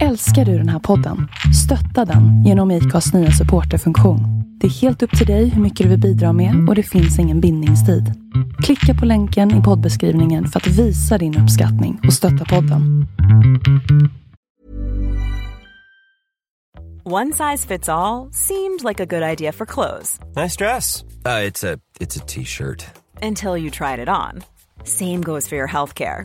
Älskar du den här podden? Stötta den genom IKAs nya supporterfunktion. Det är helt upp till dig hur mycket du vill bidra med och det finns ingen bindningstid. Klicka på länken i poddbeskrivningen för att visa din uppskattning och stötta podden. One size fits all seemed like a good idea for clothes Nice dress. Uh, it's a it's a t-shirt. until you tried it on. Same goes for your healthcare.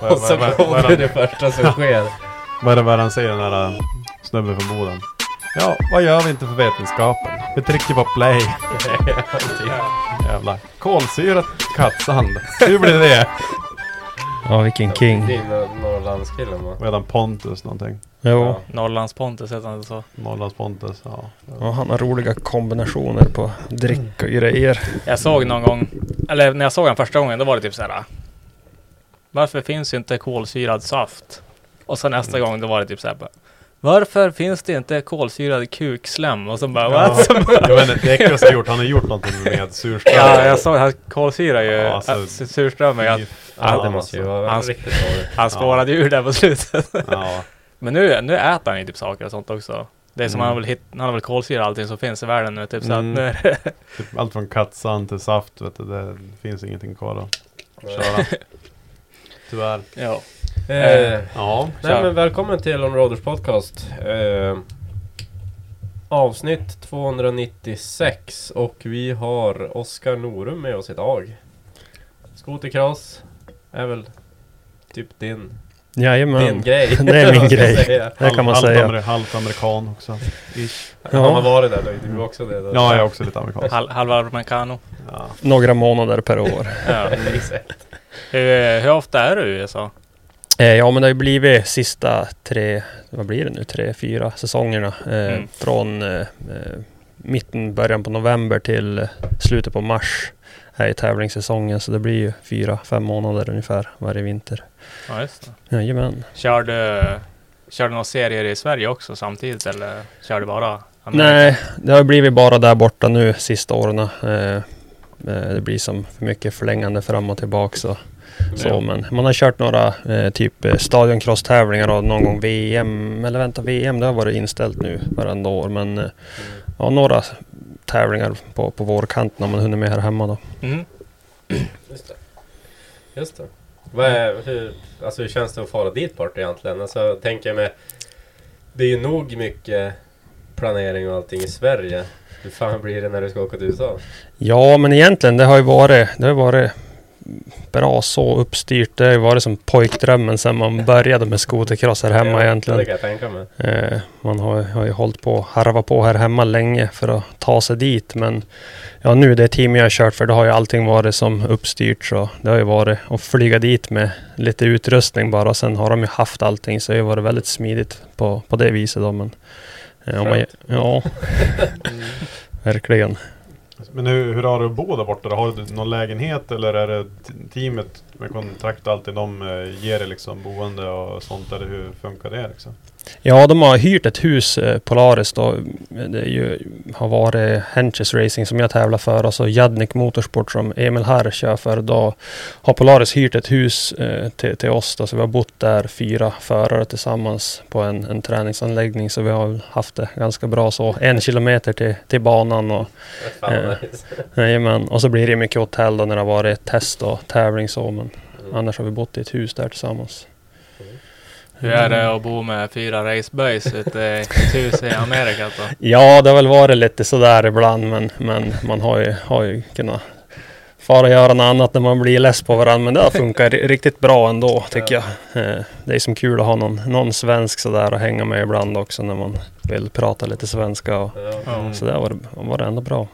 Och så kommer vad, det första som sker. vad är det vad han säger den där äh, snubben från Boden? Ja, vad gör vi inte för vetenskapen? Vi trycker på play. Jävlar. Kolsyrat kattsand. Hur blir det? Ja, vilken Det king. är Nor- Norrlandskillen va? Redan Pontus någonting. Jo. Ja. Norrlands Pontus heter han så. Norrlands Pontus, ja. Ja, han har roliga kombinationer på drick och grejer. Jag såg någon gång, eller när jag såg han första gången, då var det typ så här. Varför finns inte kolsyrad saft? Och sen nästa gång, då var det typ så här. bara, Varför finns det inte kolsyrad kukslem? Och så bara, Ja. what? Jag vet inte, det Ekros har gjort, han har gjort någonting med surströmming. ja, jag såg här kolsyra ju, Ja, alltså, surströmming. att Fy Ja, det måste ju alltså. vara Han- riktigt dåligt. Han spårade ur där på slutet. Ja, Men nu, nu äter han ju typ saker och sånt också. Det är som Mm. han har väl hit, han har väl kolsyra allting som finns i världen nu typ så att Mm. nu är det, typ allt från kattsand till saft, vet du. Det finns ingenting kvar att köra. Tyvärr. ja. Eh, Ja. nej men välkommen till On Roaders podcast. Eh, avsnitt 296 och vi har Oskar Norum med oss idag. Skotercross är väl typ din, din Jajamän. grej. Det är min grej. Det kan man halvt säga. amer- halvt amerikan också. Ish. Han har Ja, varit där då, är du också det? Då? Ja, jag är också lite amerikansk. Hal, halva americano. Ja. några månader per år. Ja. Exakt. Hur, hur ofta är du i USA? Eh, ja, men det har ju blivit sista tre, vad blir det nu, tre, fyra säsongerna. Eh, Mm. Från eh, eh, mitten, början på november till eh, slutet på mars är i tävlingssäsongen. Så det blir ju fyra, fem månader ungefär varje vinter. Ja, just det. Jajamän. Kör du, kör du några serier i Sverige också samtidigt eller kör du bara Amerika? Nej, det har blivit bara där borta nu sista åren. Eh, det blir som för mycket förlängande fram och tillbaka. Så, så, men man har kört några eh, typ eh, stadioncross-tävlingar och någon gång VM. Eller vänta, VM det har varit inställt nu varenda år. Men eh, ja, några tävlingar på, på vårkanten om man hunnit med här hemma då. Mm. Just det. Just det. Vad är, hur, alltså hur känns det att fara dit bort egentligen? Alltså tänker jag med... Det är ju nog mycket planering och allting i Sverige. Hur fan blir det när du ska åka till USA? Ja, men egentligen det har ju varit, det har varit bra så uppstyrt. Det har ju varit som pojkdrömmen sen man började med skotercross här hemma ja, egentligen. Det kan jag tänka mig. Eh, man har, har ju hållit på harva på här hemma länge för att ta sig dit. Men ja, nu det team jag har kört för, då har ju allting varit som uppstyrt. Så det har ju varit att flyga dit med lite utrustning bara. Sen har de ju haft allting så det har ju varit väldigt smidigt på, på det viset då. Men, om man, ja, verkligen. Men hur, hur har du att bo där borta? Har du någon lägenhet eller är det teamet med kontrakt och allting de eh, ger dig liksom boende och sånt? Eller hur funkar det liksom? Ja, de har hyrt ett hus, eh, Polaris då. Det ju, har varit Henches Racing som jag tävlar för och så Jadnik Motorsport som Emil här kör för. Då har Polaris hyrt ett hus eh, till, till oss då, så vi har bott där fyra förare tillsammans på en, en träningsanläggning. Så vi har haft det ganska bra så. En kilometer till, till banan och Eh. jajamän. Och så blir det mycket hotell då när det har varit test och tävling så. Men Mm. annars har vi bott i ett hus där tillsammans. Hur är det att bo med fyra raceboys ute i ett hus i Amerika då? Ja, det har väl varit lite sådär ibland men, men man har ju, har ju kunnat fara och göra något annat när man blir less på varandra. Men det har funkat ri- riktigt bra ändå tycker jag. Eh, Det är som kul att ha någon, någon svensk sådär att hänga med ibland också när man vill prata lite svenska. Och, Ja. Ja. Så det var, var det ändå bra.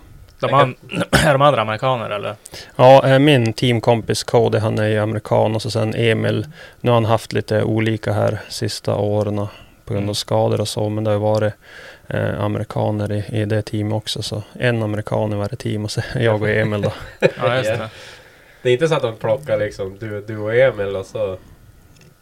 De an- är de andra amerikaner eller? Ja, eh, min teamkompis Cody han är ju amerikan och så sen Emil. Nu har han haft lite olika här sista åren på grund av skador och så. Men det har varit eh, amerikaner i, i det teamet också. Så en amerikan i varje team och så jag och Emil då. Ja, just det. Det är inte så att de plockar liksom du, du och Emil och så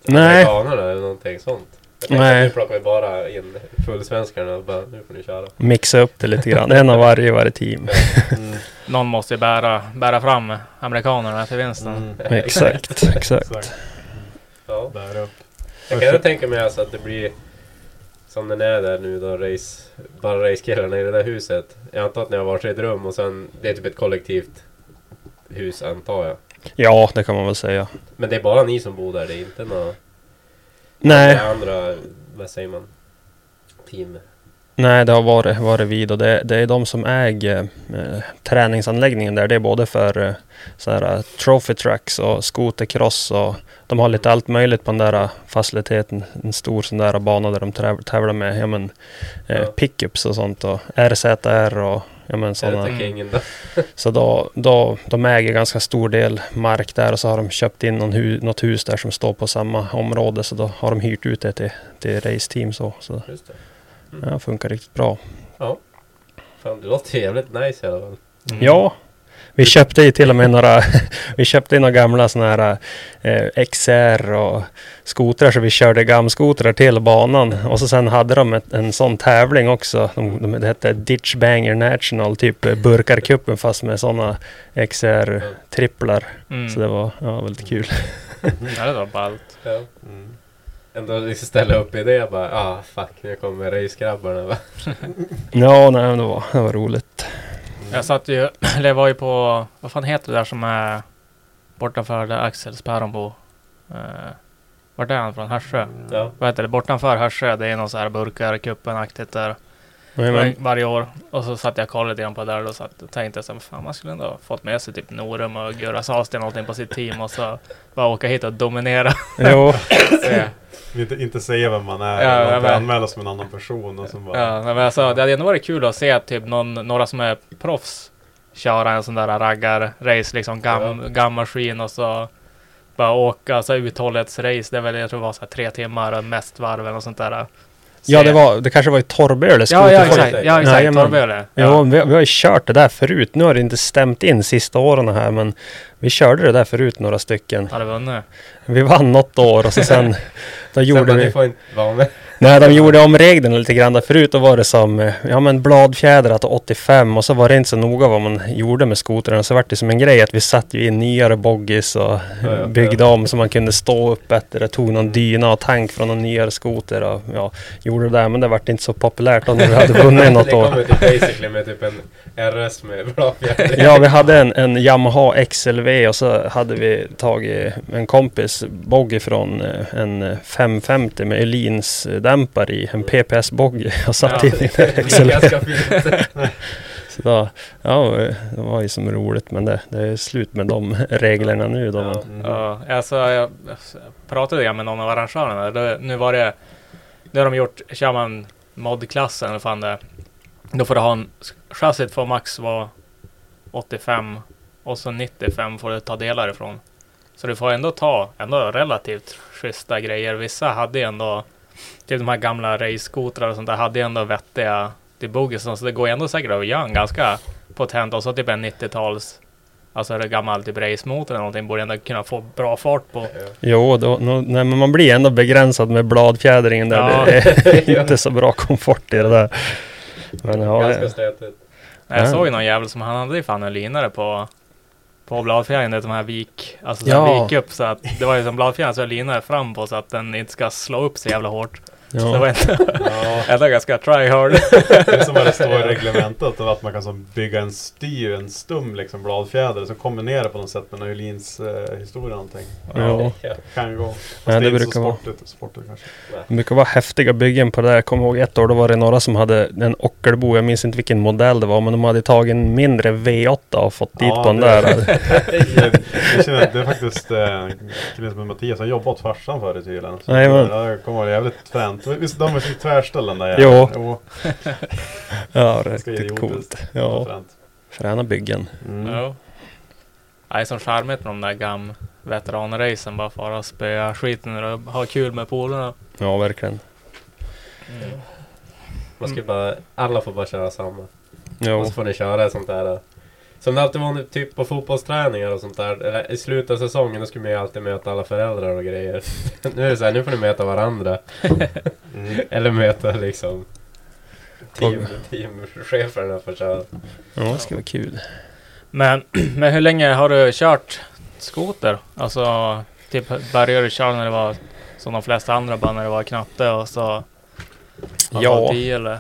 Nej. amerikanerna eller någonting sånt. Nej. nu plockar vi bara in fullsvenskarna och bara nu får ni köra. Mixa upp det lite grann. En av varje i varje team. Mm. Någon måste ju bära, bära fram amerikanerna till vinsten. Mm. Exakt, exakt. Ja. Där upp. Jag kan tänka mig alltså att det blir som den är där nu då, race, bara racekillarna i det där huset. Jag antar att ni har varsitt rum och sen det är typ ett kollektivt hus antar jag. Ja, det kan man väl säga. Men det är bara ni som bor där, det är inte några Nej, andra, vad säger man, team? nej det har varit, varit vid och det, det är de som äger eh, träningsanläggningen där. Det är både för eh, så här, eh, trophy tracks och skotercross och de har lite allt möjligt på den där eh, faciliteten. En stor sån där bana där de täv- tävlar med ja, men, eh, pickups och sånt och RZR och ja, men, då? Så då, då, de äger ganska stor del mark där och så har de köpt in någon hu, något hus där som står på samma område. Så då har de hyrt ut det till, till raceteam så. Så Just det. ja, funkar riktigt bra. Fan, det låter jävligt nice i alla fall. Mm. Ja, vi köpte ju till och med några, vi köpte några gamla sådana här eh, XR och skotrar så vi körde gamskotrar till banan. Och så sen hade de ett, en sån tävling också. De, de, det hette Ditch Banger National, typ eh, Burkarkuppen fast med sådana XR-tripplar. Mm. Så det var ja, väldigt kul. Ja, det var ballt. Ja. Mm. Ändå liksom ställa upp i det bara, ah fuck, nu kommer racegrabbarna va? Ja, nej, det var, det var roligt. Jag satt ju, jag var ju på, vad fan heter det där som är bortanför där Axels päron bor? Uh, vart är han från? Hörsö? Ja. Vad heter det? Bortanför Hörsö, det är någon så här burkar, kuppen-aktigt där. Var, varje år. Och så satt jag och kollade lite grann på det där och satt och tänkte så här, fan man skulle ändå ha fått med sig typ Norum och Gurra Sahlsten någonting på sitt team och så bara åka hit och dominera. jo, Så, Inte, inte säga vem man är, Ja, inte anmäla som en annan person och bara... ja, men alltså, det hade ändå varit kul att se typ någon, några som är proffs köra en sån där raggar-race, liksom gam, gammaskin och så bara åka så här uthållighetsrace. Det är väl, jag tror det var så här tre timmar och mest varv eller sånt där. Ja det, var, det kanske var i Torrböle Ja, ja exakt. Ja, exakt. Jajamän. Torrböle. Jo, vi, vi har ju kört det där förut. Nu har det inte stämt in sista åren här, men vi körde det där förut några stycken. Hade vunnit. Vi vann något år och så sen, då Sen gjorde bara, vi... ni får inte vara med. Nej, de gjorde om reglerna lite grann. Där förut då var det som, eh, ja men bladfjädrat 85 och så var det inte så noga vad man gjorde med skotrarna. Så vart det som en grej att vi satt ju in nyare boggis och Ja, byggde om så man kunde stå upp bättre. Tog någon dyna och tank från någon nyare skoter och ja, gjorde det där. Men det vart inte så populärt då när vi hade vunnit något år. kommer typ basically med typ en RS med bra fjäder. Ja, vi hade en, en Yamaha XLV och så hade vi tagit en kompis boggy från eh, en 550 med Elins dämpare i. En PPS-boggy och satt Ja. in i Det den är XLV. ganska fint. Så då, ja, det var ju som roligt men det, det är slut med de reglerna nu då. Ja. Mm. Ja, alltså jag jag pratade jag med någon av arrangörerna. Det, nu var det, nu har de gjort, kör man modklassen eller fan det. Då får du ha en, chassit får max vara 85 och så 95 får du ta delar ifrån. Så du får ändå ta ändå relativt schyssta grejer. Vissa hade ju ändå, typ de här gamla race-skotrar och sånt där, hade ju ändå vettiga till boggisen. Så det går ju ändå säkert att göra en ganska potent och så typ en 90-tals Alltså är det gammal typ racemotor eller någonting borde ändå kunna få bra fart på. jo, då, nå- nej, men man blir ändå begränsad med bladfjädringen där. Ja. Det är inte så bra komfort i det där. Men ja, Ganska stötigt. Jag Ja. såg ju någon jävel som han hade ju fan en linare på på bladfjädringen, det är de här vik, alltså så Ja. här vik upp så att det var ju som bladfjädring så är linare fram på så att den inte ska slå upp så jävla hårt. Det var Ja. ändå, Ja, ändå ganska try hard. det är som vad det står i reglementet att man kan som bygga en styr, en stum liksom bladfjäder som kombinerar på något sätt med Öhlins eh, historia någonting. Ja. Ja. Kan gå. Fast Ja, det det så brukar vara. sportigt, sportigt kanske. Det brukar vara häftiga byggen på det där. Jag kommer ihåg ett år, då var det några som hade en Ockelbo. Jag minns inte vilken modell det var, men de hade tagit en mindre V8 och fått dit Ja, på den det- där. det, jag känner, det är faktiskt eh, som Mattias, han jobbade åt farsan förr i tiden. Så kommer ihåg det jävligt fränt. Visst de är som tvärställen där Jo. Jo. Ja, riktigt coolt. Ja, Fränt. fräna byggen. Mm. Ja. Det är så charmigt med de där gam veteranracen. Bara fara och spöa skiten och ha kul med polarna. Ja, verkligen. Man ska bara, alla får bara köra samma. Jo. Och så får ni köra sånt där. Som det alltid var typ på fotbollsträningar och sånt där. Eller I slutet av säsongen då skulle man ju alltid möta alla föräldrar och grejer. nu är det så här, nu får ni möta varandra. Mm. Eller möta liksom team, teamcheferna får köra. Ja, det ska vara kul. Men, men hur länge har du kört skoter? Alltså, typ började du köra när det var som de flesta andra bara när det var knatte och så... Ja. 10 eller?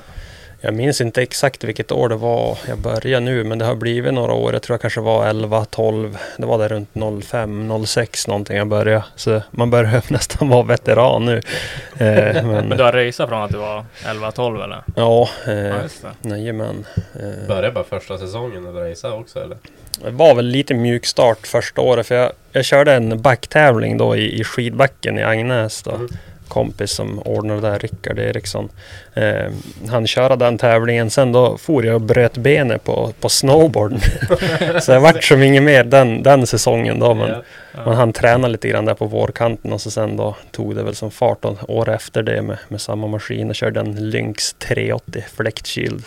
Jag minns inte exakt vilket år det var jag började nu, men det har blivit några år. Jag tror jag kanske var 11, 12. Det var där runt 05, 06 någonting jag började. Så man börjar nästan vara veteran nu. Eh, Men men du har raceat från att du var 11-12 eller? ja, Ja, eh, just det. jajamän. Eh, Började bara första säsongen att racea också eller? Det var väl lite mjukstart första året för jag, jag körde en backtävling då i, i skidbacken i Agnäs då. Mm. Kompis som ordnade där, Rickard Eriksson. Eh, han körde den tävlingen. Sen då for jag och bröt benet på, på snowboarden. så jag vart som inget mer den, den säsongen då. Men Ja. man hann träna lite grann där på vårkanten och så sen då tog det väl som fart och år efter det med, med samma maskin och körde en Lynx 380 fläktkyld.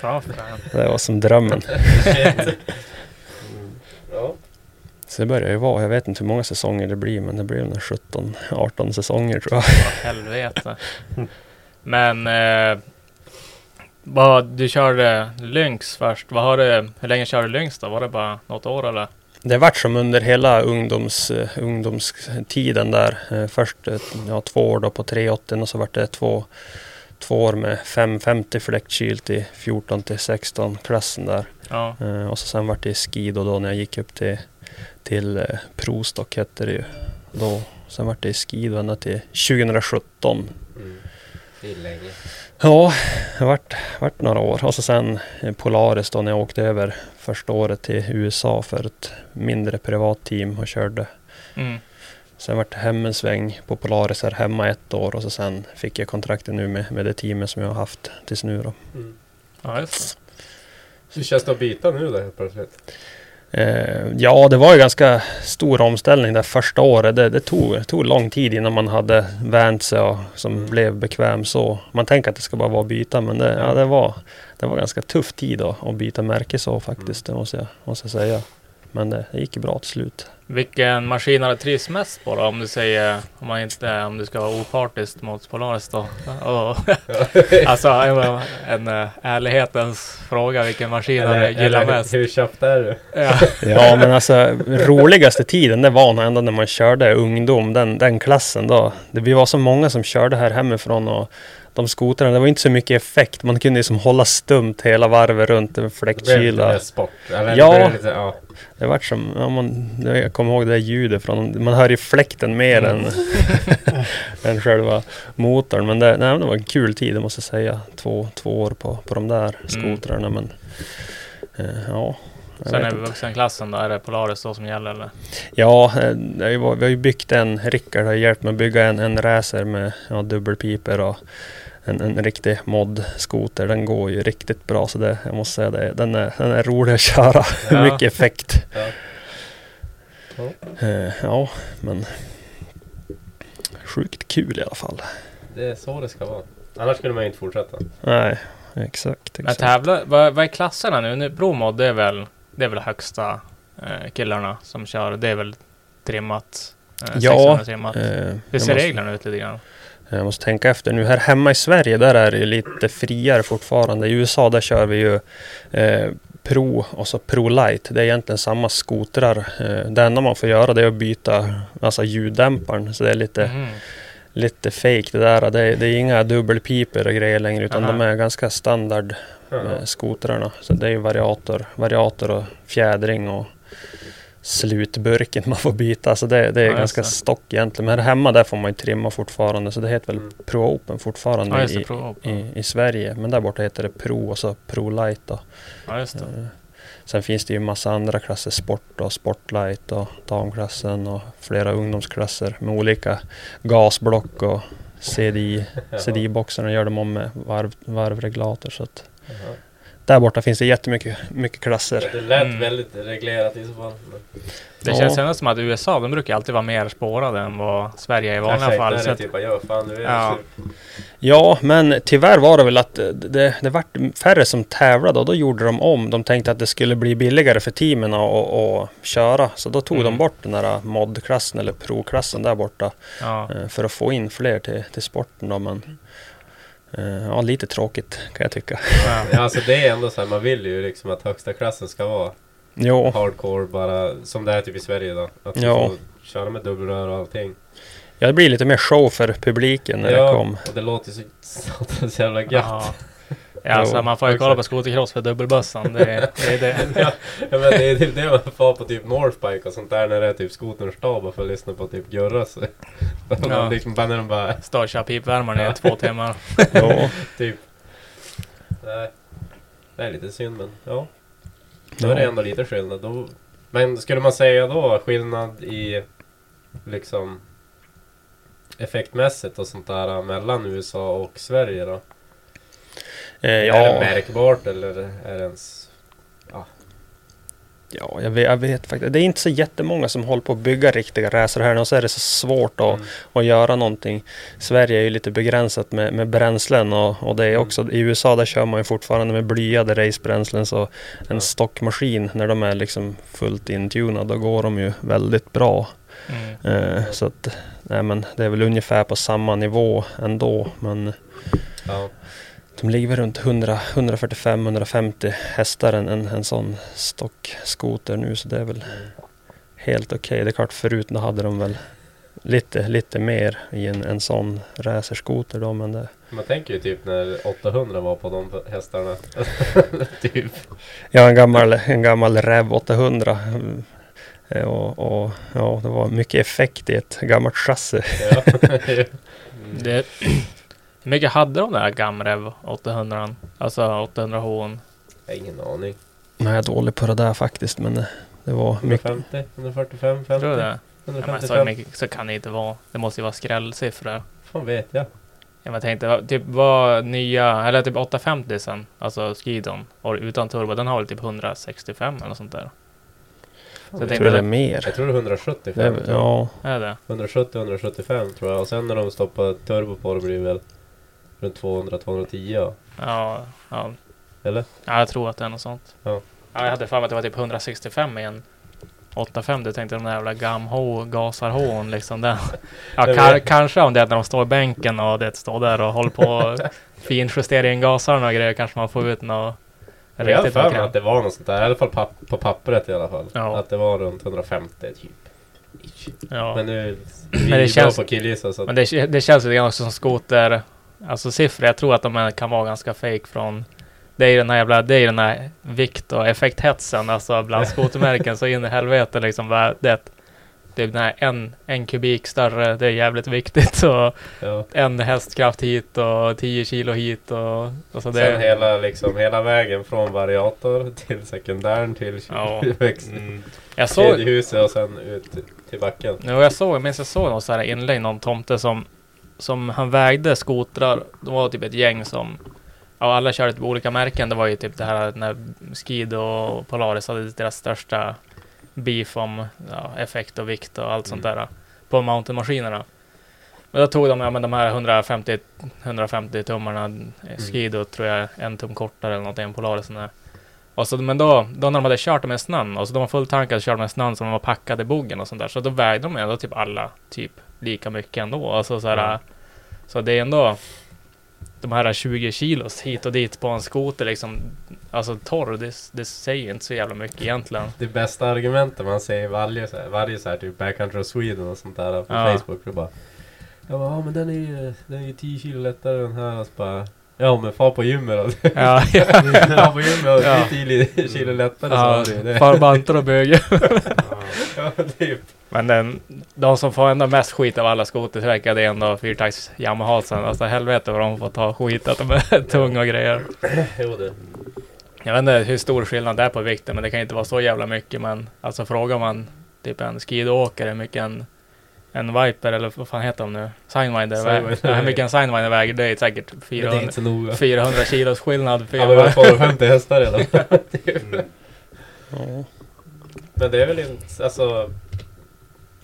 Fan. Det var som drömmen. Så det börjar ju vara, jag vet inte hur många säsonger det blir men det blir nog 17-18 säsonger tror jag. Helvete. Men... Eh, vad, du körde Lynx först. Vad har du, hur länge körde du Lynx då? Var det bara något år eller? Det vart som under hela ungdoms, eh, ungdomstiden där. Eh, Först eh, ja, två år då på 380 och så vart det två, två år med 550 fläktkyl till 14 till 16 klassen där. Ja. Och så sen vart det skido då när jag gick upp till, till eh, Prostock hette det ju. Då, sen vart det skido ända till 2017. Mm. Det är länge. Ja, det vart, vart några år. Och så sen eh, Polaris då när jag åkte över första året till USA för ett mindre privat team och körde. Mm. Sen vart det hem en sväng på Polaris här hemma ett år och så sen fick jag kontraktet nu med, med det teamet som jag har haft tills nu då. Mm. Ja, just Hur känns det att byta nu då helt plötsligt? Eh, ja, det var ju ganska stor omställning det första året. Det, det tog, tog lång tid innan man hade vänt sig och som blev bekväm så. Man tänker att det ska bara vara att byta men det, ja, det, var, det var ganska tuff tid då, att byta märke så faktiskt. Det måste jag, måste jag säga. Men det, det gick bra till slut. Vilken maskin har du trivs mest på då? Om du säger, om man inte, om du ska vara opartisk mot Polaris då? Alltså en, en eh, ärlighetens fråga, vilken maskin har du eller mest? hur köpt är du? Ja. Ja men alltså roligaste tiden det var nog ändå när man körde ungdom, den, den klassen då. Det vi var så många som körde här hemifrån och de skotrarna, det var inte så mycket effekt. Man kunde liksom hålla stumt hela varvet runt Det lite fläktkyla. mer sport. Eller, Ja. det lite, ja. Det vart som, ja, man, jag kommer ihåg det där ljudet från, man hör ju fläkten mer än, än själva motorn. Men det, nej, det var en kul tid det måste jag säga. Två, två år på, på de där skotrarna men eh, ja. jag Sen är vuxenklassen då, är det Polaris då som gäller eller? Ja, eh, det varit- vi har ju byggt en, Rickard har hjälpt mig att bygga en, en racer med ja, dubbelpiper och en, en riktig mod-skoter. Den går ju riktigt bra så det, jag måste säga det, den är, den är rolig att köra. Ja. Mycket effekt. Ja. Eh, ja, men sjukt kul i alla fall. Det är så det ska vara. Annars skulle man ju inte fortsätta. Nej, exakt. Men exakt. tävlar, vad, vad är klasserna nu? nu Promod, det är väl, det är väl högsta eh, killarna som kör. Det är väl trimmat? Eh, Ja, 600 trimmat. Eh, Hur ser måste- reglerna ut lite grann? Jag måste tänka efter nu. Här hemma i Sverige där är det ju lite friare fortfarande. I USA där kör vi ju eh, Pro och så Pro Light. Det är egentligen samma skotrar. Eh, det enda man får göra det är att byta alltså ljuddämparen. Så det är lite, Mhm. lite fake det där. Det är, det är inga dubbelpiper och grejer längre utan Aha. de är ganska standard eh, skotrarna. Så det är ju variator, variator och fjädring och slutburken man får byta. Så det, det är Ja, ganska det. stock egentligen. Men här hemma där får man ju trimma fortfarande. Så det heter väl Mm. Pro Open fortfarande Ja, i, på. i, i Sverige. Men där borta heter det Pro och så Pro Light. Då. Ja, just det. Eh, Sen finns det ju massa andra klasser, Sport och Sportlight och damklassen och flera ungdomsklasser med olika gasblock och CDI. Ja. CDI-boxarna gör de om med varv, varvreglator. Så att Jaha. Där borta finns det jättemycket mycket klasser. Det lät Mm. väldigt reglerat i så fall. Det Ja. känns ändå som att USA, de brukar alltid vara mer spårade än vad Sverige är i vanliga Exakt, fall. är det typ ja fan nu är Ja. det Ja, men tyvärr var det väl att det, det, vart färre som tävlade och då gjorde de om. De tänkte att det skulle bli billigare för teamen att, köra. Så då tog Mm. de bort den där modklassen eller pro-klassen där borta. ja. eh, för att få in fler till, till sporten. Då, men, ja, lite tråkigt kan jag tycka. Ja. Ja, alltså det är ändå så här, man vill ju liksom att högsta klassen ska vara Jo, hardcore bara som det är typ i Sverige då. Att du Ja. får köra med dubbelrör och allting. ja, det blir lite mer show för publiken när det kom. och det låter så satans jävla gött. Ja. Ja, alltså man får ju kolla på skotercross för dubbelbössan. Det, är- det är det. ja, men det är typ det man får på typ Northbike och sånt där när det är typ skoterns dag och får lyssna på typ Gurra så. Ja. Liksom bara när de bara Stå och köra pipvärmaren Ja. i två timmar. Jo, typ. Nej. Det är lite synd men ja. Då är det ja. ändå lite skillnad. Då, men skulle man säga då skillnad i liksom effektmässigt och sånt där mellan USA och Sverige då? Eh, Är det ja, märkbart eller är det ens... ja jag, vet, jag vet faktiskt. Det är inte så jättemånga som håller på att bygga riktiga racer här och så är det så svårt att, Mm. att göra någonting. Sverige är ju lite begränsat med, med bränslen och, och det är Mm. också i USA där kör man ju fortfarande med blyade racebränslen så en Ja. stockmaskin när de är liksom fullt intunade då går de ju väldigt bra. Mm. Eh, så att nej men det är väl ungefär på samma nivå ändå men Ja. De ligger väl runt 100, 145-150 hästar en, en, en sån stockskoter nu så det är väl helt okej. Det är klart förut då hade de väl lite, lite mer i en, en sån racerskoter då men det, Man tänker ju typ när 800 var på de hästarna. typ. Ja en gammal, en gammal Rev 800 Eh, och, och ja det var mycket effekt i ett gammalt chassi. Ja. Det, hur mycket hade de där Gamrev 800? Alltså 800H? Jag har ingen aning. Nej jag är dålig på det där faktiskt men det, var mycket. 150? 145? 50? Tror du det? Ja, men 155? så, mycket, så kan det inte vara. Det måste ju vara skrällsiffror. fan vet jag. Ja, men Jag tänkte, typ vad nya, eller typ 850 sen, alltså Skidon, och utan turbo, den har väl typ 165 eller något sånt där. Så jag Jag tror det är mer. Jag tror det är 175. Det är, ja, är det? 170-175 tror jag. Och sen när de stoppar turbo på det blir väl runt 200-210 ja. Ja. Eller? ja, jag tror att det är något sånt. Ja. Ja, jag hade för mig att det var typ 165 i en 850. Jag tänkte de där jävla gamho gasar hån liksom. Den. Ja, ka- kanske om det är när de står i bänken och det står där och håller på och finjustera in gasarna och grejer. Kanske man får ut något Jag har för mig att det var något sånt där. I alla fall papp- på pappret i alla fall. Ja. Att det var runt 150 typ. Ja. Men nu... Men Vi det är känns- bra på killgissa. Men det, det känns lite grann också som skoter, alltså siffror. Jag tror att de här kan vara ganska fake från det är ju den här jävla, det är den här vikt och effekthetsen alltså bland skotermärken så in i helvete liksom. Bara Det, det är den här en, en kubik större, det är jävligt viktigt och Ja. en hästkraft hit och 10 kilo hit och, och så Sen det. hela, liksom, hela vägen från variator till sekundären till Ja. växt. Mm. Kedjehuset och sen ut till backen. Jo, jag såg, jag minns jag såg någon så här inlägg, någon tomte som, som han vägde skotrar. Det var typ ett gäng som, ja alla körde typ olika märken. Det var ju typ det här när Skid och Polaris hade deras största beef om ja, effekt och vikt och allt sånt Mm. där på mountainmaskinerna. Men då tog de, ja, men de här 150, 150 tummarna, Skido tror jag en tum kortare eller någonting än Polaris. där. Och så, men då, då när de hade kört dem med snön, och så de var fulltankade körde med snön så de var packade i bogen och sånt där. Så då vägde de ändå typ alla typ lika mycket ändå. Alltså så, här, Ja. så det är ändå de här 20 kilos hit och dit på en skoter liksom. Alltså torr, det, det säger inte så jävla mycket egentligen. Det bästa argumentet man säger varje så här, varje så här typ Backcountry of Sweden och sånt där på Ja. Facebook. Det bara Jag bara, ja men den är ju, den är ju 10 kilo lättare än den här. Så bara, ja men far på gymmet då. Ja, ja. Far på gymmet och Ja. 10 kilo lättare ja så var det ju. Farbanter och böger. Ja, typ. Men den, de som får ändå mest skit av alla skotertillverkare det är ändå fyrtakts Yamahasen. Alltså helvete vad de får ta skit att de är tunga och grejer. Jo det. Jag vet inte hur stor skillnad det är på vikten, men det kan inte vara så jävla mycket. Men alltså frågar man typ en skidåkare hur mycket en, en Viper, eller vad fan heter de nu? Signwinder, hur mycket en Signwinder väger, det är säkert Men det är 400, inte så noga. 400 kilos skillnad. Ja men vad får de 50 hästar redan? Mm. Ja. Men det är väl inte, alltså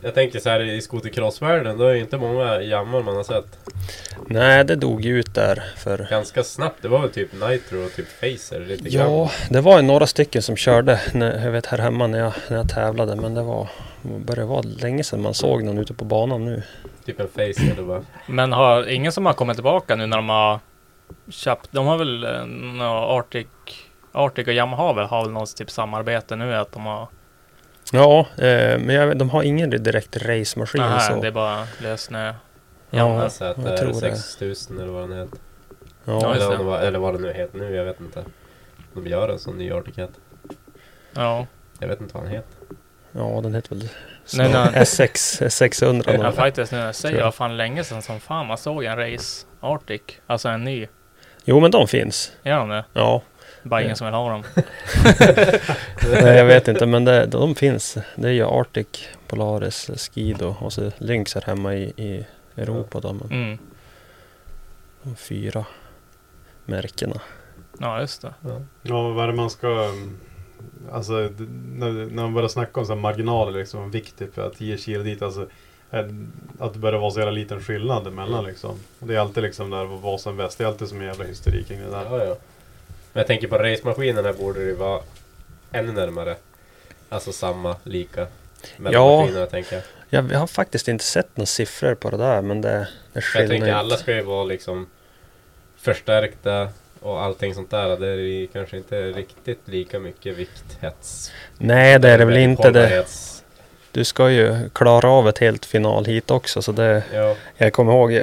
Jag tänker så här i skotercrossvärlden, då är det inte många jammar man har sett. Nej, det dog ju ut där för... Ganska snabbt, det var väl typ Nitro och typ Facer lite Ja, grann. det var ju några stycken som körde, när, jag vet här hemma när jag, när jag tävlade. Men det var, det började vara länge sedan man såg någon ute på banan nu. Typ en Facer, det bara Men har ingen som har kommit tillbaka nu när de har köpt, de har väl eh, nå Arctic, Arctic och Yamaha väl, har väl något typ samarbete nu att de har, Ja, eh, men jag, de har ingen direkt racemaskin nej, så. det är bara lössnö. Ja, jag det det. 6000 eller vad den heter. Ja, eller, var, eller vad det nu heter nu, jag vet inte. De gör en sån ny Arctic Cat. Ja, Jag vet inte vad han heter. ja den heter väl Nej, nej. S6, 600. ja faktiskt nu när jag säger jag. vad fan länge sedan som fan man såg en race Arctic, alltså en ny. Jo, men de finns. Gör de det? Ja, Bara Ja. ingen som vill ha dem. Nej, jag vet inte, men det, de finns. Det är ju Arctic, Polaris, Skido och så Lynx här hemma i, i Europa. Då, men Mm. de fyra märkena. Ja, just det. Ja, vad är det man ska... um, Alltså när, när man börjar snacka om så här marginaler liksom, viktigt för att 10 kilo dit, alltså är- att det börjar vara så jävla liten skillnad emellan liksom. Och Det är alltid liksom där vad som bäst, det är alltid som en jävla hysteri kring det där. Ja, ja. Men jag tänker på racemaskinerna borde det ju vara ännu närmare. Alltså samma, lika. Mellan Ja. maskinerna tänker jag. Jag, jag har faktiskt inte sett några siffror på det där, men det, det För jag tänker inte. alla ska ju vara liksom förstärkta och allting sånt där. Det är kanske inte riktigt lika mycket vikthets. Nej, det är det väl inte. Det, du ska ju klara av ett helt final hit också, så det... Ja, Jag kommer ihåg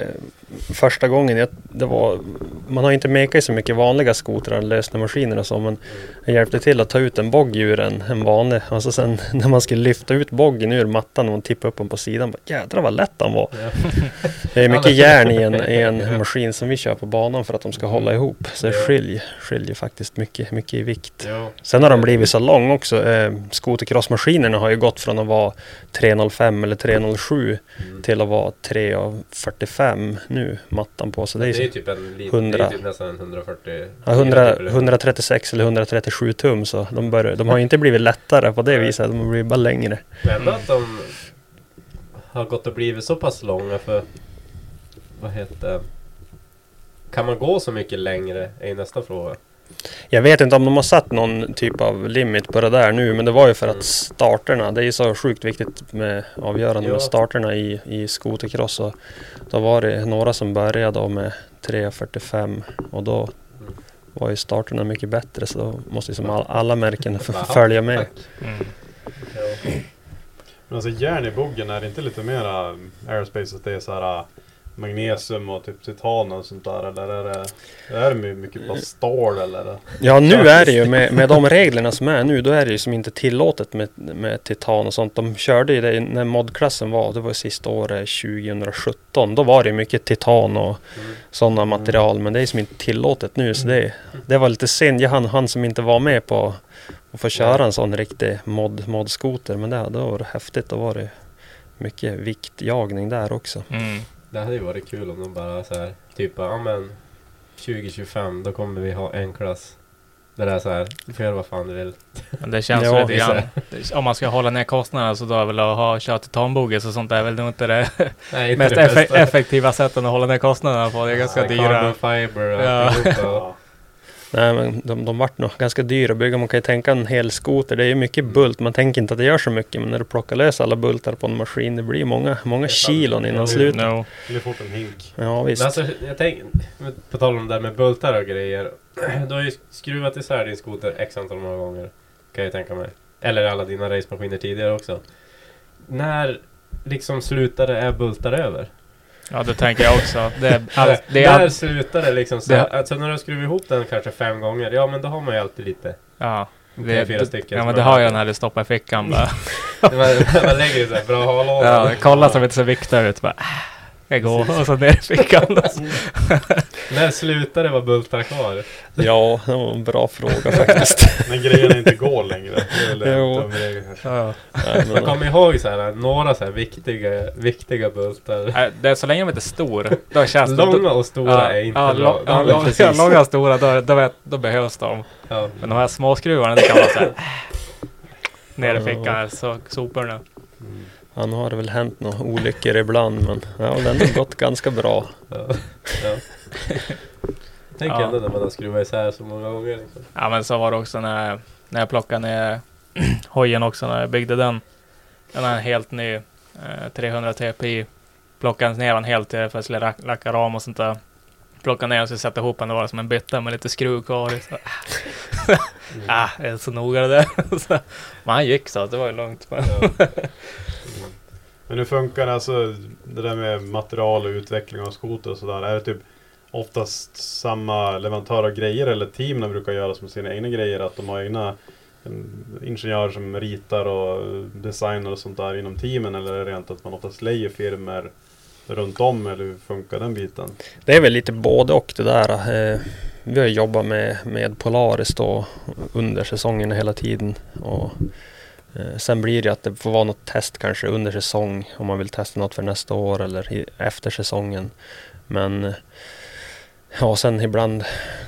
första gången jag, det var, man har inte mekat i så mycket vanliga skotrar, lösnemaskiner och så, men jag hjälpte till att ta ut en bogg ur en, en vanlig. Och så sen när man skulle lyfta ut boggen ur mattan och man tippade upp den på sidan, bara, jädrar vad lätt den var. ja. Det är mycket järn i en, i en maskin som vi kör på banan för att de ska hålla ihop. Så det skiljer, skiljer faktiskt mycket, mycket i vikt. Sen har de blivit så lång också. Eh, skotercrossmaskinerna har ju gått från att vara 305 eller 307 Mm. till att vara 345 nu, mattan på. Så det Det är, är ju ju typ en liten, 100. det är typ nästan en 140. ja, 100, eller- 136 eller 137 tum så de, bör, de har ju inte blivit lättare på det viset. De har blivit bara längre. Men att de har gått och blivit så pass långa för... Vad heter det? Kan man gå så mycket längre? Är nästa fråga. Jag vet inte om de har satt någon typ av limit på det där nu men det var ju för Mm. att starterna, det är ju så sjukt viktigt med avgörande Ja. med starterna i, i skotercross. Och då var det några som började då med 3.45 och då var ju starterna mycket bättre så då måste ju som all, alla märken följa med. Mm. Men alltså järn i boggen, är det inte lite mera aerospace att det är så här magnesium och typ titan och sånt där? Eller är det, är det my- mycket bara stål eller? Ja nu är det ju med, med de reglerna som är nu då är det ju som inte tillåtet med, med titan och sånt. De körde ju det när modklassen var, det var ju sista året 2017. Då var det ju mycket titan och Mm. sådana material men det är som inte tillåtet nu så det, det var lite synd. Jag hann han som inte var med på att få köra en sån riktig mod, modskoter men det, det var det häftigt. Då var det mycket viktjagning där också. Mm. Det hade ju varit kul om de bara så här, typ ja men 2025 då kommer vi ha en klass. Det där så här, du får göra vad fan du vill. Men det känns Ja, lite är grann, om man ska hålla ner kostnaderna så då är väl att ha kört titanbogis och sånt där är väl nog inte det Nej, mest det effektiva sätten att hålla ner kostnaderna på. Det är ganska Ja, dyra. Carbon fiber och Ja. Nej men de, de vart nog ganska dyra att bygga. Man kan ju tänka en hel skoter. Det är ju mycket bult. Man tänker inte att det gör så mycket. Men när du plockar lös alla bultar på en maskin. Det blir många, många kilon innan Ja, slutet. No. Det blir fort en hink. Ja Men visst. alltså, jag tänker, på tal om det där med bultar och grejer. Du har ju skruvat isär din skoter x antal många gånger. Kan jag tänka mig. Eller alla dina racemaskiner tidigare också. När liksom slutade är bultar över? Ja, det tänker jag också. Det är, all, Där- det är, där slutar det liksom så det- Alltså när du skruvar ihop den kanske fem gånger, ja men då har man ju alltid lite ja. Det, fyra stycken. ja men det har ju den här du stoppar i fickan bara. man, man lägger det såhär, bra hållhål. Ja, kolla så vi inte ser vikter ut bara. "Ah, Jag går och så ner i fickan. När slutar det vara bultar kvar? Ja, det var en bra fråga faktiskt. När grejerna inte går längre. Jo. Ja. Nej, men, kommer ihåg så här, några så här viktiga, viktiga bultar. Nej, Det är så länge de inte är stor. Då känns det... Långa och stora ja, är inte ja, bra. ja, är lång- precis. ja, långa och stora, då, då, vet, då behövs de. Ja. Men de här småskruvarna, det kan vara såhär... Ner i fickan, så soporna. Han har det väl hänt några olyckor ibland men ja, den har gått ganska bra. Ja. ja. Tänk Ja. ändå när man har skruvat isär så många gånger. Liksom. Ja men så var det också när, när jag plockade ner hojen också när jag byggde den. Den är en helt ny eh, 300 TPI. Plockade ner den helt eh, för att jag skulle lack- lacka ram och sånt där. Plockade ner den och sätta ihop den. Det var som en bytta med lite skruv kvar i. Så, ah, det är så noga det där. men han gick så det var ju lugnt. Men, Ja. Men hur funkar det, alltså, det där med material och utveckling av skoter och sådär? Är det typ oftast samma leverantör av grejer eller team de brukar göra som sina egna grejer? Att de har egna mm, ingenjörer som ritar och designar och sånt där inom teamen? Eller är det rent att man oftast lejer firmor runt om? Eller hur funkar den biten? Det är väl lite både och det där. Eh, vi har jobbat med, med Polaris då under säsongen hela tiden. Och, sen blir det att det får vara något test kanske under säsong om man vill testa något för nästa år eller i, efter säsongen. Men eh, ja, sen ibland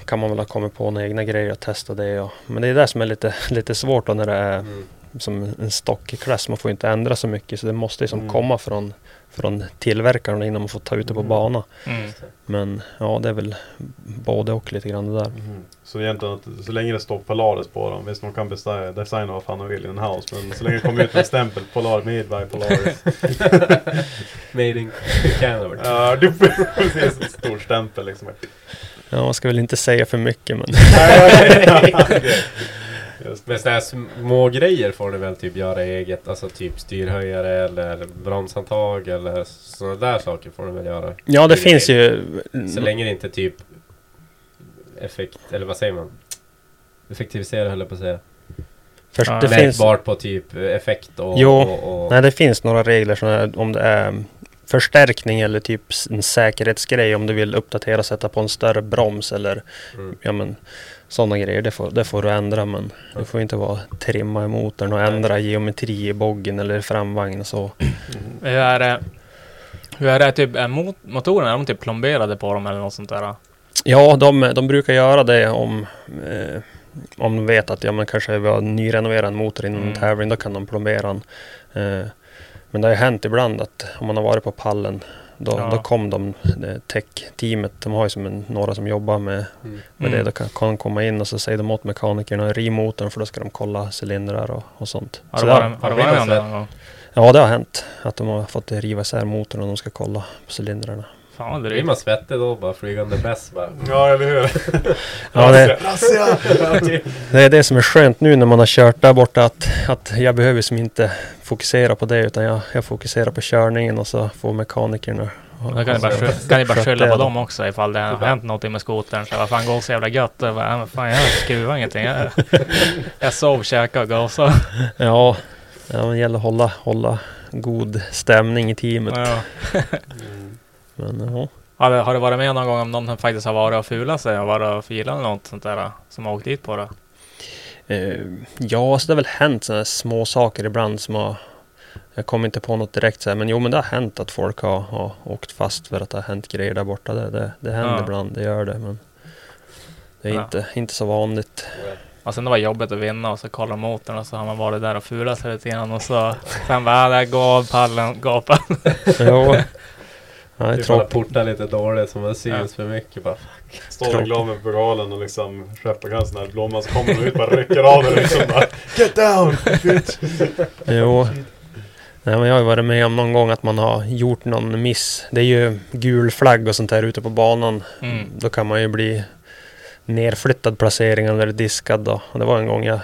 kan man väl ha kommit på några egna grejer och testa det. Och, men det är det som är lite, lite svårt då när det är Mm. som en stockklass. Man får inte ändra så mycket så det måste liksom Mm. komma från, från tillverkaren innan man får ta ut det på Mm. bana. mm. Men ja, det är väl både och lite grann det där. Så egentligen att så länge det står Polaris på dem, visst de kan beställa, designa vad fan de vill in house men så länge det kommer ut en stämpel Polar, made by Polaris. Made in Canada. Ja, det är en stor stämpel liksom. Ja, man ska väl inte säga för mycket men Just. Men sådana här små grejer får ni väl typ göra eget? Alltså typ styrhöjare eller bromshandtag eller sådana där saker får ni väl göra? ja, det finns ju... Så länge det inte typ effekt, eller vad säger man? Effektivisera höll jag på att säga. Först, Ja. det finns, på typ effekt och... Jo. och, och nej, det finns några regler som är, om det är förstärkning eller typ en säkerhetsgrej om du vill uppdatera och sätta på en större broms eller mm. ja men sådana grejer. Det får, det får du ändra men det får inte vara trimma i motorn och ändra geometri i boggen eller framvagn och så. Hur är det? Hur är det typ, är mot, motorerna, är de typ plomberade på dem eller något sånt där? Ja, de, de brukar göra det om, eh, om de vet att ja, men kanske vi har nyrenoverat en motor inom en Mm. tävling. Då kan de plombera den. Eh, men det har ju hänt ibland att om man har varit på pallen då, Ja. då kom de, tech-teamet, de har ju som en, några som jobbar med, Mm. med det. Mm. Då kan, kan de komma in och så säger de åt mekanikerna riv motorn för då ska de kolla cylindrar och, och sånt. Har det varit, har varit det gång? Ja, det har hänt. Att de har fått riva isär motorn och de ska kolla på cylindrarna. Fan vad Blir man svettig då bara flygande bäst bara? Ja, eller hur? Ja, det! Det är det som är skönt nu när man har kört där borta att, att jag behöver som inte fokusera på det utan jag, jag fokuserar på körningen och så får mekanikerna Då kan ni bara, kan ni bara skylla på dem också ifall det har hänt någonting med skotern. Så vad fan går så jävla gött? Och bara, "Ja, men fan jag skruvar ingenting. Jag, jag sov, käkade och gasade. Ja, ja det gäller att hålla, hålla god stämning i teamet. Ja. Men, ja. Har, du, har du varit med någon gång om någon faktiskt har varit och fulat sig och varit och filat eller något sånt där som har åkt dit på det? Eh, ja, så det har väl hänt sådana små saker ibland som har jag kommer inte på något direkt så här, men jo men det har hänt att folk har, har åkt fast för att det har hänt grejer där borta. Det, det, det händer Ja. ibland, det gör det. Men det är Ja. inte, inte så vanligt. Och sen det var jobbigt att vinna och så kollar motorn och så har man varit där och fulat sig lite grann och så sen bara, där går pallen, gapar. jo. Ja, det är Du får tråkigt. porta lite dåligt så man syns Ja. för mycket bara. Står reklam med pokalen och liksom skeppar en sån här blomma så kommer de ut bara rycker av den liksom bara Get down! bitch." Jo. Nej, men jag har ju varit med om någon gång att man har gjort någon miss. Det är ju gul flagg och sånt där ute på banan. Mm. Då kan man ju bli nerflyttad placering eller diskad då. Och det var en gång jag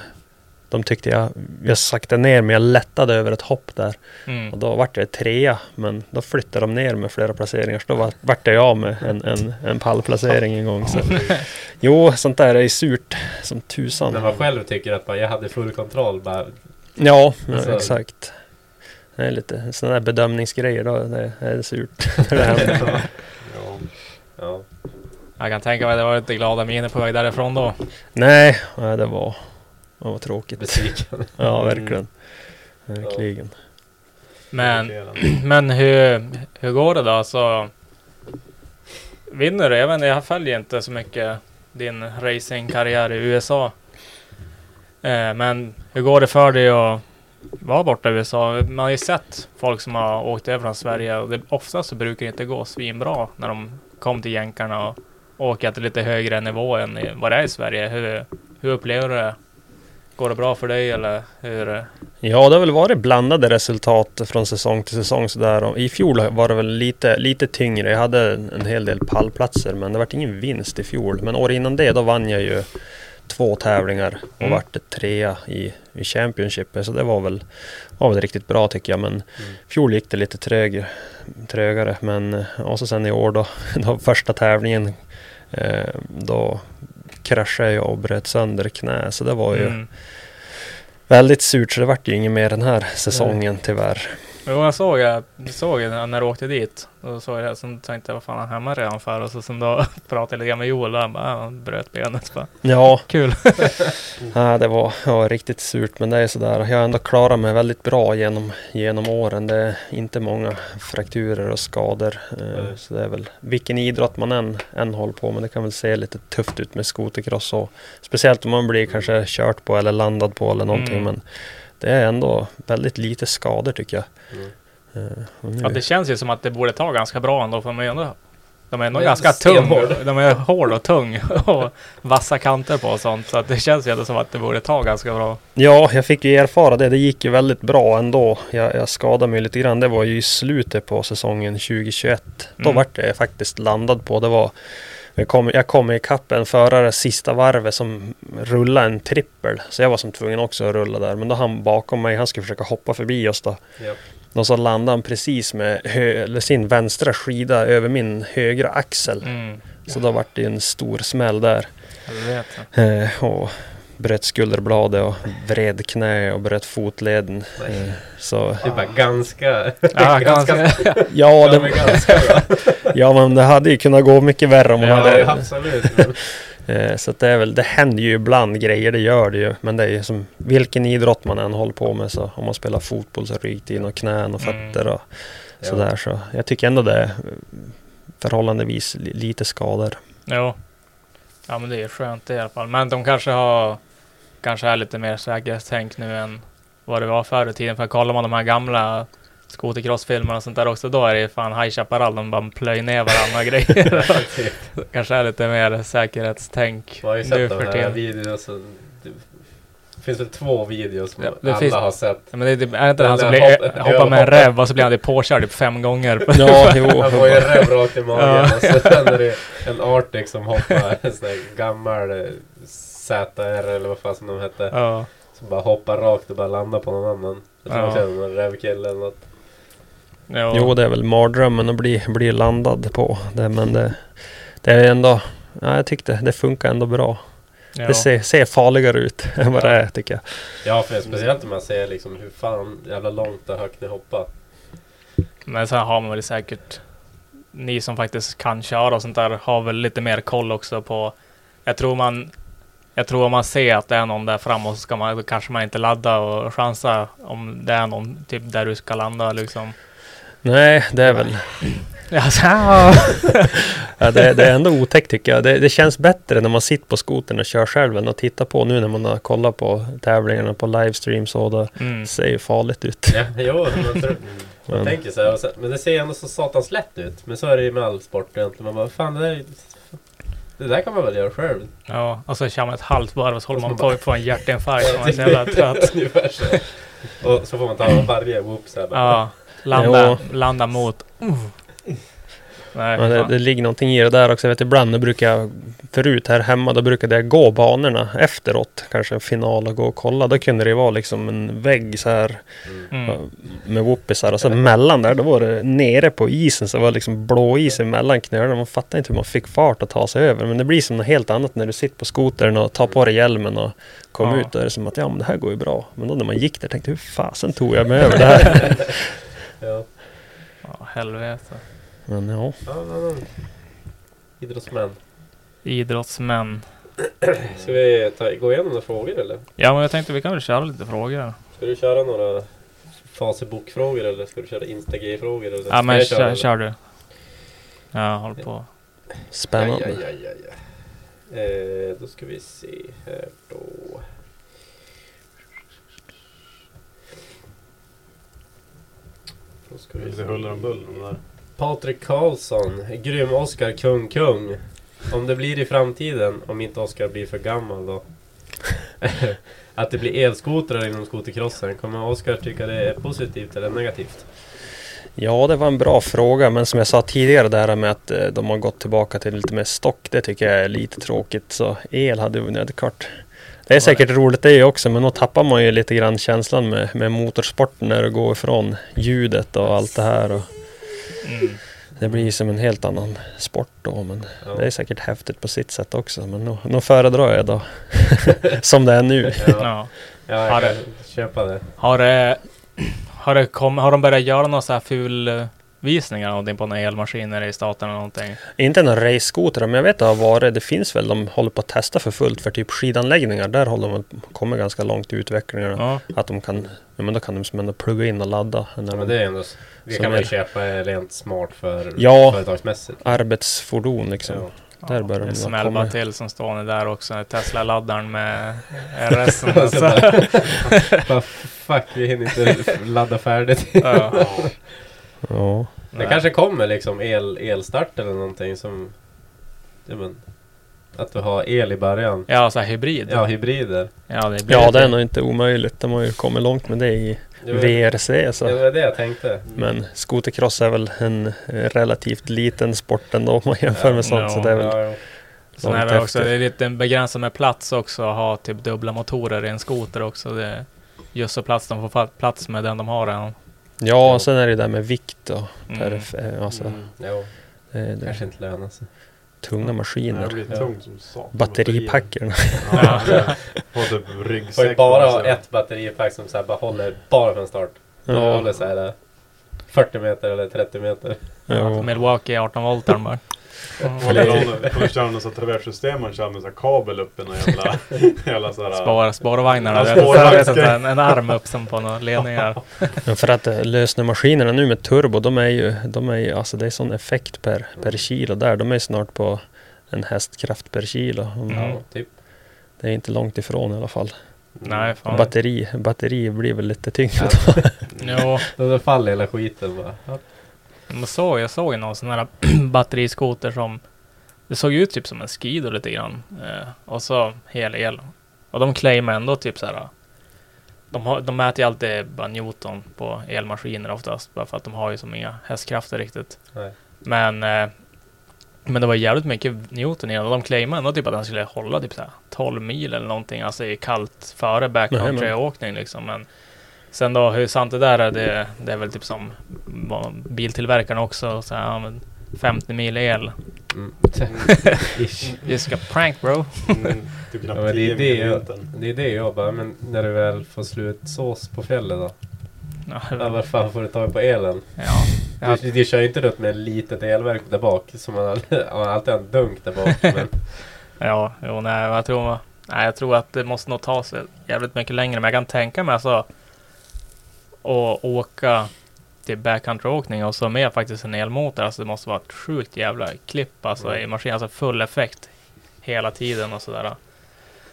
de tyckte jag, jag saktade ner men jag lättade över ett hopp där. Mm. Och då vart jag trea, men då flyttade de ner med flera placeringar. Så då var- vart jag av med en, en, en pallplacering en gång. Så. Jo, sånt där är surt som tusan. När man själv tycker att jag hade full kontroll bara. Ja, ja Alltså- exakt. Det är lite sådana där bedömningsgrejer då, det är surt. det. Ja. Ja. Jag kan tänka mig att det var lite glada miner på väg därifrån då. nej, nej, det var, det var tråkigt. Besviken. Ja, verkligen. Verkligen. Men, men hur, hur går det då? Så vinner du? Jag vet jag följer inte så mycket din racingkarriär i USA. Eh, men hur går det för dig att vara borta i USA? Man har ju sett folk som har åkt över från Sverige och det, oftast så brukar det inte gå svinbra när de kom till jänkarna och åker till lite högre nivå än vad det är i Sverige. Hur, hur upplever du det? Går det bra för dig eller hur? Ja, det har väl varit blandade resultat från säsong till säsong sådär. I fjol var det väl lite, lite tyngre. Jag hade en en hel del pallplatser men det var ingen vinst i fjol. Men år innan det då vann jag ju två tävlingar och Mm. vart trea i, i Championship. Så det var väl, var väl riktigt bra tycker jag. Men Mm. fjol gick det lite trög, trögare. Men eh, och så sen i år då, då första tävlingen eh, då kraschade jag och bröt sönder knä. Så det var ju Mm. Väldigt surt så det vart ju inget mer den här säsongen tyvärr. Jo, jag såg, jag såg det när du åkte dit. Och såg jag det, sen tänkte jag vad fan är han hemma redan för? Och så sen då pratade jag lite grann med Joel och han bara, "Ja, han bröt benet. Bara, Ja, Kul. ja, det var ja, riktigt surt men det är sådär. Jag har ändå klarat mig väldigt bra genom, genom åren. Det är inte många frakturer och skador. Nej. så det är väl vilken idrott man än, än håller på med. Det kan väl se lite tufft ut med skotercross och speciellt om man blir kanske kört på eller landad på eller någonting. Mm. Men det är ändå väldigt lite skador tycker jag. Mm. Ja, det känns ju som att det borde ta ganska bra ändå för de är ändå de är ändå De är ganska tung. De är hård och tung och vassa kanter på och sånt. Så att det känns ju ändå som att det borde ta ganska bra. Ja, jag fick ju erfara det. Det gick ju väldigt bra ändå. Jag, jag skadade mig lite grann. Det var ju i slutet på säsongen 2021. Då Mm. vart jag faktiskt landad på. Det var jag kom, jag kom ikapp en förare sista varvet som rullade en trippel. Så jag var som tvungen också att rulla där. Men då han bakom mig, han skulle försöka hoppa förbi oss då. Ja. Och så landade han precis med hö, eller sin vänstra skida över min högra axel. Mm. Så då vart det en stor smäll där. Eh, och bröt skulderbladet och vred knä och bröt fotleden. Eh, så Det bara ganska... Ja, ganska. ja, det, men ganska bra. ja, men det hade ju kunnat gå mycket värre om man Ja, hade... absolut. Eh, så det är väl, det händer ju ibland grejer, det gör det ju. Men det är ju som vilken idrott man än håller på med. Så om man spelar fotboll så ryker det in och knän och Mm. fötter och Ja. sådär. Så jag tycker ändå det är förhållandevis li- lite skador. Jo. Ja men det är skönt i alla fall. Men de kanske har kanske är lite mer säkerhetstänk nu än vad det var förr i tiden. För kollar man de här gamla skotercrossfilmerna och sånt där också, då är det ju fan High Chaparral, de bara plöjer ner varandra och grejer. kanske är lite mer säkerhetstänk Man har ju nu sett de här videorna så det, finns väl två videos som Ja, alla finns- har sett. Men det, det, är inte det han som blir, hopp- hoppar med en rev och så blir han typ påkörd typ fem gånger? Ja, jo. Han får ju en rev rakt i magen Ja. och sen är det en Arctic som hoppar en sån där gammal ZR eller vad fan som de hette. ja. Som bara hoppar rakt och bara landar på någon annan. Jag tror Ja. det är någon rävkille eller något. Jo. Jo, det är väl mardrömmen att bli, bli landad på det. Men det, det är ändå... Ja, jag tyckte det funkar ändå bra. Jo. Det ser, ser farligare ut än vad det är tycker jag. Ja, för speciellt om man ser liksom hur fan jävla långt och högt ni hoppar. Men sen har man väl säkert ni som faktiskt kan köra och sånt där har väl lite mer koll också på. Jag tror man. Jag tror om man ser att det är någon där framme så ska man kanske man inte ladda och chansa om det är någon typ där du ska landa liksom. Nej, det är väl... Alltså, Ja, det, det är ändå otäckt tycker jag. Det, det känns bättre när man sitter på skotern och kör själv än att titta på nu när man har kollat på tävlingarna på livestreams och det mm. ser ju farligt ut. Ja, jo, man, tror, man Men- tänker så här. Men det ser ändå så satans lätt ut. Men så är det ju med all sport egentligen. Man bara, fan det där, är- det där kan man väl göra själv. Ja, och så kör man ett halvt varv och så håller man Och så på att få en hjärtinfarkt. Man är så jävla trött. Ungefär så. Och så får man ta varje whoop så här bara. Ja, landa, landa mot. Uh. Nej, det, det ligger någonting i det där också. Jag vet ibland, brukar jag, förut här hemma, då brukade jag gå banorna efteråt. Kanske en final och gå och kolla. Då kunde det vara liksom en vägg så här Mm. med whoopisar. Och så mellan där, då var det nere på isen så var det liksom blå is emellan knölarna. Man fattar inte hur man fick fart att ta sig över. Men det blir som något helt annat när du sitter på skotern och tar på dig hjälmen och kommer Ja. ut. Då är det som att ja, men det här går ju bra. Men då när man gick där tänkte jag, hur fasen tog jag mig över det här? Ja. Ja, helvete. Men ja. Ja, ja, ja. Idrottsmän. Idrottsmän. Ska vi ta, gå igenom några frågor eller? Ja, men jag tänkte vi kan väl köra lite frågor. Ska du köra några Facebook-frågor eller ska du köra Instag-frågor? Eller? Ja, men jag köra, kör, eller? kör du. Jag håller på. Spännande. Ja, ja, ja, ja, ja. Eh, då ska vi se här då. Då ska vi Lite se. huller om buller de där. Patrik Karlsson, grym Oscar, kung, kung. Om det blir i framtiden, om inte Oscar blir för gammal då. att det blir elskotrar inom skotercrossen, kommer Oscar tycka det är positivt eller negativt? Ja, det var en bra fråga. Men som jag sa tidigare, det här med att eh, de har gått tillbaka till lite mer stock. Det tycker jag är lite tråkigt. Så el hade vunnit det klart. Det är säkert roligt det också, men då tappar man ju lite grann känslan med, med motorsporten när det går ifrån ljudet och allt det här. Och Mm. det blir som en helt annan sport då. Men Ja. det är säkert häftigt på sitt sätt också. Men nog, nog föredrar jag då som det är nu. Ja, Ja. ja jag Har kan det- köpa det. Har det... Har, det kom, har de börjat göra några så här ful visningar någonting på några elmaskiner i staten eller någonting? Inte några raceskoter, men jag vet att det har varit. Det finns väl, de håller på att testa för fullt för typ skidanläggningar. Där håller de kommit ganska långt i utvecklingen. Ja. Att de kan, ja men då kan de som ändå plugga in och ladda. Ja, men det är ändå... Det Som kan man ju är- köpa rent smart för Ja. företagsmässigt. Arbetsfordon liksom. Ja. Där börjar det de smäller komma. till som står där också. Tesla-laddaren med bara, bara, fuck, vi hinner inte ladda färdigt. Ja. Det kanske kommer liksom el, elstart eller någonting som... Ja, men, att du har el i början. Ja, så här hybrid. Ja, hybrider. ja, det blir ja, det är nog inte omöjligt. De har ju kommit långt med det i Det var, VRC. det Så. var det jag tänkte. Men skotercross är väl en eh, relativt liten sport ändå om man jämför Ja, med sånt. ja, Så det är väl Ja, ja. Sen är det också, det är lite begränsat med plats också att ha typ dubbla motorer i en skoter också. Det är just så plats de får plats med den de har redan. Ja, och sen är det där med vikt och Mm. perif- eh, alltså, Mm, jo, det är det kanske inte lönar sig. tunga Det maskiner. blir Ja. Ja, typ ryggsäck. Bara ha ett batteripack som så här bara håller bara från start. Ja. håller så här eh, 40 meter eller 30 meter. Ja. Milwaukee 18 voltar bara. Kommer köra något traverssystem man kör med så här kabel upp i någon jävla... jävla så här. Ja, är spårvagnsgrej. en, en arm upp som på några ledningar. Men för att eh, lösnemaskinerna nu med turbo, de är ju, de är ju, alltså det är sån effekt per, per kilo där. De är snart på en hästkraft per kilo. Mm. Ja. Ja, typ. Det är inte långt ifrån i alla fall. Nej, fan. Batteri, batteri blir väl lite tyngre. Jo, Då då faller hela skiten bara. Ja. men så, jag såg någon sån här batteriskoter som det såg ut typ som en Skido lite grann. Eh, och så hel el. Och de claimar ändå typ så här. De, har, de mäter ju alltid bara Newton på elmaskiner oftast. Bara för att de har ju som inga hästkrafter riktigt. Nej. Men, eh, men det var jävligt mycket Newton i den. Och de claimar ändå typ att den skulle hålla typ så här 12 mil eller någonting. Alltså i kallt före backcountry-åkning liksom. Men sen då hur sant det där är, det, det är väl typ som biltillverkarna också. Så här, ja, men 50 mil el. Mm. You ska prank bro. Mm, typ Ja, det, 10 är det, jag, det är det jag bara, men när du väl får slut sås på fjället då? Ja, Ja, vad fan får du tag på elen? ja. Ja. Du, du kör ju inte runt med ett litet elverk där bak som man alltid, man alltid har en dunk där bak. Men, Ja, jo, nej, jag tror, nej, jag tror att det måste nog ta sig jävligt mycket längre. Men jag kan tänka mig alltså att åka till backcountryåkning och så med faktiskt en elmotor. Alltså det måste vara ett sjukt jävla klipp alltså i maskinen. Alltså full effekt hela tiden och sådär.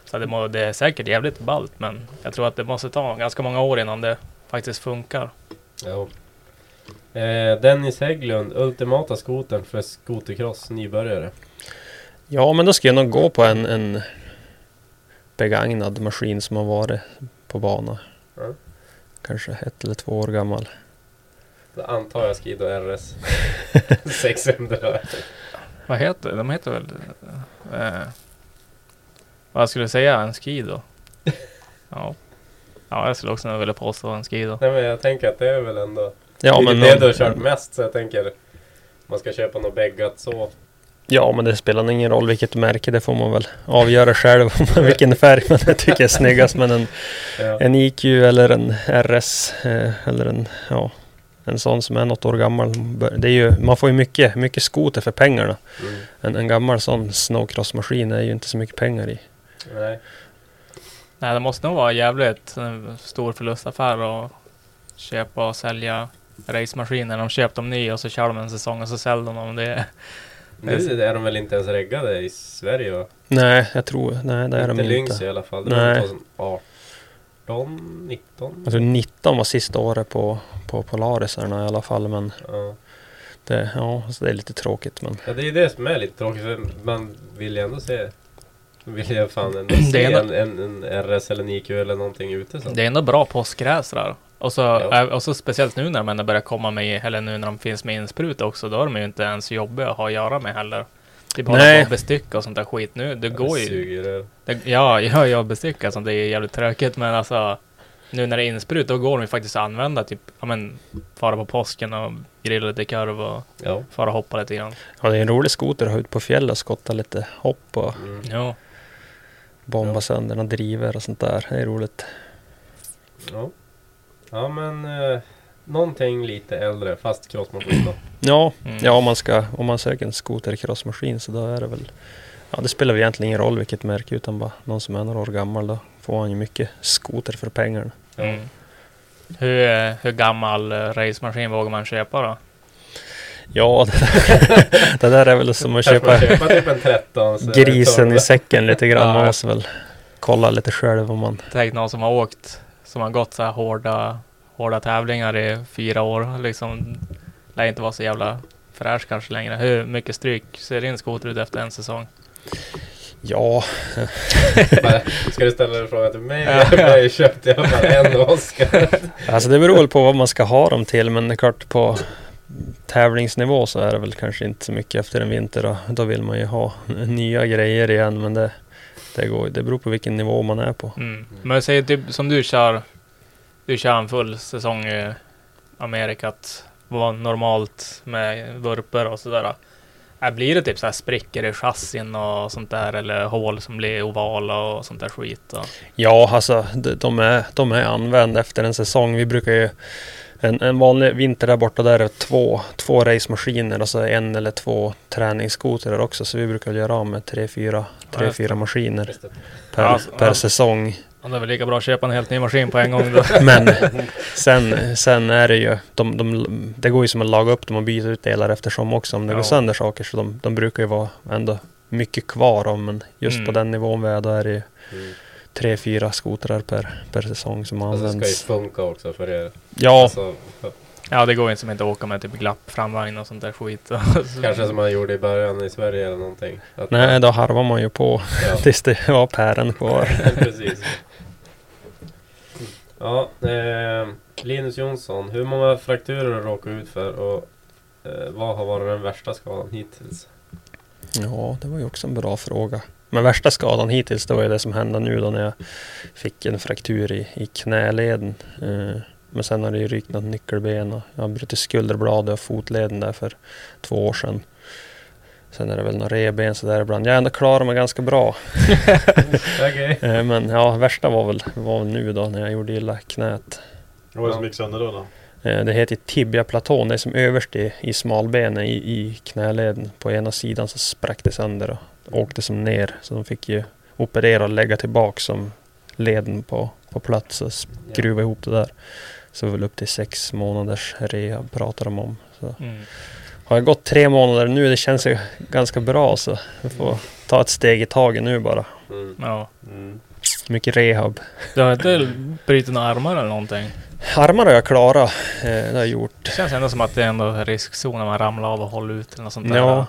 Så det, må, det är säkert jävligt ballt men jag tror att det måste ta ganska många år innan det faktiskt funkar. ja. eh, Dennis Hägglund, ultimata skotern för skotercross nybörjare. Ja, men då ska jag nog gå på en, en begagnad maskin som har varit på bana. Ja. Kanske ett eller två år gammal. Då antar jag Skido RS 600. Vad heter det? De heter väl... Eh, vad skulle jag säga? En skido? Ja. Ja, jag skulle också nog vilja påstå en skido. Nej men jag tänker att det är väl ändå... Ja, det men, är det du har kört mest så jag tänker... Man ska köpa något bäggat så. Ja, men det spelar ingen roll vilket märke. Det får man väl avgöra själv. vilken färg man tycker är snyggast. Men en, Ja. en IQ eller en RS eh, eller en, ja, en sån som är något år gammal. Det är ju, man får ju mycket, mycket skoter för pengarna. Mm. En, en gammal sån snowcrossmaskin är ju inte så mycket pengar i. Nej. Nej, det måste nog vara jävligt en stor förlustaffär att köpa och sälja racemaskiner. De köper dem nya och så kör de en säsong och så säljer de dem. Det, Nu är de väl inte ens reggade i Sverige va? Nej, jag tror, nej det är inte de Lynx inte. i alla fall. Det Nej. var 2018, 19? Jag tror 19 var sista året på, på Polarisarna i alla fall. Men Ja. det, ja, så det är lite tråkigt. Men ja, det är ju det som är lite tråkigt för man vill ju ändå se man vill ju fan ändå se en, en, en RS eller en IQ eller någonting ute så. det är ändå bra påskgräs där. Och så, Ja. äh, och så speciellt nu när de börjar komma med, eller nu när de finns med insprut också, då är de ju inte ens jobbiga att ha att göra med heller. Typ hålla Nej. på och sånt där skit nu. Det går Det ju. Det, ja, ja, jag bestyckar sånt. Det är jävligt tråkigt men alltså nu när det är insprut då går de ju faktiskt att använda typ, ja men fara på påsken och grilla lite korv och Ja. fara och hoppa lite grann. ja, det är en rolig skoter att ha ut på fjället och skotta lite hopp och Mm. Ja. bomba Ja. sönder några driver och sånt där. Det är roligt. Ja. Ja men eh, någonting lite äldre fast crossmaskin då. Ja, Mm. ja om, man ska, om man söker en skotercrossmaskin så då är det väl Ja, det spelar väl egentligen ingen roll vilket märke utan bara någon som är några år gammal. Då får han ju mycket skoter för pengarna. Mm. Hur, eh, hur gammal eh, racemaskin vågar man köpa då? Ja, det där, det där är väl som att Kanske man köpa köpa typ en 13 så grisen i säcken lite grann. Man måste väl kolla lite själv om man... Tänk någon som har åkt, som har gått så här hårda, hårda tävlingar i fyra år. Liksom, lär inte vara så jävla fräsch kanske längre. Hur mycket stryk ser din skoter ut efter en säsong? Ja, Ska du ställa en fråga till mig? Ja. Jag har ju köpt i alla fall en Oscar. alltså det beror väl på vad man ska ha dem till. Men det är klart på tävlingsnivå så är det väl kanske inte så mycket efter en vinter. Då, då vill man ju ha nya grejer igen. Men det, det, går, det beror på vilken nivå man är på. Mm. Men säger typ som du kör, du kör en full säsong i Amerikat. Vad normalt med vurper och sådär. Äh, blir det typ så här sprickor i chassin och sånt där eller hål som blir ovala och sånt där skit? Och, Ja, alltså de, är, de är använda efter en säsong. Vi brukar ju en, en vanlig vinter där borta där är två, två racemaskiner och så en eller två träningsskotrar också. Så vi brukar göra av med tre, fyra, tre, det. fyra maskiner per, Ja, per ja. säsong. Och det är väl lika bra att köpa en helt ny maskin på en gång då. Men sen, sen är det ju, de, de, det går ju som att laga upp dem och byta ut delar eftersom också om det Ja. går sönder saker. Så de, de brukar ju vara ändå mycket kvar om. Men just Mm. på den nivån vi är då är det ju Mm. tre, fyra skotrar per, per säsong som Och så ska ju används. funka också för er. Ja, Alltså, Ja, det går inte som inte att åka med typ glapp framvagn och sånt där skit. kanske som man gjorde i början i Sverige eller någonting. Att nej då harvar man ju på ja, tills det var pären kvar. precis. Ja, eh, Linus Jonsson. Hur många frakturer har du råkat ut för och eh, vad har varit den värsta skadan hittills? Ja, det var ju också en bra fråga. Men värsta skadan hittills det var ju det som hände nu då när jag fick en fraktur i, i knäleden. Eh, men sen har det ju rykt något nyckelben och jag har brutit skulderbladet och fotleden där för två år sedan. Sen är det väl några revben sådär ibland. Jag har ändå klarat mig ganska bra. Okej. Eh, men ja, värsta var väl, var väl nu då när jag gjorde illa knät. Vad var det som gick sönder då? då? Eh, Det heter tibiaplatån. Det är som överst i, i smalbenet i, i knäleden. På ena sidan så sprack det sönder och åkte som ner. Så de fick ju operera och lägga tillbaka som leden på, på plats och skruva ihop det där. Så väl upp till sex månaders rehab pratar de om. Så Mm. Har jag gått tre månader nu, det känns ju ganska bra så jag får ta ett steg i taget nu bara. Mm. Ja. Mm. Mycket rehab. Du har inte brutit några armar eller någonting? Armar har jag klarat. Eh, det har jag gjort. Det känns ändå som att det är ändå riskzon när man ramlar av och håller ut eller något sånt där. Ja.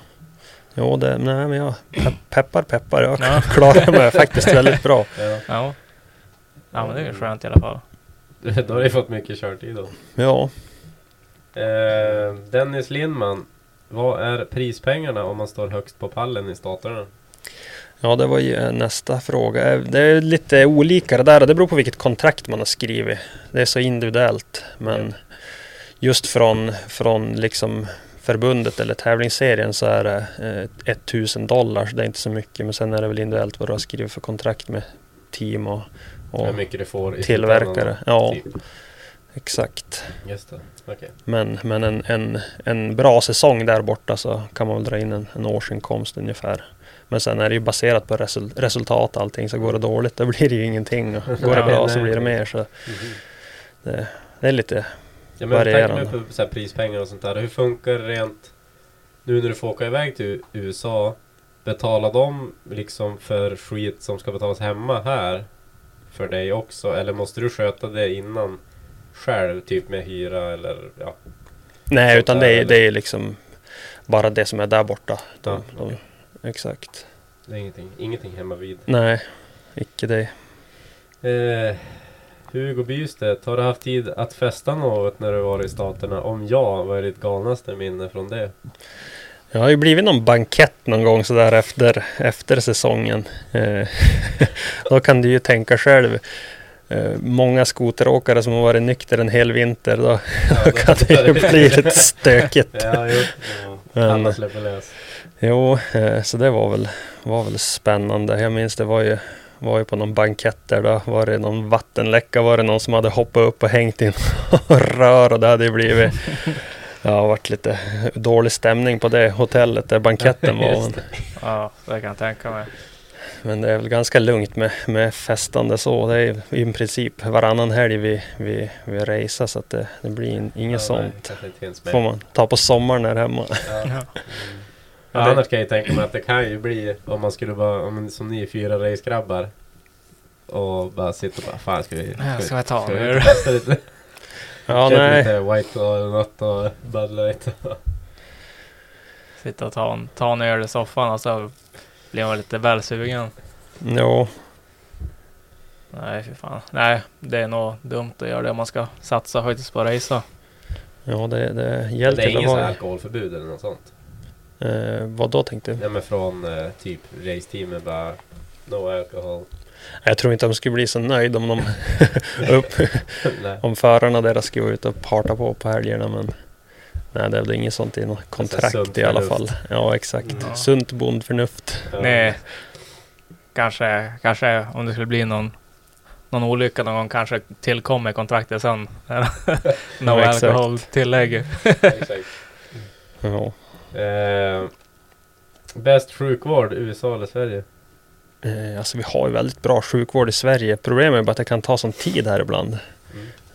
Jo, det, nej men jag pe- peppar peppar. Jag Ja. klarar mig faktiskt väldigt bra. Ja. Ja. Ja men det är skönt i alla fall. Då har du fått mycket körtid då. Ja, Eh, Dennis Lindman. Vad är prispengarna om man står högst på pallen i staterna? Ja, det var ju eh, nästa fråga. Eh, Det är lite olika det där. Det beror på vilket kontrakt man har skrivit. Det är så individuellt. Men just från, från liksom förbundet eller tävlingsserien så är det eh, 1000 dollar. Så det är inte så mycket. Men sen är det väl individuellt vad du har skrivit för kontrakt med team och, och tillverkare. Ja, Typ. exakt. Just det. Okej. Men, men en, en, en bra säsong där borta så kan man väl dra in en, en årsinkomst ungefär. Men sen är det ju baserat på resul, resultat allting. Så går det dåligt då blir det ju ingenting. Och går det bra så blir det mer. Så Mhm. det, det är lite... Ja, men Varierande. på så här prispengar och sånt där. Hur funkar det rent nu när du får åka iväg till USA? Betalar de liksom för skit som ska betalas hemma här för dig också? Eller måste du sköta det innan själv? Typ med hyra eller ja. Nej, utan där, det är, det är liksom bara det som är där borta. De, Ja, de. Exakt. Det är ingenting, ingenting hemma vid. Nej, icke det. Eh, Hugo Bystedt, har du haft tid att festa något när du var i Staterna? Om ja, vad är ditt galnaste minne från det? Jag har ju blivit någon bankett någon gång sådär efter, efter säsongen. Eh, då kan du ju tänka själv. Eh, många skoteråkare som har varit nykter en hel vinter. Då, då kan det ju bli lite stökigt. Ja, jo. Ja. Alla Men, släpper lös. jo, eh, så det var väl, var väl spännande. Jag minns det var ju, var ju på någon bankett där. Då var det någon vattenläcka. Var det någon som hade hoppat upp och hängt in rör. Och det hade ju blivit Ja, det varit lite dålig stämning på det hotellet där banketten var. Ja, det kan jag tänka mig. Men det är väl ganska lugnt med, med festande så. Det är i princip varannan helg vi, vi, vi racear så att det, det blir in, inget Ja, sånt. Får man ta på sommaren här hemma. Ja. Ja. Mm. Ja, Ja, det- annars kan jag ju tänka mig att det kan ju bli om man skulle vara, om, man- som ni fyra racegrabbar och bara sitta och bara fan ska vi, Ja, ska vi ta ska vi testa lite? Ja, Köpa nej. lite White och något och Bud Light. Sitta och ta en, ta en öl i soffan och så blir man lite väl sugen. Jo, Nej, fy fan. Nej, det är nog dumt att göra det om man ska satsa faktiskt på racea. ja det, det Det gäller är sån här ha. alkoholförbud eller något sånt? Eh, vad då tänkte du? Ja men från eh, typ raceteamet bara No alcohol. Jag tror inte de skulle bli så nöjda om de upp, Nej. om förarna deras skulle vara ute och parta på på helgerna. Men nej, det är väl inget sånt i något kontrakt sunt i alla förnuft. fall. Ja, exakt. Ja. Sunt bondförnuft. Ja. Nej. Kanske, kanske om det skulle bli någon, någon olycka någon gång kanske tillkommer kontraktet sen. no Ja, exakt. alcohol tillägg. Exakt. Ja. Eh, bäst sjukvård, USA eller Sverige? Eh, alltså vi har ju väldigt bra sjukvård i Sverige. Problemet är bara att det kan ta sån tid här ibland.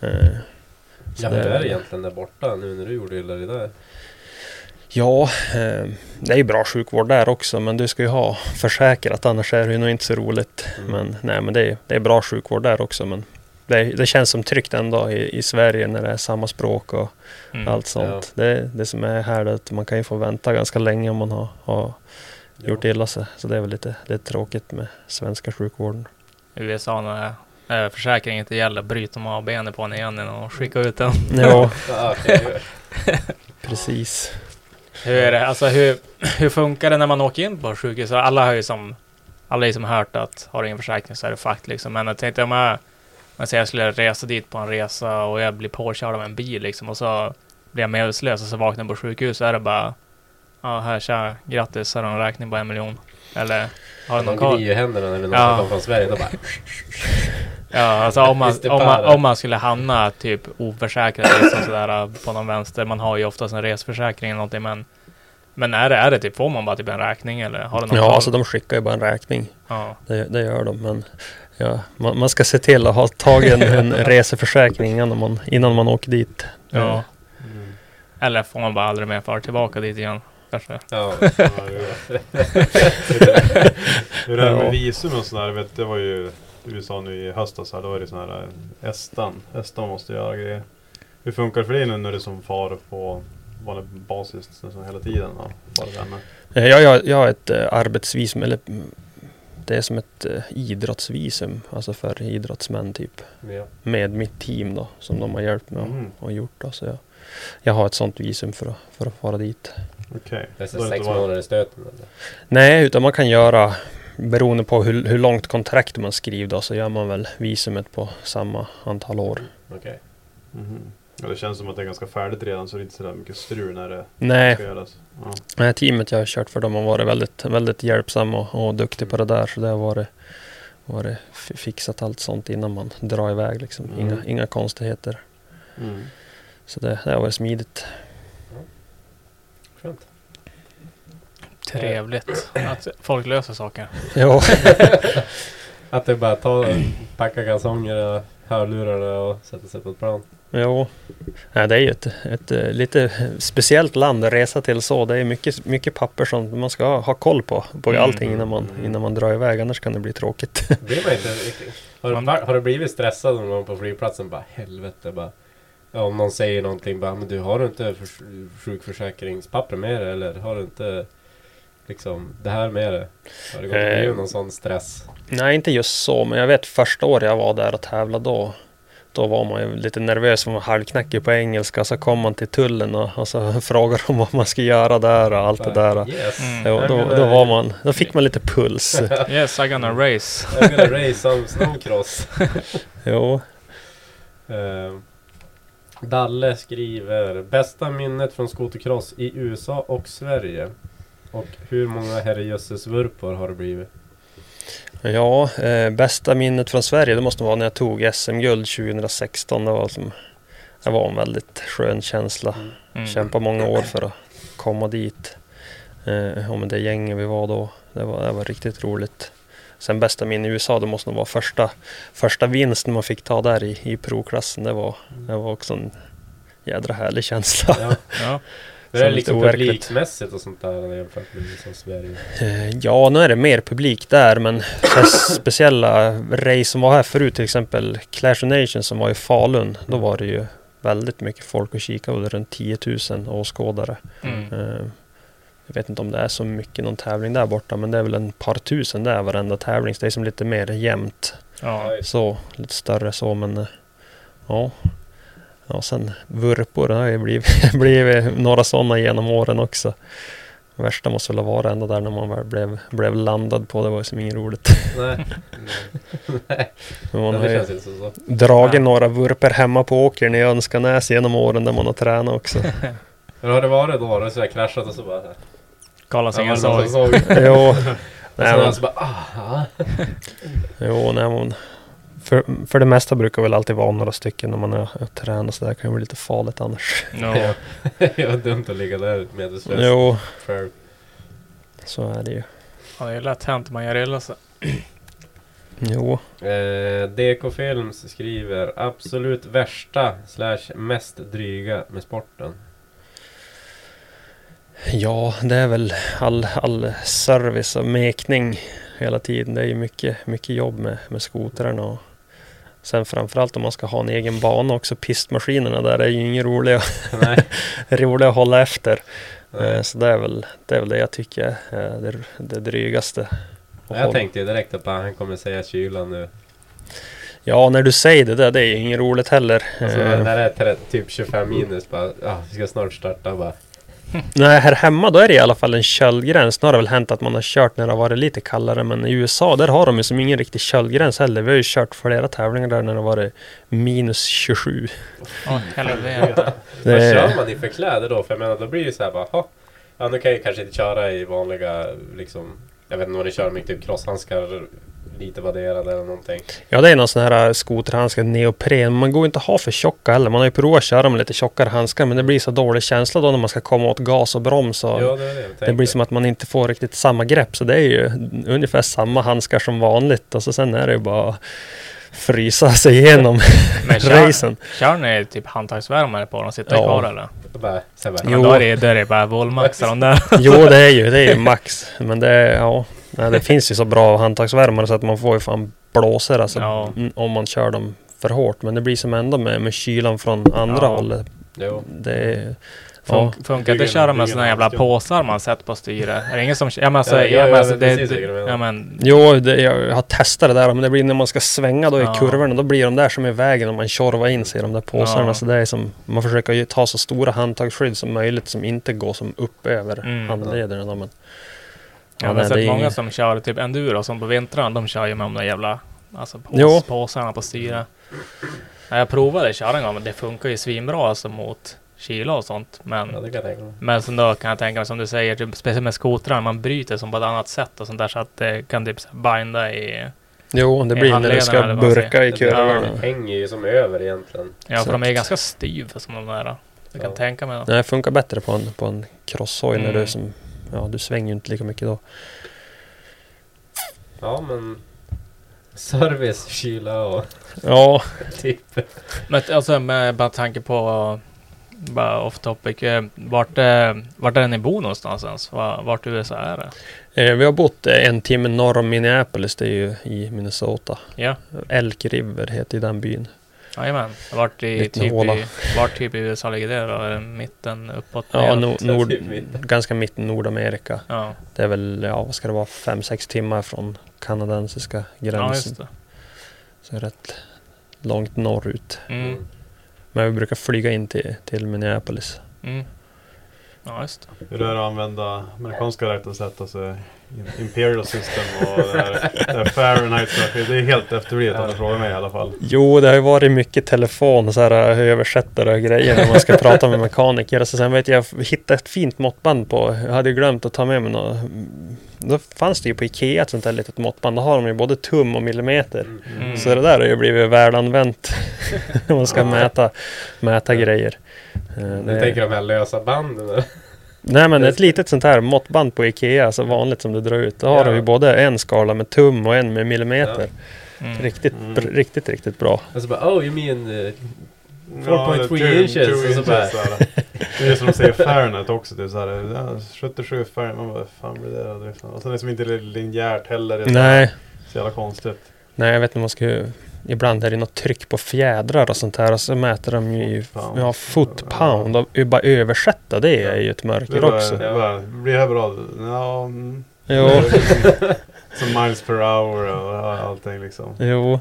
Mm. Eh, Ja, hur det- är det egentligen där borta nu när du gjorde illa det där? Ja, eh, det är ju bra sjukvård där också men du ska ju ha försäkrat annars är det ju nog inte så roligt. Mm. Men nej men det är, det är bra sjukvård där också men det, det känns som tryggt ändå i, i Sverige när det är samma språk och Mm. allt sånt. Det, det som är här är att man kan ju få vänta ganska länge om man har, har gjort illa sig. Så det är väl lite, lite tråkigt med svenska sjukvården. USA när äh, försäkringen inte gäller bryter de av benet på en igen de skickar ut den. Ja, precis. Hur är det? Alltså hur, hur funkar det när man åker in på sjukhus? Alla har ju som alla ju som hört att har du ingen försäkring så är det fakt liksom. Men jag tänkte om jag, man säger jag skulle resa dit på en resa och jag blir påkörd av en bil liksom och så blir jag medvetslös och så vaknar jag på sjukhus så är det bara Ja här tja, grattis, här har du en räkning på en miljon. Eller har du någon De kvar? gnider händerna när någon Ja. som kommer från Sverige. Då bara... Ja, alltså om man, det om man, om man skulle hamna typ oförsäkrad liksom sådär på någon vänster. Man har ju oftast en resförsäkring eller någonting men Men är det, är det typ, får man bara typ en räkning eller har du någon Ja, koll? alltså de skickar ju bara en räkning. ja. Det, det gör de, men ja, man, man ska se till att ha tagit en, en reseförsäkring innan man, innan man åker dit. ja. Mm. Eller får man bara aldrig mer fara tillbaka dit igen? Kanske. Ja. Hur är det med visum och sådär? Jag vet, det var ju USA nu i höstas här. Då var det sån här eh, Estan. Estan måste göra grejer. Hur funkar det för dig nu när du som far på vanlig basis nästan hela tiden? Då? Bara. Eh, Jag, jag, jag har ett eh, arbetsvisum, eller mm, det är som ett idrottsvisum, alltså för idrottsmän typ. Ja. Med mitt team då, som de har hjälpt mig Mm. och, och gjort. Då, så jag, jag har ett sånt visum för att, för att fara dit. Okej. Det är sex månader i stöten eller? Nej, utan man kan göra beroende på hur, hur långt kontrakt man skriver då, så gör man väl visumet på samma antal år. Okej. Mhm. Ja, det känns som att det är ganska färdigt redan så det är inte sådär mycket strul när det Nej, ska göras. Ja. Nej, teamet jag har kört för dem har varit väldigt, väldigt hjälpsamma och, och duktiga på det där. Så det har varit, varit fixat allt sånt innan man drar iväg liksom. Mm. Inga, inga konstigheter. Mm. Så det, det har varit smidigt. Skönt. Trevligt att folk löser saker. Jo, Att det bara ta, packa kalsonger och hörlurarna och sätta sig på ett plan. jo. Nej, det är ju ett, ett eh, lite speciellt land att resa till så. Det är mycket, mycket papper som man ska ha, ha koll på. På Mm. allting innan man, innan man drar iväg. Annars kan det bli tråkigt. Blir man inte... Har du, Man- har du blivit stressad någon gång på flygplatsen? Bara helvete bara. Ja, om någon säger någonting bara, men du har du inte förs- sjukförsäkringspapper med dig eller har du inte liksom det här med dig? Har det gått Eh. med någon sån stress? Nej, inte just så. Men jag vet första året jag var där och tävlade då. Då var man ju lite nervös, man var halvknackig på engelska. Så kom man till tullen och, och så frågade de vad man ska göra där och allt det där. Yes! Mm. Jo, då, då, var man, då fick man lite puls. Yes, I'm gonna race. I'm gonna race some snowcross. Jo, Eh, Dalle skriver Bästa minnet från skotercross i USA och Sverige. Och hur många herrejösses vurpor har det blivit? ja eh, bästa minnet från Sverige det måste vara när jag tog SM-guld 2016. Det var, som, det var en väldigt skön känsla. Mm. Kämpa många år för att komma dit. Eh, och med det gänget vi var då. Det var, det var riktigt roligt. Sen bästa min i USA, det måste nog vara första, första vinsten man fick ta där i, i provklassen. Det var, det var också en jädra härlig känsla. Ja. Ja. Det är Så liksom publikmässigt och sånt där jämfört med och Sverige. Eh, ja, nu är det mer publik där, men speciella race som var här förut, till exempel Clash of Nations som var i Falun, då var det ju väldigt mycket folk och det runt 10 000 åskådare. Mm. Eh, Jag vet inte om det är så mycket någon tävling där borta, men det är väl en par tusen där varenda tävling. Så det är som lite mer jämnt. Ja. Så, lite större så, men eh, ja. Ja, sen vurpor, det har ju blivit, blivit några sådana genom åren också. Värsta måste väl ha varit ändå där när man väl blev, blev landad på. Det var ju som inget roligt. Nej, Men man har det ju dragit Nej. några vurper hemma på åkern i Önskanäs genom åren där man har tränat också. Hur har det varit då? Har du kraschat och så bara... Ja, ingen det såg. såg? jo, Och nej, sen men, så bara ah, ja. jo, nej, men för, för det mesta brukar väl alltid vara några stycken när man är och tränar så där kan det bli lite farligt annars. Ja. Det var dumt att ligga där medvetslös Jo, själv. så är det ju. ja, det är lätt hänt man gör illa sig. Jo, Eh, DK Films skriver absolut värsta slash mest dryga med sporten. ja, det är väl all, all service och mekning hela tiden. Det är ju mycket, mycket jobb med, med skotrarna och sen framförallt om man ska ha en egen bana också. Pistmaskinerna där är ju inget roliga, roliga att hålla efter. Eh, Nej. Så det är väl det, är väl det jag tycker är det, det drygaste. Jag hålla. tänkte ju direkt att han kommer säga kylan nu. Ja, när du säger det där, det är ju inget roligt heller. Alltså Eh, när det är typ 25 minus bara, ah, vi ska snart starta bara. Nej, här hemma då är det i alla fall en köldgräns. Nu har det väl hänt att man har kört när det har varit lite kallare, men i USA där har de ju som ingen riktig köldgräns heller. Vi har ju kört flera tävlingar där när det har varit minus 27. Åh, helvete. Vad Det- kör man i för kläder då? För jag menar då blir det ju såhär bara, ha, ja nu kan jag kanske inte köra i vanliga liksom, jag vet inte vad ni kör med typ crosshandskar, lite vadderade eller någonting. Ja, det är någon sån här äh, skoterhandskar, neopren. Man går inte att ha för tjocka heller. Man har ju provat att köra med lite tjockare handskar, men det blir så dålig känsla då när man ska komma åt gas och broms. Och Ja det är det jag det blir som att man inte får riktigt samma grepp. Så det är ju ungefär samma handskar som vanligt. Och så sen är det ju bara frysa sig igenom Men kör, racen. kör ni typ handtagsvärmare på dem sitter Ja. kvar eller? Bara, Jo. Då är det, då är det bara våldmaxar de där. Jo, det är ju, det är ju max. Men det, är- ja, nej, det finns ju så bra handtagsvärmare så att man får ju fan blåsor alltså, Ja. mm, om man kör dem för hårt. Men det blir som ändå med, med kylan från andra Ja. hållet Jo. Det är... Fun Ja, funkar inte att köra med en jävla påsar man sett på styret? Är det ingen som... Ja men alltså, Ja, ja, ja, alltså det, det, ja, men, Jo, det, jag har testat det där men det blir när man ska svänga då i Ja. kurvorna då blir de där som är i vägen om man tjorvar in sig i de där påsarna. Ja. Så det är som, man försöker ju ta så stora handtagsskydd som möjligt som inte går som upp över Mm. handlederna. Men, jag har nej, sett det är många som kör typ enduro som på vintrarna, de kör ju med de där jävla alltså, Jo. pås, påsarna på styret. Ja, jag provade köra en gång men det funkar ju svinbra alltså mot kyla och sånt. Men, Ja, det kan jag tänka mig. men sen då kan jag tänka mig som du säger, typ, speciellt med skotrar, man bryter som på ett annat sätt och sånt där så att det kan typ binda i... jo, det blir när du ska burka i Det kurvorna. hänger ju som över egentligen. Ja, för de är ganska styva som de där. Jag kan Ja. tänka mig. Det funkar bättre på en, på en crosshoj när Mm. du är som... Ja, du svänger ju inte lika mycket då. Ja, men... Service, kyla och Ja, tipp. Men alltså med bara tanke på bara off topic. eh, Vart, eh, vart är ni bor någonstans ens? Va- Vart i USA är det? eh, vi har bott eh, en timme norr om Minneapolis, det är ju i Minnesota. Ja, Elk River heter den byn. Jajamän. Vart i, Liten typ håla. i, vart typ i USA ligger det då? Mitten, uppåt, Ja, no, nord, Typ mitten. ganska mitt Nordamerika. ja. Det är väl, ja vad ska det vara, fem sex timmar från kanadensiska ja, gränsen. just det. så rätt långt norrut. Mm. Men vi brukar flyga in till, till Minneapolis. Mm. Ja, just det. Hur är det att använda amerikanska räknesätt, alltså Imperial System och det här, det här Fahrenheit. Det är helt efterblivet om du frågar mig i alla fall. Jo, det har ju varit mycket telefon, så här översättare och grejer när man ska prata med mekaniker. Så sen vet jag, jag hittade ett fint måttband på, jag hade ju glömt att ta med mig något. Då fanns det ju på Ikea ett sånt där litet måttband. Då har de ju både tum och millimeter. Mm. Så det där har ju blivit välanvänt. när man ska Ja. mäta, mäta grejer. Eh, det- tänker de här lösa banden? Nej men ett litet sånt här måttband på Ikea, så vanligt som du drar ut. Då har Ja. de ju både en skala med tum och en med millimeter. Mm. Riktigt, Mm. br- riktigt, riktigt bra. Och så bara oh you mean... Uh, 4.3 Ja, inches, two så bara- såhär. Det är som de säger Fahrenheit också. Det är såhär, ja, 77 Fahrenheit. Man bara, vad fan blir det är Och sen är det som inte linjärt heller. Det är Nej, Så jävla konstigt. nej jag vet inte, man ska ju... Ibland är det något tryck på fjädrar och sånt här och så mäter de ju ja, foot pound. Och bara översätta det är ju ett Det mörker är bara, också. det blir det här bra? Ja. Jo, Som miles per hour och allting liksom. jo.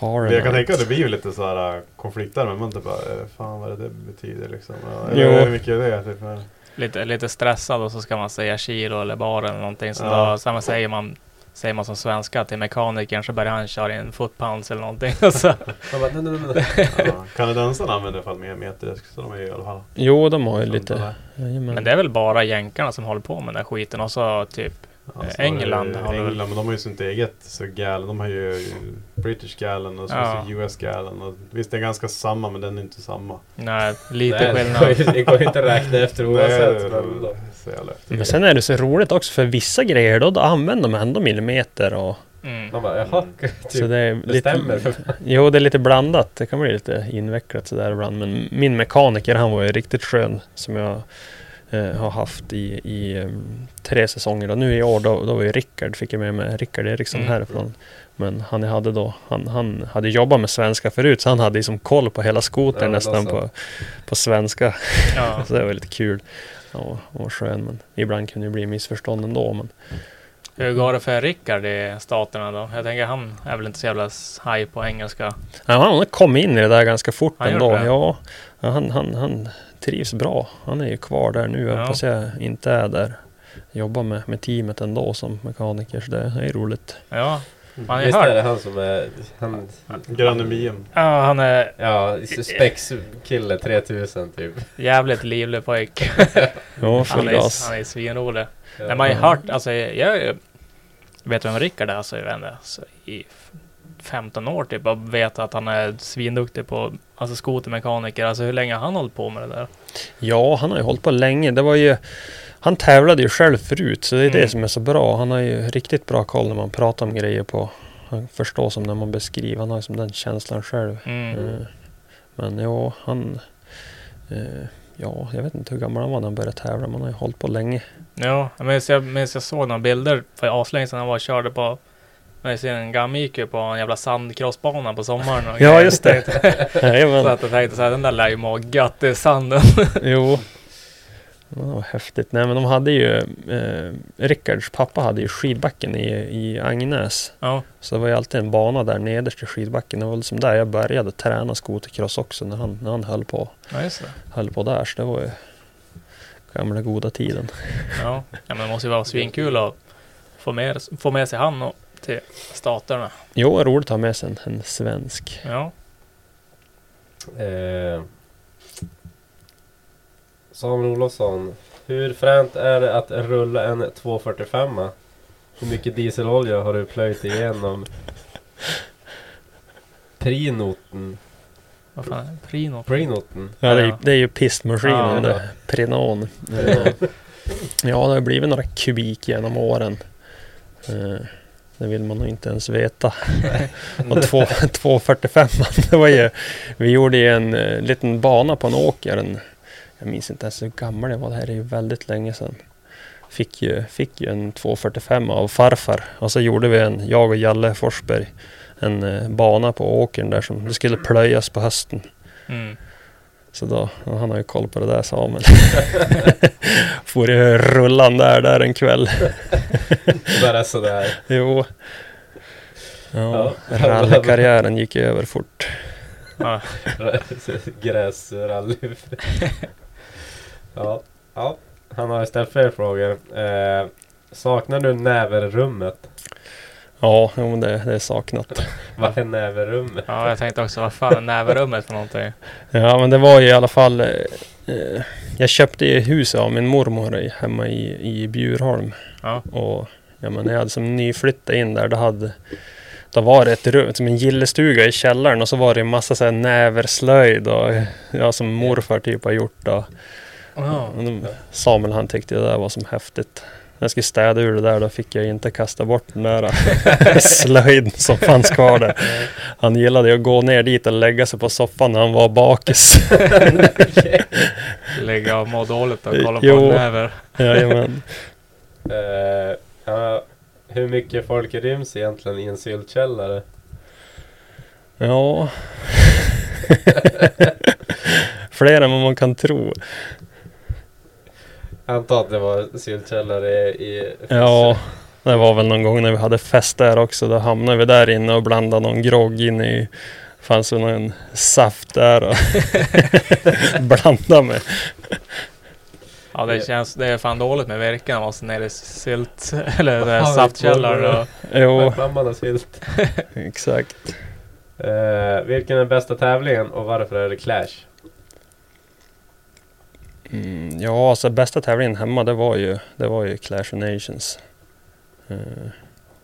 Men jag kan tänka att det blir ju lite så här äh, konflikt där. Men man inte bara, eh, fan vad det det betyder liksom. Ja, Jo. eller hur mycket är det? Typ, Lite, lite stressad och så ska man säga kilo eller bar eller någonting. Så Ja. då, samma säger man, säger man som svenska till mekanikern så börjar han köra in foot pounds eller någonting. Och så, Man bara, nej, nej, nej, nej. ja. Kanadensarna använder i alla fall mer meter. Så de är ju i alla fall. Jo, de har ju lite... där. Men det är väl bara jänkarna som håller på med den här skiten. Och så typ, Så har England har väl- England, men de har ju sitt eget så gallon. De har ju British gallon och så Ja. US gallon. Och visst, det är ganska samma, men den är inte samma. nej, lite Nej, det skillnad. Det går ju inte att räkna efter oavsett. men så sen är det så roligt också för vissa grejer då, då använder de ändå millimeter och... Mm. Bara, jaha. så Typ, det är det lite, stämmer. Jo, det är lite blandat. Det kan bli lite invecklat sådär ibland. Men min mekaniker, han var ju riktigt skön som jag har haft i, i em, tre säsonger. Då. Nu i år, då, då var ju Rickard, fick jag med mig Rickard Eriksson Mm. härifrån. Men han hade då, han, han hade jobbat med svenska förut så han hade liksom koll på hela skotern Ja, nästan alltså. på, på svenska. Ja. Så det var lite kul. Ja, var skön men ibland kunde det bli missförstånd ändå. Men Hur går det för Rickard i staterna då? Jag tänker han är väl inte så jävla haj på engelska. Ja, han kom in i det där ganska fort Han ändå. ja, han, han, han trivs bra. Han är ju kvar där nu. Ja. Ja. Fast jag inte är där. Jobbar med, med teamet ändå som mekaniker. Så det är roligt. Ja, man har ju Visst är det han som är... Han, Granne Miem. Ja, han är ja, spex-kille 3000 typ. jävligt livlig pojk. Ja, full Han är, han är svinrolig. Ja. Nej, man har ju hört, alltså jag vet vem Rickard är, alltså, jag vet inte, alltså, i 15 år typ och vet att han är svinduktig på alltså skotermekaniker. Alltså hur länge har han hållit på med det där? Ja, han har ju hållit på länge. Det var ju... Han tävlade ju själv förut, så det är Mm. det som är så bra. Han har ju riktigt bra koll när man pratar om grejer på... Han förstår som när man beskriver. Han har som den känslan själv. Mm. Eh, Men ja, han... eh, Ja, jag vet inte hur gammal han var när han började tävla. Men han har ju hållit på länge. Ja, jag minns jag, minns jag såg några bilder för aslänge sedan han var och körde på Men sen Gam gick ju på en jävla sandcrossbana på sommaren. och Ja, just det. Så att jag tänkte såhär, den där lär ju må gött i sanden. Jo. Ja, var häftigt. Nej men de hade ju, eh, Rickards pappa hade ju skidbacken i, i Agnäs. Ja, Så det var ju alltid en bana där nederst i skidbacken. Det var liksom där jag började träna skotercross också när han, när han höll, på, ja just det. höll på där. Så det var ju gamla goda tiden. Ja, ja men det måste ju vara svinkul att få med, få med sig han och, till staterna. Jo, roligt att ha med sig en, en svensk. Ja. Eh, Samuel Olofsson. Hur fränt är det att rulla en 245 Hur mycket dieselolja har du plöjt igenom prinoten? Vad fan är det? Prino? Prinoten? Ja, det, är, ju- det är ju pistmaskinen, Ja. det. Prenon. Eh, Ja, det har blivit några kubik genom åren. Det vill man nog inte ens veta. Och två- 245 det var ju, Vi gjorde ju en eh, liten bana på en åker. En, jag minns inte ens hur gammal det var. Det här är ju väldigt länge sedan. Fick ju, fick ju en 245 av farfar. Och så gjorde vi en, jag och Jalle Forsberg, en eh, bana på åkern där som det skulle plöjas på hösten. Mm. Så då, han har ju koll på det där Samuel. Får ju rullan där, där en kväll. Bara sådär. Jo. Ja, Ja. rallykarriären gick ju över fort. Ja. Gräsrally. ja. ja, han har ställt fler frågor. Eh, saknar du näverrummet? Ja, jo, men det, det är saknat. Vad är näverrummet? ja, jag tänkte också, vad fan är näverummet för någonting? Ja, men det var ju i alla fall... Eh, eh, jag köpte ju huset av min mormor i- hemma i, i Bjurholm. Ja. Och ja, men när jag hade som nyflyttat in där, då hade... Då var det ett rum, som en gillestuga i källaren och så var det en massa så här näverslöjd och ja, som morfar typ har gjort. Och, Ja. och de, Samuel han tyckte det där var som häftigt. När jag skulle städa ur det där då fick jag inte kasta bort den där slöjden som fanns kvar där. Han gillade ju att gå ner dit och lägga sig på soffan när han var bakis. Ligga och må dåligt och kolla Jo. på näver. Jajamän. Eh, ja, hur mycket folk ryms egentligen i en syltkällare? Ja. Fler än vad man kan tro. Antar att det var syltkällare i... Ja, det var väl någon gång när vi hade fest där också. Då hamnade vi där inne och blandade någon grogg in i... fanns det någon saft där och blanda med. Ja, det känns, det är fan dåligt med verkan och så nere i sylt, eller det är Ja, saftkällare och... Jo, Mamman har sylt. exakt. Eh, vilken är bästa tävlingen och varför är det Clash? Mm, ja, alltså bästa tävlingen hemma det var ju, det var ju Clash of Nations. Eh,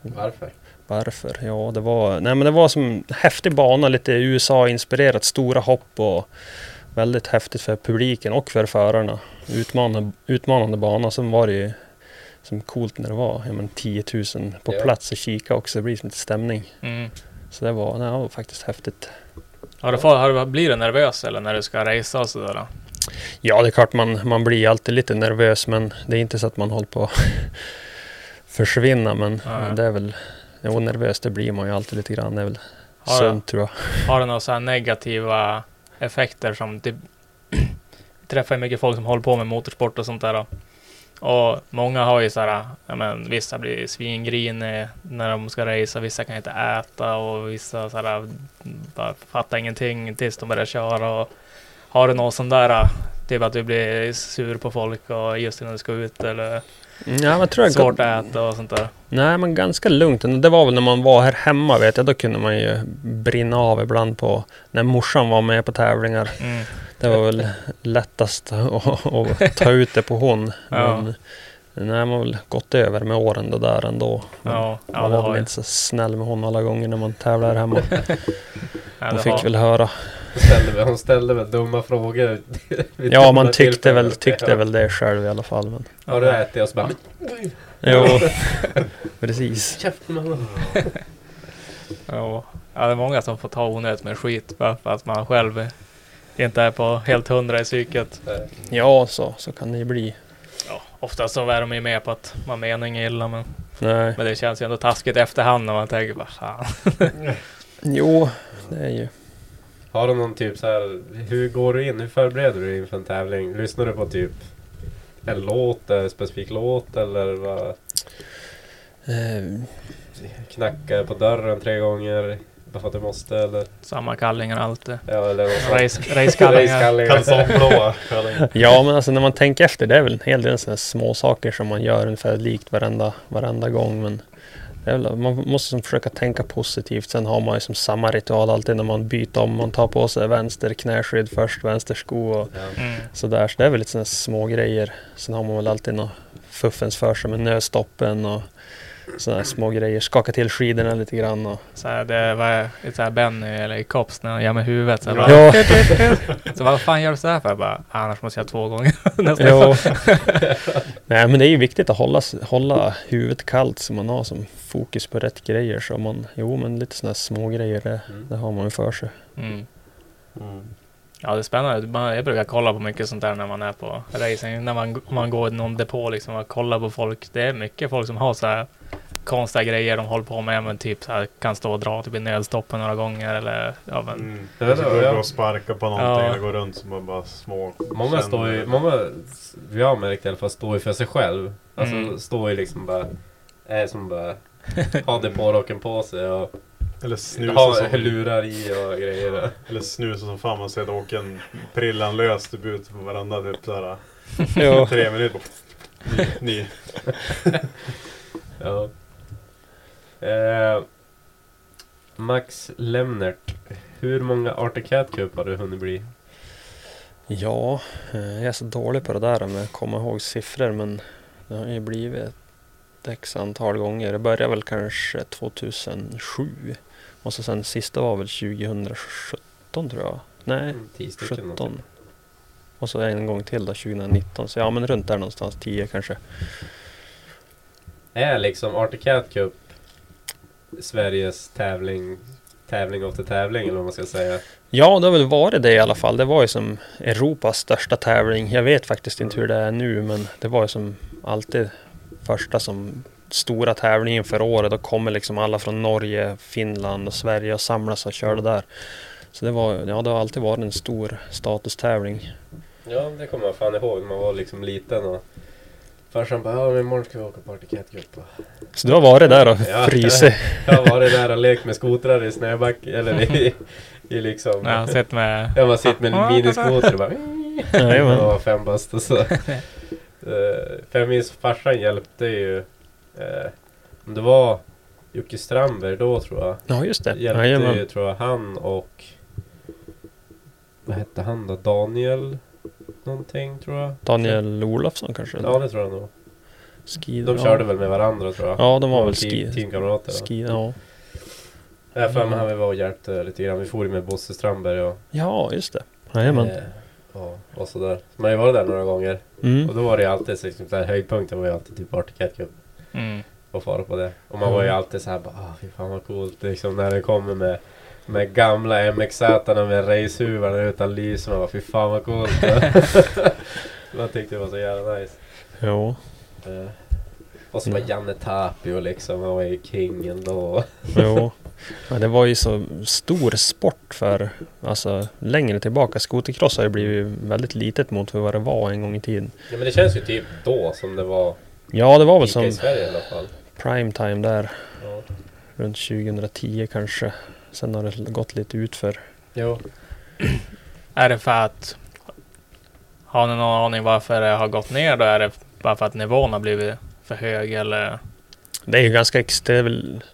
Varför? Varför? Ja, det var, nej, men det var som en häftig bana, lite USA-inspirerat, stora hopp och väldigt häftigt för publiken och för förarna. Utmanande, utmanande bana. Sen var det ju som coolt när det var ja, men 10 000 på Ja. plats och kika också. Det blir som lite stämning. Mm. Så det var, nej, det var faktiskt häftigt. Har du, fått- har du, blir du nervös eller när du ska racea och sådär? Ja, det är klart man, man blir alltid lite nervös men det är inte så att man håller på att försvinna. Men Nej. det är väl, jo nervös det blir man ju alltid lite grann. Det är väl Har sunt tror jag. Har du några så negativa effekter som typ... Vi träffar ju mycket folk som håller på med motorsport och sånt där. då. Och många har ju så här, ja men vissa blir svingrinig när de ska racea, vissa kan inte äta och vissa så här, bara fattar ingenting tills de börjar köra. Och har du någon sån där, typ att du blir sur på folk och just innan du ska ut eller Ja, men tror jag svårt att äta och sånt där? Nej, men ganska lugnt. Det var väl när man var här hemma vet jag. Då kunde man ju brinna av ibland på när morsan var med på tävlingar. Mm. Det var väl lättast att, att ta ut det på hon. Ja. Men nej, man har väl gått över med åren det där ändå. Men Ja, man var väl inte så snäll med hon alla gånger när man tävlar hemma. Man fick har- väl höra. Ställde, väl- hon ställde väl dumma frågor? Ja, man tyckte väl, tyckte väl det själv i alla fall. Men, Har du ätit? Och så bara... jo, precis. Käften. Ja, ja, det är många som får ta onödigt med skit bara för att man själv inte är på helt hundra i psyket. Ja, så, så kan det ju bli. Ja, oftast så är de ju med på att man menar inget illa men Nej. Men det känns ju ändå taskigt efterhand när man tänker bara fan. Jo, det är ju... Har du någon typ så här, hur går du in? Hur förbereder du dig inför en tävling? Lyssnar du på typ en låt, en specifik låt eller vad? Eh, Knacka på dörren tre gånger bara för att du måste eller? Samma kallingar alltid. Ja, eller racekallingar. Kalsongblåa. ja, men alltså när man tänker efter, det är väl en hel del sådana små saker som man gör ungefär likt varenda, varenda gång. Men man måste som försöka tänka positivt. Sen har man ju som samma ritual alltid när man byter om. Man tar på sig vänster knäskydd först, vänster sko och. Mm. sådär. Så det är väl lite sådana små grejer. Sen har man väl alltid något fuffens för sig med nödstoppen och sådana små grejer. Skaka till skidorna lite grann och Så här, det var lite såhär Benny eller i Cops när han gör med huvudet. Så, här, Ja. bara, så vad fan gör du sådär för? Jag bara, annars måste jag två gånger. Nästa Jo. Nej men det är ju viktigt att hålla, hålla huvudet kallt så man har som fokus på rätt grejer. Så man, jo men lite sådana små grejer det, Mm. det har man ju för sig. Mm. Mm. Ja det är spännande. Man- Jag brukar kolla på mycket sånt där när man är på racing. När man, man går i någon depå liksom och kollar på folk. Det är mycket folk som har så här konstiga grejer de håller på med. Men typ så här, kan stå och dra typ i nödstoppen några gånger eller ja men. Mm. Det- gå ja. och sparka på någonting Ja. eller gå runt som bara, bara små... Många står ju, många, vi har märkt i alla fall, står ju för sig själv. Alltså Mm. står ju liksom bara, är som bara, har depårocken på sig och Eller snusa har som, lurar i och grejer. eller snusa som fan man ser att åka en prillan lös typ ut på varandra typ såhär Jo. tre minuter. Ny, ny. Ja. Eh, Max Lemnert, hur många Arctic Cat Cup har du hunnit bli? Ja, eh, jag är så dålig på det där med att komma ihåg siffror men det har ju blivit ett x antal gånger. Det började väl kanske 2007 och så sen sista var väl 2017 tror jag. Nej, Mm, Tio stycken. 17. någonting. Och så en gång till då 2019. Så ja men runt där någonstans, 10 kanske. Är liksom Arctic Cat Cup Sveriges tävling, tävling efter tävling eller vad man ska säga? Ja, det har väl varit det i alla fall. Det var ju som Europas största tävling. Jag vet faktiskt inte hur det är nu, men det var ju som alltid första som stora tävlingen för året. Då kommer liksom alla från Norge, Finland och Sverige och samlas och kör det där. Så det var, ja det har alltid varit en stor statustävling. Ja, det kommer jag fan ihåg man var liksom liten och farsan bara ja men imorgon ska vi åka på Arctic Cat Cup. Så du har varit där och Ja. frysit? Jag har varit där och lekt med skotrar i snöback eller i, i liksom... Jag har sett med... Ja, man sitter med en miniskoter och bara... Jajamän. Jag var fem bast och så. Eh, För jag minns farsan hjälpte ju... eh, Om det var Jocke Strandberg då tror jag. Ja just det. Hjälpte ju Jajamän. tror jag han och... Vad hette han då? Daniel? Någonting tror jag. Daniel Olofsson kanske? Ja det tror jag nog. Ski, De ja. körde väl med varandra tror jag. Ja, de var De väl ski, Teamkamrater. ski ja. Jag har för mig han var och hjälpte lite grann. Vi for ju med Bosse Strandberg och... ja, just det. Jajamän. eh, och, och sådär. Så man har ju varit där några gånger. Och Mm. då var det ju alltid liksom, så här, höjdpunkten var ju alltid typ Arctic Cat Cup. Mm. Och fara på det. Och man var ju Mm. alltid så här bara ah, fy fan vad coolt. Liksom när det kommer med med gamla MX-Z med racehuvarna utan lys. Man bara fy fan vad coolt. man tyckte det var så jävla nice. Jo. Eh, och så var Janne Tapio liksom. Han var ju kingen då. Jo. Ja, det var ju så stor sport för, alltså längre tillbaka. Skotercross har ju blivit väldigt litet mot vad det var en gång i tiden. Ja men det känns ju typ då som det var Ja, det var väl som Sverige prime time där. Ja. Runt 2010 kanske. Sen har det gått lite utför. Jo. Är det för att... Har ni någon aning varför det har gått ner då? Är det bara för att nivån har blivit för hög eller? Det är ju ganska extremt.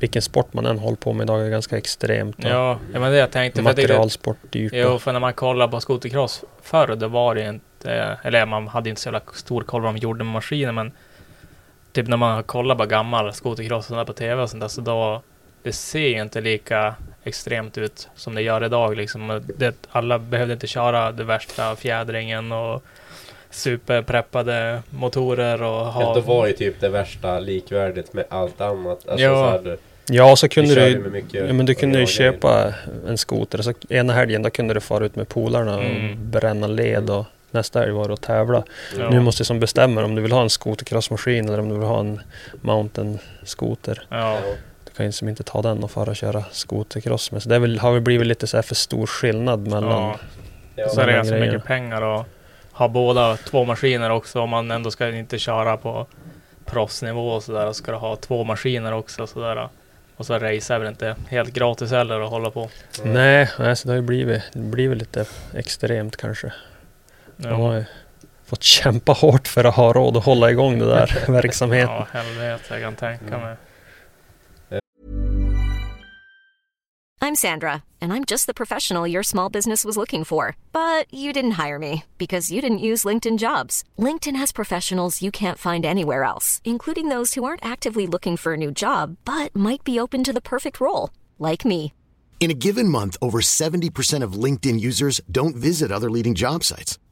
Vilken sport man än håller på med idag är ganska extremt. Ja, ja men det jag tänkte. Materialsport dyrt. Jo, för när man kollar på skotercross förr, då var det inte... Eller man hade inte så jävla stor koll vad de gjorde med maskiner, men... Typ när man kollar på gammal skotercross och sånt där på TV och sånt där, så då... Det ser ju inte lika extremt ut som det gör idag liksom. Det, alla behövde inte köra det värsta fjädringen och superpreppade motorer och ha... Ja, då var ju typ det värsta likvärdigt med allt annat. Alltså, Ja. så här, du, Ja, så kunde du mycket Ja men du kunde ju köpa en skoter. Så ena helgen då kunde du fara ut med polarna och Mm. bränna led och nästa helg var att tävla. Ja. Nu måste du som bestämma om du vill ha en skotercrossmaskin eller om du vill ha en mountain skoter. Ja. Du kan ju som inte ta den och fara och köra skotercross med. Så det väl, har väl blivit lite så här för stor skillnad mellan... Ja. Ja. Så är det ganska grejerna. mycket pengar och ha båda två maskiner också om man ändå ska inte köra på proffsnivå och sådär. Ska du ha två maskiner också sådär. Och så race är väl inte helt gratis heller att hålla på. Nej, nej, så det har ju blivit, väl lite extremt kanske. Man har Ja, ju fått kämpa hårt för att ha råd att hålla igång det där verksamheten. ja helvete jag kan tänka mig. I'm Sandra, and I'm just the professional your small business was looking for. But you didn't hire me because you didn't use LinkedIn jobs. LinkedIn has professionals you can't find anywhere else, including those who aren't actively looking for a new job but might be open to the perfect role, like me. In a given month, over 70% of LinkedIn users don't visit other leading job sites.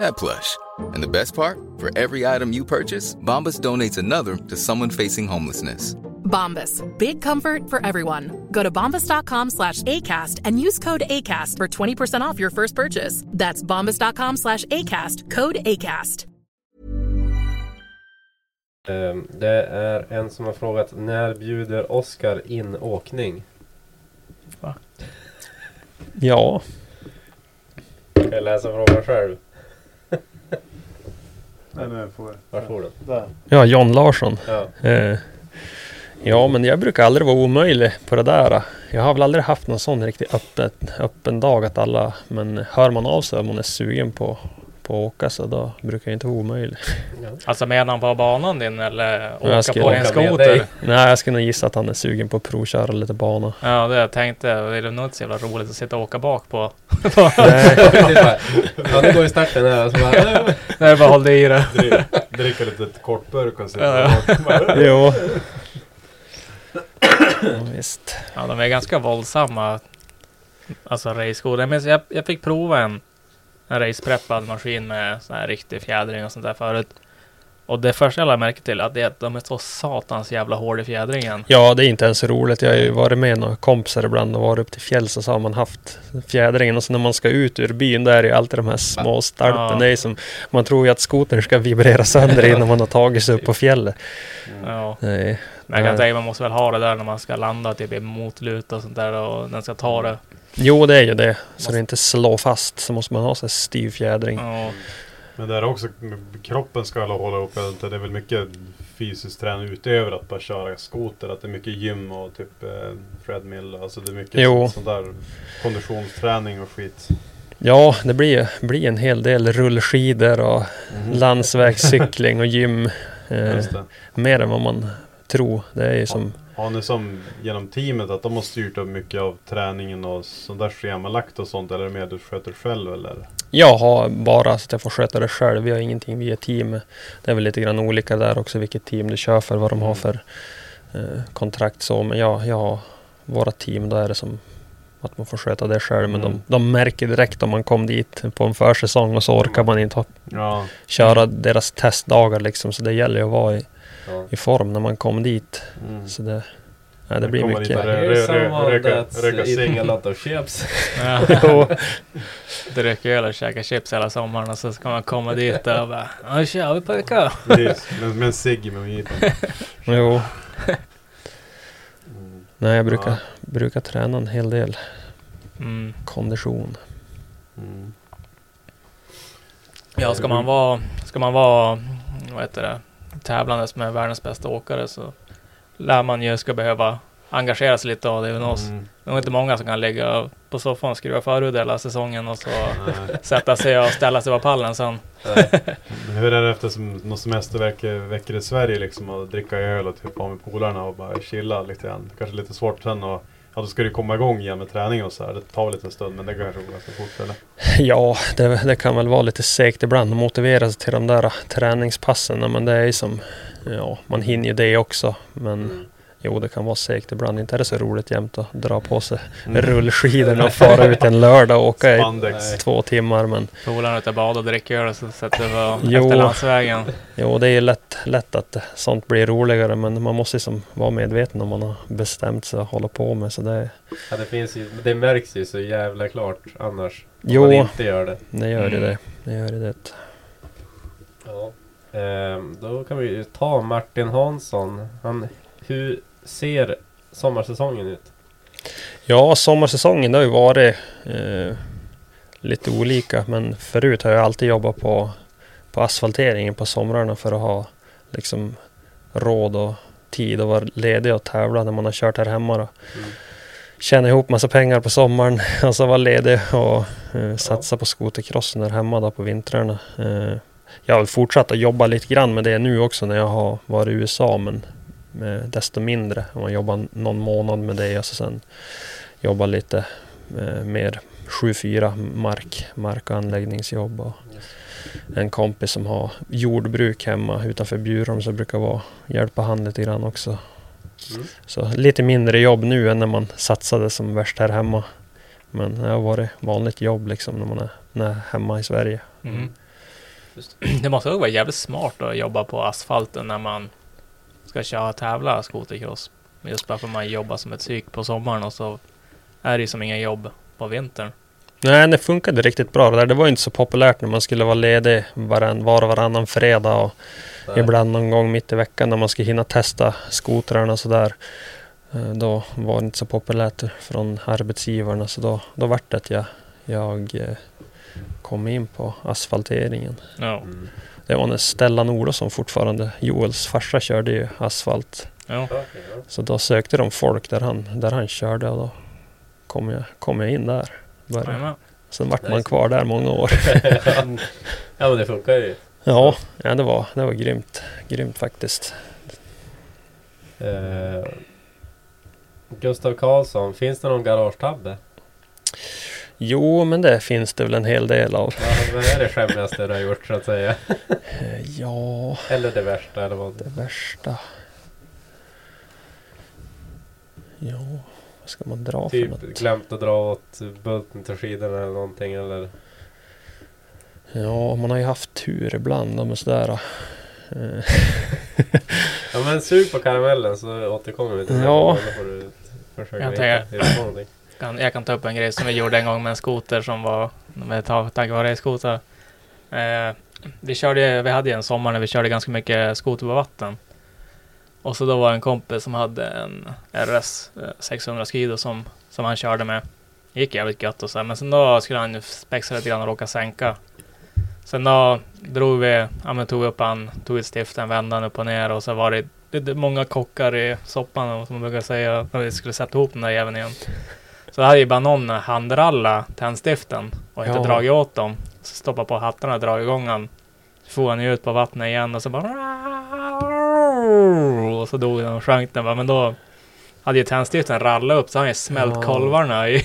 that plush. And the best part? For every item you purchase, Bombas donates another to someone facing homelessness. Bombas. Big comfort for everyone. Go to bombas.com slash ACAST and use code ACAST for 20% off your first purchase. That's bombas.com slash ACAST. Code ACAST. Ehm, Det är en som har frågat när bjuder Oskar in åkning? Ja, Ska jag läsa frågan själv? Nej, nu får. Varsågod. Där. ja John Larsson. Ja. Eh, ja, men jag brukar aldrig vara omöjlig på det där. Jag har väl aldrig haft någon sån riktigt öppet, öppen dag att alla... Men hör man av sig om man är sugen på, på att åka så då brukar jag inte vara omöjlig. Alltså menar han på banan din eller åka Jag skulle- på din med skoter? Nej, jag skulle nog gissa att han är sugen på att provköra lite bana. Ja, det jag tänkte. Det är nog inte så jävla roligt att sitta och åka bak på. Nej, bara, Ja, nu går ju starten här. Så bara, äh, Nej, bara håll dig i det. Dri- Dricka lite kortburk och sitta Ja, ja. jo. Ja, visst. Ja, de är ganska våldsamma. Alltså raceskoter. Jag, minns, jag, jag fick prova en, en racepreppad maskin med sån här riktig fjädring och sånt där förut. Och det första jag lade märke till att det är att de är så satans jävla hård i fjädringen. Ja, det är inte ens roligt. Jag har ju varit med några kompisar ibland och varit upp till fjälls och så har man haft fjädringen och så när man ska ut ur byn där är ju alltid de här små stolpen. Ja. Det är som, man tror ju att skotern ska vibrera sönder innan man har tagit sig upp på fjället. Ja. Nej. Men jag kan tänka man måste väl ha det där när man ska landa typ i motlut och sånt där och den ska ta det. Jo, det är ju det. Så det inte slår fast så måste man ha så här styv fjädring. Ja. Men det är också, kroppen ska alla hålla ihop. Det är väl mycket fysisk träning utöver att bara köra skoter. Att det är mycket gym och typ eh, treadmill. Alltså det är mycket Jo. sånt där konditionsträning och skit. Ja, det blir, blir en hel del rullskidor och landsvägscykling och gym. Eh, mer än vad man tror. Det är ju som... Har ni som genom teamet att de har styrt upp mycket av träningen och sånt där schemalagt och sånt? Eller är det mer du sköter själv eller? Jag har bara så att jag får sköta det själv. Vi har ingenting via team. Det är väl lite grann olika där också vilket team du kör för, vad de har för eh, kontrakt så. Men ja, jag har våra team, då är det som att man får sköta det själv. Men Mm. de, de märker direkt om man kom dit på en försäsong och så orkar man inte ha, Ja, köra deras testdagar liksom. Så det gäller ju att vara i, Ja. i form när man kom dit. mm. Så det, ja, det blir mycket. röka- cigg. of chips. Ja. Dricker öl och käkar chips hela sommaren och så ska man komma dit och bara Nu kör vi pojkar! Precis, med, en cigg med mojito. Jo, Mm. nej jag brukar, Ja. brukar träna en hel del Mm. kondition. Mm. Ja, ska man vara, ska man vara, vad heter det, tävlandes med världens bästa åkare så lär man ju ska behöva engagera sig lite av det än oss. Mm. Det är inte många som kan ligga på soffan och skruva förhud hela säsongen och så sätta sig och ställa sig på pallen sen. Hur är det efter som någon semesterveckor i Sverige liksom och dricka öl och typ vara med polarna och bara chilla lite grann? Kanske lite svårt sen och Ja då ska du komma igång igen med träning och så här. Det tar väl lite en stund men det kanske går ganska fort eller? Ja, det, det kan väl vara lite segt ibland att motivera sig till de där träningspassen. Men det är ju som, ja, man hinner ju det också. Men jo, det kan vara segt ibland. Inte är det så roligt jämt att dra på sig Mm. rullskidorna och fara ut en lördag och åka i Spandex. två timmar. Men Polarna ute och badar och dricker öl och så sätter vi efter landsvägen. jo, det är ju lätt, lätt att sånt blir roligare. Men man måste ju som vara medveten om man har bestämt sig att hålla på med. Så det, Ja, det finns ju, det märks ju så jävla klart annars. Om Jo. man inte gör det. det gör ju Mm. det. Det gör det. Ja. Ehm, då kan vi ju ta Martin Hansson. Han, hur ser sommarsäsongen ut? Ja, sommarsäsongen det har ju varit eh, lite olika. Men förut har jag alltid jobbat på, på asfalteringen på somrarna för att ha liksom råd och tid att vara ledig och tävla när man har kört här hemma. Då. Mm. Tjäna ihop massa pengar på sommaren och så vara ledig och eh, satsa på skotercrossen här hemma då på vintrarna. Eh, jag har fortsatt att jobba lite grann med det nu också när jag har varit i USA men desto mindre. Man jobbar någon månad med det och så sen jobbar lite eh, mer 7-4 mark, mark och anläggningsjobb. Och en kompis som har jordbruk hemma utanför Bjurum så brukar vara hjälpa han lite grann också. Mm. Så lite mindre jobb nu än när man satsade som värst här hemma. Men det har varit vanligt jobb liksom när man är, när är hemma i Sverige. Mm. Det måste också vara jävligt smart att jobba på asfalten när man ska köra och tävla skotercross. Just bara för att man jobbar som ett psyk på sommaren och så är det ju som inga jobb på vintern. Nej, det funkade riktigt bra det där. Det var inte så populärt när man skulle vara ledig varann, var och varannan fredag och Nej. ibland någon gång mitt i veckan när man skulle hinna testa skotrarna och sådär. Eh, Då var det inte så populärt från arbetsgivarna så då, då vart det att jag, jag eh, kom in på asfalteringen. Ja. Mm. Det var när Stellan Olofsson fortfarande, Joels farsa körde ju asfalt. Ja. Så då sökte de folk där han, där han körde och då kom jag, kom jag in där. Började. Sen vart man kvar där många år. ja men det funkar ju. Ja, ja det, var, det var grymt. Grymt faktiskt. Eh, Gustav Karlsson, finns det någon garagetabbe? Jo, men det finns det väl en hel del av. Ja, vad är det skämmigaste du har gjort så att säga? Eh, Ja, Eller det värsta eller vad? det värsta. Ja, vad ska man dra för Typ något? glömt att dra åt bulten till skidorna eller någonting eller? Ja, man har ju haft tur ibland och sådär. Eh, Ja men sug på karamellen så återkommer vi till det. Ja. Då får du försöka Jag hitta, tänker- hitta på någonting. Kan, jag kan ta upp en grej som vi gjorde en gång med en skoter som var med tack vare. Eh, vi, körde, vi hade ju en sommar när vi körde ganska mycket skoter på vatten. Och så då var det en kompis som hade en RS 600 Skido som, som han körde med. Det gick jävligt gött och så här. Men sen då skulle han ju spexa lite grann och råka sänka. Sen då drog vi, ja men tog upp han, tog ut stiften, vände han upp och ner och så var det lite många kockar i soppan som man brukar säga när vi skulle sätta ihop den där jäveln igen. Så hade ju bara någon handralla tändstiften och inte Ja. dragit åt dem. Så stoppa på hattarna och dra igång han. Så får han ut på vattnet igen och så bara... Och så dog den och sjönk den. Men då hade ju tändstiften rallat upp så han ju smält Ja. kolvarna i...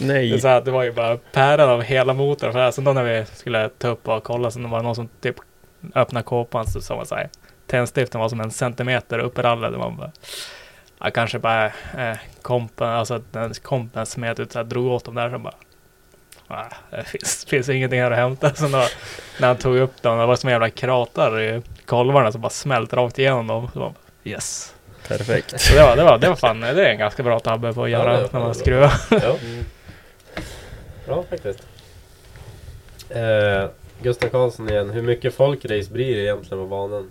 nej, så att det var ju bara päron av hela motorn. Så här, Sen då när vi skulle ta upp och kolla så var det någon som typ öppnade kåpan så sa man såhär. Tändstiften var som en centimeter upprallade. Man bara... Ja, kanske bara eh, kompen, alltså den kompen smet ut så drog åt dem där så bara. Ah, det finns, finns ingenting här att hämta. Så då, när han tog upp dem, det var som jävla kratar i kolvarna som bara smält rakt igenom dem. Så bara, yes. perfekt. Så det var, det var, det var fan, det är en ganska bra tabbe på att Ja, göra är när man skruvar. Ja. Bra faktiskt. Eh, Gustav Karlsson igen. Hur mycket folkrace blir det egentligen på banan?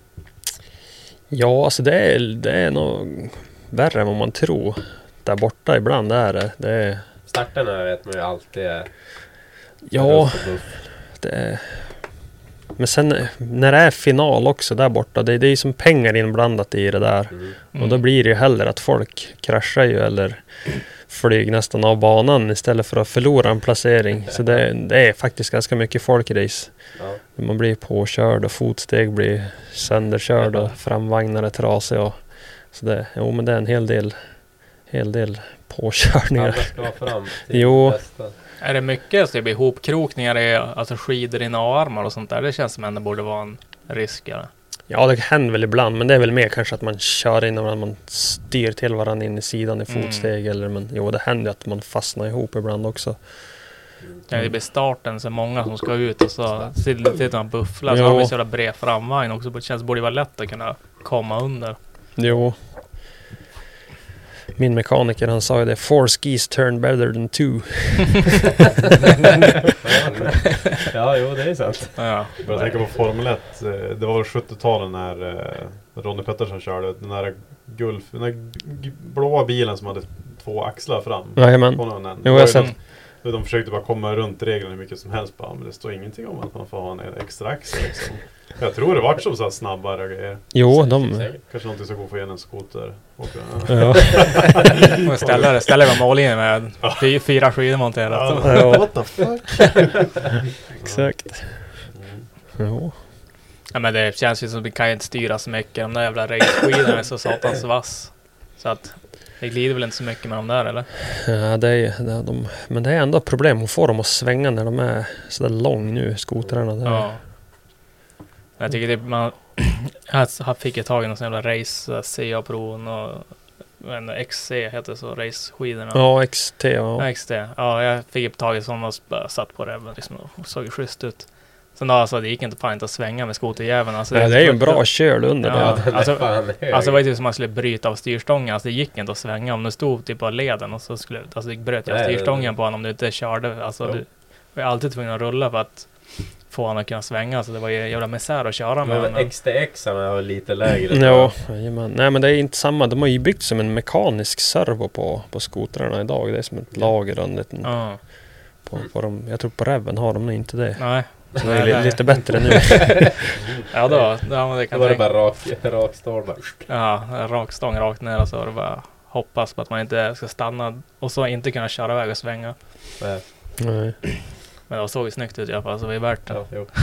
Ja, alltså det är, det är nog värre än vad man tror. Där borta ibland är det. det är, Starterna vet man ju alltid är ja, det är, Men sen när det är final också där borta, det, det är ju som pengar inblandat i det där. Mm. Och då blir det ju hellre att folk kraschar ju eller flyger nästan av banan istället för att förlora en placering. Så det, det är faktiskt ganska mycket folkrace. Ja. Man blir påkörd och fotsteg blir sönderkörd och framvagnar är trasiga. Och, så det, jo men det är en hel del, hel del påkörningar. Vara fram Jo. bästa. Är det mycket så det blir ihopkrokningar i alltså skidor i A-armar och sånt där? Det känns som ändå borde vara en risk. Eller? Ja, det händer väl ibland, men det är väl mer kanske att man kör in och man styr till varandra in i sidan i Mm. fotsteg. Eller, men jo, det händer ju att man fastnar ihop ibland också. Ja, det blir starten så många som ska ut och så sitter man bufflar. Så Ja. har vi så jävla bred framvagn också. Det känns borde vara lätt att kunna komma under. Jo. Min mekaniker han sa ju det, four skis turn better than two. Ja, jo det är sant. Ja. Jag börjar tänka på Formel 1. eh, Det var väl 70-talet när eh, Ronnie Pettersson körde. Den där Gulf, den där blåa bilen som hade två axlar fram. Jajamän. Jo, Det jag har sett. De försökte bara komma runt reglerna hur mycket som helst. Bara, men det står ingenting om att man får ha en extra axel liksom. Jag tror det vart som så här snabbare grejer. Jo, de... Kanske någonting som går igen en skoter. Ja. Och ställer, ställer man mållinjen med fy, fyra skidor monterat. Ja. What the fuck? Exakt. Jo. Ja, men det känns ju som att vi kan inte styra så mycket. De där jävla raceskidorna är så satans vass. Så att det glider väl inte så mycket med de där eller? Ja, det är, det är de, men det är ändå problem att få dem att svänga när de är sådär lång nu, skotrarna. Ja. Jag tycker det, man jag fick ett tag i någon sån jävla race, CA-proven och en XC heter det så, raceskidorna. Ja, XT. Ja. XT. Ja, jag fick ett tag i sådana och bara satt på det liksom, och såg schysst ut. Sen då alltså, det gick inte fan inte att svänga med skoterjäveln. Alltså, Nej, det är ju en bra köl under Ja, är alltså, alltså det var ju typ som att man skulle bryta av styrstången. Alltså det gick inte att svänga om du stod typ på leden och så skulle, alltså det bröt jag av det- styrstången på honom om du inte körde. Alltså Jo. du var alltid tvungen att rulla för att få honom att kunna svänga. Så det var ju jävla misär att köra med Men. XTX var lite lägre. Ja, jajamän. Nej men det är inte samma. De har ju byggt som en mekanisk servo på, på skotrarna idag. Det är som ett lager och en liten... Ja, På, på dem. Jag tror på Reven har de nog inte det. nej. Så det är Nej, li- nej. lite bättre nu. Ja då, då har man det Då kan var det bara rak, rak. Ja, rak stång rakt ner och så var det bara hoppas på att man inte ska stanna och så inte kunna köra iväg och svänga. Nej, Nej. Men det såg ju snyggt ut i alla fall så det var ju värt det. ja, jo.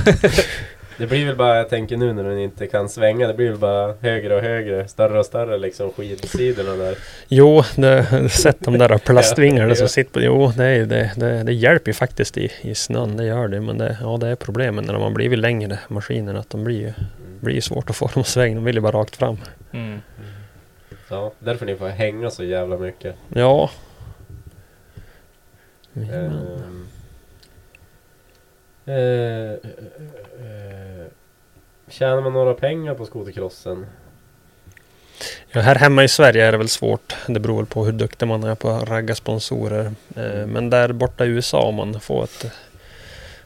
Det blir väl bara, jag tänker nu när den inte kan svänga, det blir väl bara högre och högre, större och större liksom skidsidorna där. Jo, det, sett de där plastvingarna Ja. som sitter på... Jo, det, det, det, det hjälper ju faktiskt i, i snön. Det gör det. Men det, ja, det är problemet när de har blivit längre maskinerna. Att de blir ju blir ju svårt att få dem att svänga. De vill ju bara rakt fram. Mm. Ja, därför ni får hänga så jävla mycket. Ja. Jajamän. Eh, eh, eh, Tjänar man några pengar på skotercrossen? Ja, här hemma i Sverige är det väl svårt. Det beror väl på hur duktig man är på att ragga sponsorer. Eh, Men där borta i USA om man får ett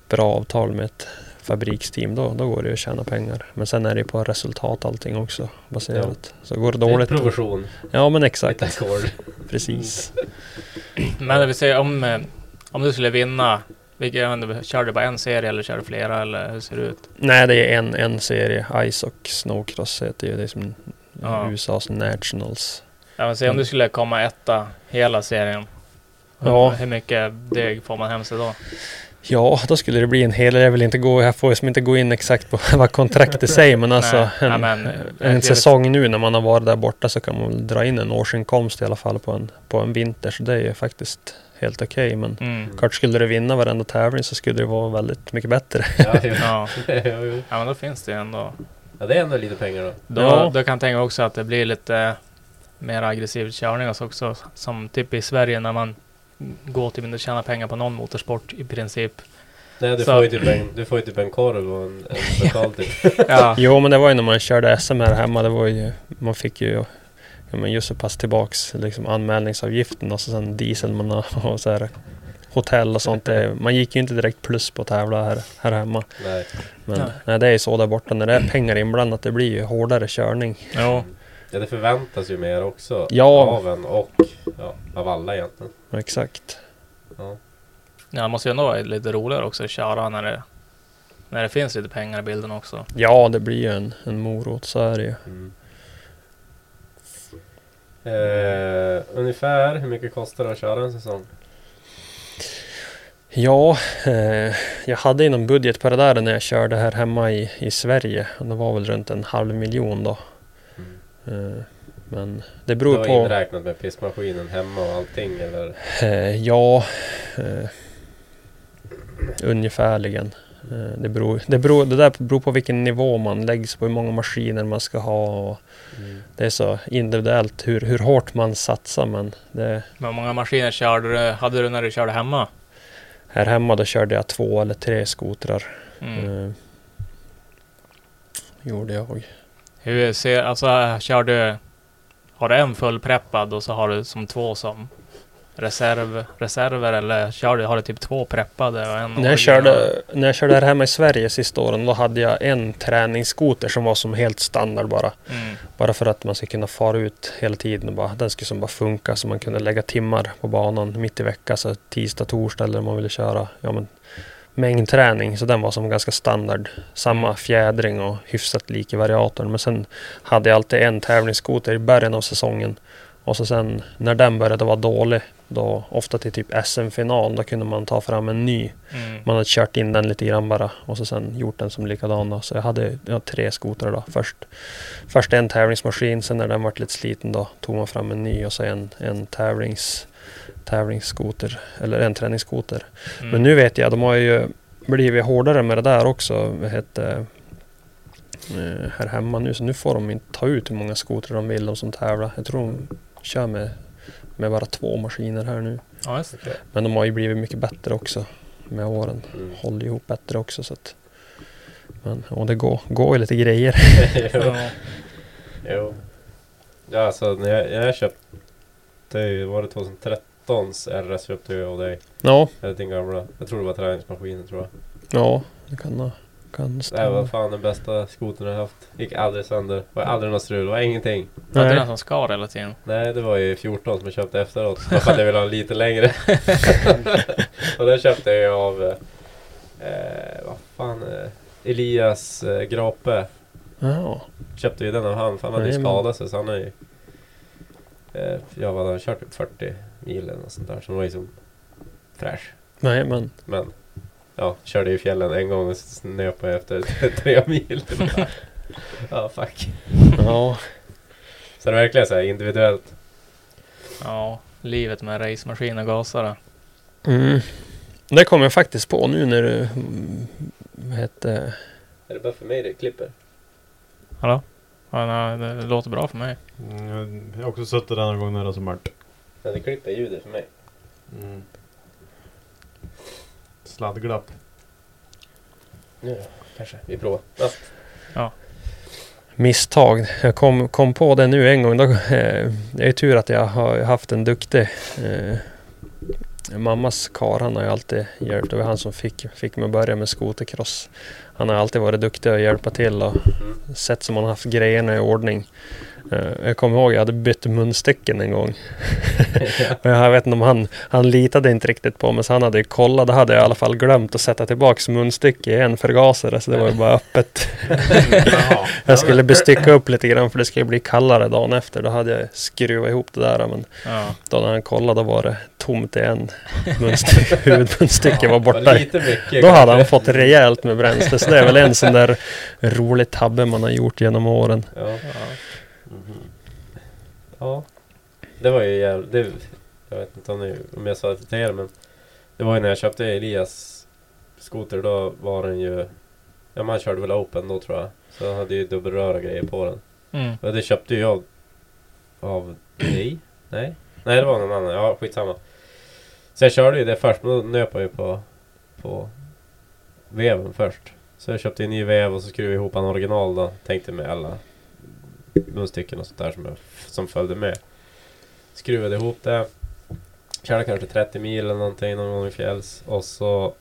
bra avtal med ett fabriksteam då, då går det ju att tjäna pengar. Men sen är det ju på resultat allting också baserat. Så går det Det är dåligt. provision. Ja men exakt. Precis. Men det vill säga om, om du skulle vinna, vilka, jag vet inte, kör du bara en serie eller kör du flera eller hur ser det ut? Nej det är en, en serie. Ice och Snowcross heter ju det som Ja. USAs Nationals. Jag vill säga om du skulle komma etta hela serien. Hur, Ja. hur mycket deg får man hem sig då? Ja, då skulle det bli en hel... Jag vill inte gå... Jag får liksom inte gå in exakt på vad kontraktet säger men alltså Nej, en, ja, men, eh, en säsong nu när man har varit där borta så kan man väl dra in en årsinkomst i alla fall på en, på en vinter. Så det är ju faktiskt helt okej. men Mm. klart skulle du vinna varenda tävling så skulle det vara väldigt mycket bättre. Ja. Ja. Ja, men då finns det ju ändå. ja, det är ändå lite pengar då. Då, Ja. då kan jag tänka också att det blir lite mer aggressiv körning alltså också. Som typ i Sverige när man går till och tjänar pengar på någon motorsport i princip. Nej, du, Så- får ju typ en, du får ju typ en korv och en, en typ. Ja, Jo men det var ju när man körde SM här hemma. Det var ju... Man fick ju... Ja, men just så pass tillbaks liksom anmälningsavgiften och så sen diesel man har och så här hotell och sånt. Det, man gick ju inte direkt plus på att tävla här, här hemma. Nej. Men Nej. nej, det är ju så där borta. När det är pengar inblandat det blir ju hårdare körning. jo. Ja, det förväntas ju mer också. Ja. Av en och ja, av alla egentligen. Exakt. Ja. Ja, det måste ju ändå vara lite roligare också att köra när det När det finns lite pengar i bilden också. Ja, det blir ju en, en morot, så är det ju. Mm. Eh, ungefär hur mycket kostar det att köra en säsong? Ja, eh, jag hade inom budget på det där när jag körde här hemma i, i Sverige. Det var väl runt en halv miljon då. Eh, men det Du beror har på... inräknat med pissmaskinen hemma och allting eller? Eh, ja, eh, ungefärligen. Eh, det, beror, det, beror, det där beror på vilken nivå man läggs på, hur många maskiner man ska ha. Och Mm. Det är så individuellt hur, hur hårt man satsar. Men det, Men hur många maskiner körde du, hade du när du körde hemma? här hemma då körde jag två eller tre skotrar. Mm. Eh, gjorde jag. Hur ser, alltså kör du... Har du en fullpreppad och så har du som två som reserv, reserver eller kör du, har du typ två preppade och en När jag, körde, när jag körde här hemma i Sverige sista åren då hade jag en träningsskoter som var som helt standard bara. Mm. Bara för att man ska kunna fara ut hela tiden och bara, den skulle som bara funka så man kunde lägga timmar på banan mitt i veckan. Så tisdag, torsdag eller om man ville köra ja, men, mängdträning. Så den var som ganska standard. Samma fjädring och hyfsat lik i variatorn. Men sen hade jag alltid en tävlingsskoter i början av säsongen. Och så sen när den började vara dålig, då ofta till typ SM-final, då kunde man ta fram en ny. Mm. Man hade kört in den lite grann bara och så sen gjort den som likadan då. Så jag hade ja, tre skotrar då. Först, först en tävlingsmaskin, sen när den var lite sliten då tog man fram en ny och så en, en tävlings, tävlingsskoter, eller en träningsskoter. Mm. Men nu vet jag, de har ju blivit hårdare med det där också. Vad hette, eh, här hemma nu, så nu får de inte ta ut hur många skotrar de vill, de som tävlar. Jag tror de kör med, med bara två maskiner här nu. Ja, det. Men de har ju blivit mycket bättre också med åren. Mm. Håller ihop bättre också. Så att, men, och det går, går ju lite grejer. jo. Ja. jo. Ja, alltså när jag, jag köpte, var det 2013s RS köpte jag av dig? Ja, Eller din gamla. Jag tror det var träningsmaskinen tror jag. ja det kan, ha- kan Det här var stämma. fan den bästa skotern jag haft. Gick aldrig sönder. Var aldrig något strul. Var ingenting. Var det Nej. den som skar hela tiden? Nej, det var ju 14 som jag köpte efteråt. Bara för att jag ville ha en lite längre. och den köpte jag av... Eh, vad fan... Eh, Elias eh, Grape. Ja, Köpte ju den av han. För han hade ju skadat sig. Så han har ju... Eh, jag var han kört typ 40 mil eller något sånt där. Så det var ju som fräsch. nej men. Men... Ja, körde i fjällen en gång och snöpade jag efter tre mil. ja, fuck. Ja, Så det är verkligen så här individuellt. Ja, livet med racemaskin och gasare. mm. Det kom jag faktiskt på nu när du... mm, Vad hette... Är det bara för mig det klipper? Hallå? Ja, nej, det låter bra för mig. Mm, jag har också suttit där någon gång när det så mörkt. Ja, det klipper ljudet för mig. Mm. Sladdglapp. Ja, kanske. Vi provar. Ja. misstag. Jag kom, kom på det nu en gång. Då, eh, det är tur att jag har haft en duktig eh, Mammas kar han har ju alltid hjälpt. Det var han som fick, fick mig att börja med skotercross. Han har alltid varit duktig att hjälpa till och sett som han haft grejerna i ordning. Eh, jag kommer ihåg jag hade bytt munstycken en gång. och jag vet inte om han, han litade inte riktigt på mig så han hade ju kollat. Då hade jag i alla fall glömt att sätta tillbaks munstycke i en förgasare så det var ju bara öppet. jag skulle bestycka upp lite grann för det skulle bli kallare dagen efter. Då hade jag skruvat ihop det där men Ja. då när han kollade var det tomt i en munstycke. Huvudmunstycke var borta. Då hade han fått rejält med bränsle. Så det är väl en sån där rolig tabbe man har gjort genom åren. Ja. Mhm. Ja. Det var ju jävligt... Det, jag vet inte om, om jag sa det till er men Det var ju när jag köpte Elias skoter då var den ju Ja man körde väl open då tror jag Så han hade ju dubbelröra grejer på den Mm. Och det köpte ju jag Av dig? Nej? Nej det var någon annan, ja skitsamma Så jag körde ju det först men då nöp jag ju på På Veven först Så jag köpte en ny vev och så skruvade jag ihop en original då Tänkte med alla munstycken och sånt där som, jag, som följde med. Skruvade ihop det. Körde kanske 30 mil eller någonting någon gång i fjälls. Och så,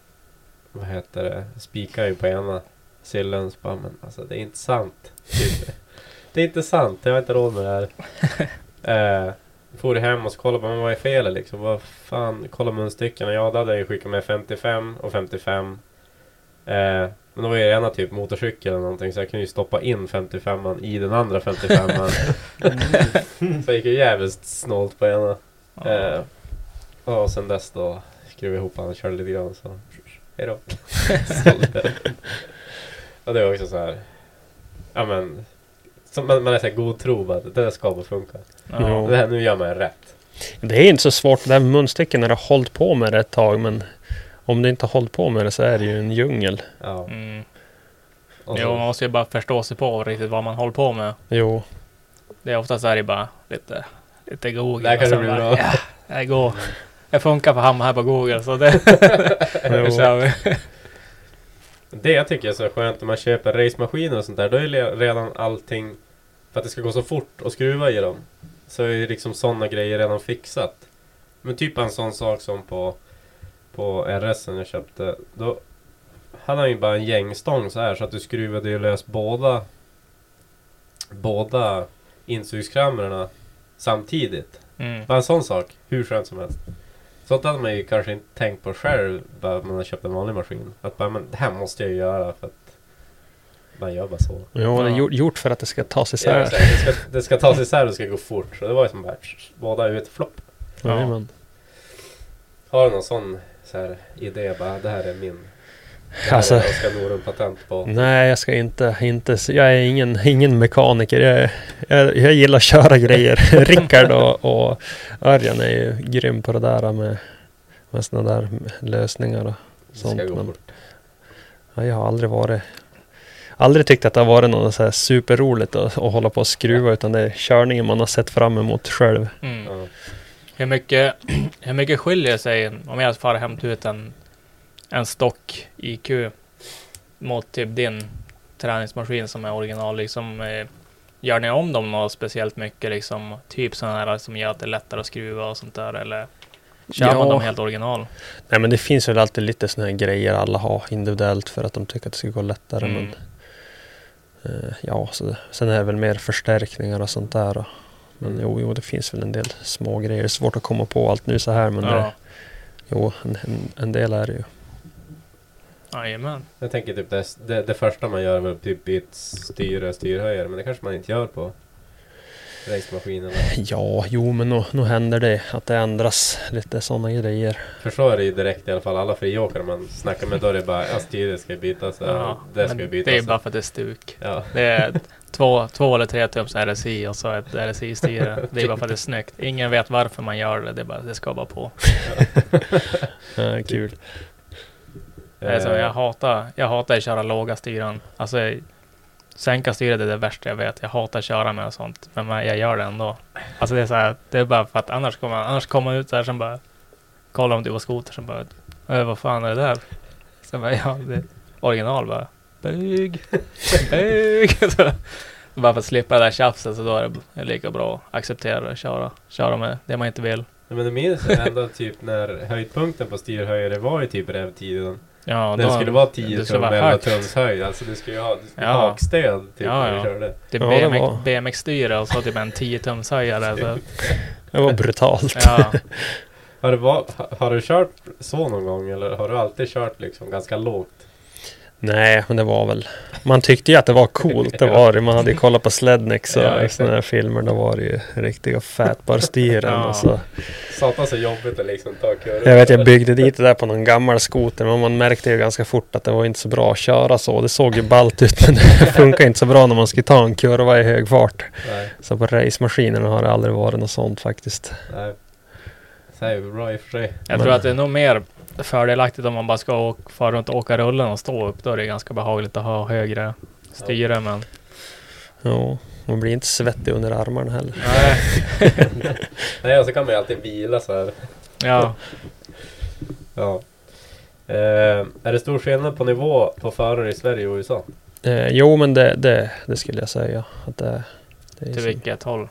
vad heter det, spikade ju på ena sillen. Så bara, men alltså det är inte sant. Typ. det är inte sant, jag har inte råd med det här. eh, for hem och så kollade men vad är felet liksom. Vad fan, kolla munstyckena. Ja, då hade jag ju skickat med 55 och 55. Eh, Men det var ju ena typ motorcykel eller någonting så jag kunde ju stoppa in 55an i den andra 55an. så jag gick ju jävligt snålt på ena. Eh, och sen dess då skruvade jag ihop han och körde lite grann så hejdå. Och det var också så här. Ja men. Som man, man är så här god tro på att det där ska bara funka. Ja. Det här, nu gör man rätt. Det är inte så svårt det där med munstycken när du har hållit på med det ett tag men om du inte har hållit på med det så är det ju en djungel. Ja. Mm. Och Jo, så- man måste ju bara förstå sig på riktigt vad man håller på med. Jo. Det är oftast är det bara lite, lite Google. Det kanske blir bara, bra. Ja, det går. Det funkar för han här på Google så det... det Jo. kör vi. Det jag tycker är så skönt när man köper racemaskiner och sånt där. Då är redan allting för att det ska gå så fort att skruva i dem. Så är ju liksom sådana grejer redan fixat. Men typ en sån sak som på på RS jag köpte. Då hade han ju bara en gängstång så här så att du skruvade ju lös båda båda insugskamrarna samtidigt. Mm. Bara en sån sak. Hur skönt som helst. Sånt hade man ju kanske inte tänkt på själv bara man har köpt en vanlig maskin. Att bara, men det här måste jag ju göra för att man gör bara så. Jo, det är Ja. gjort, för att det ska tas Ja, isär. exakt. det, ska, det ska tas isär och det ska gå fort. Så det var ju som bara båda ut flopp. Jajamän. Har du någon sån så här, idé bara det här är min? Det här Alltså- är jag ska Norum patent på. Nej, jag ska inte, inte jag är ingen, ingen mekaniker. Jag, jag, jag gillar att köra grejer. Rickard och, och Örjan är ju grym på det där med, med sådana där lösningar och Det ska sånt. gå Men, ja, jag har aldrig varit Aldrig tyckt att det har varit något så här superroligt att, att hålla på och skruva utan det är körningen man har sett fram emot själv. Mm. Ja. Hur mycket, hur mycket skiljer sig om jag far hämta ut en, en stock IQ mot typ din träningsmaskin som är original? Liksom, eh, gör ni om dem något speciellt mycket? Liksom, typ sådana här som gör att det är lättare att skruva och sånt där? Eller kör man Ja. dem helt original? Nej men det finns väl alltid lite sådana här grejer alla har individuellt för att de tycker att det ska gå lättare. Mm. Men, eh, ja, så, sen är det väl mer förstärkningar och sånt där. Och, men jo, jo, det finns väl en del små grejer. Svårt att komma på allt nu så här men det, Ja, jo, en, en, en del är det ju. jajamän. Jag tänker typ det, det, det första man gör är väl typ byta styre, styrhöjare. Men det kanske man inte gör på racemaskinen. Ja, jo men nog nog händer det att det ändras lite sådana grejer. För så är det ju direkt i alla fall. Alla friåkare man snackar med då är det bara ja, styret ska bytas. Ja, Ja, det ska bytas. det är bara för att det är stuk. Ja. Det är två, två eller tre tums RSI och så ett RSI-styre. Det är bara för att det är snyggt. Ingen vet varför man gör det. Det, är bara, det ska bara på. Ja, kul. Det är så, jag, Eh, hatar, jag hatar att köra låga styren. Alltså, sänka styret är det värsta jag vet. Jag hatar att köra med och sånt. Men jag gör det ändå. Alltså det är så här, det är bara för att annars kommer man, annars kommer man ut så här som bara kollar om det var skoter som bara äh, vad fan är det där? Så bara, ja, det är original bara. Bög, bög. Bara för att slippa det där tjafset så då är det lika bra att acceptera det och köra, köra med det man inte vill. Men det minns jag ändå typ när höjdpunkten på styrhöjare var ju typ revtiden. Ja, Den då- skulle vara 10 det skulle tum vara 11 högt. tums höjd. Alltså du skulle ju ha, du skulle Ja. ha hakstöd typ Ja, när ja. du körde. Typ Ja, det BMX, var- BMX-styre och så typ en 10 tums höjare. Så, Det var brutalt. ja. Har du, var, har du kört så någon gång eller har du alltid kört liksom ganska lågt? Nej, men det var väl... Man tyckte ju att det var coolt. Det var det. Man hade ju kollat på Slednex och Ja, sådana här filmer. Då var det ju riktiga fatbar-styren. Ja. så. Satan så jobbigt att liksom ta kurvor. Jag vet, jag byggde dit det där på någon gammal skoter. Men man märkte ju ganska fort att det var inte så bra att köra så. Det såg ju ballt ut men det funkar inte så bra när man ska ta en kurva i hög fart. Nej, Så på racemaskinerna har det aldrig varit något sånt faktiskt. nej. Så är det bra i och för sig. Jag Men- tror att det är nog mer fördelaktigt om man bara ska åka, fara runt och åka rullen och stå upp. Då är det ganska behagligt att ha högre styre. Men Ja, man blir inte svettig under armarna heller. nej, Nej, och så kan man ju alltid vila så här. ja. Ja. Eh, är det stor skillnad på nivå på förare i Sverige och USA? Eh, jo, men det, det, det skulle jag säga. Att det, det är Till som- vilket håll?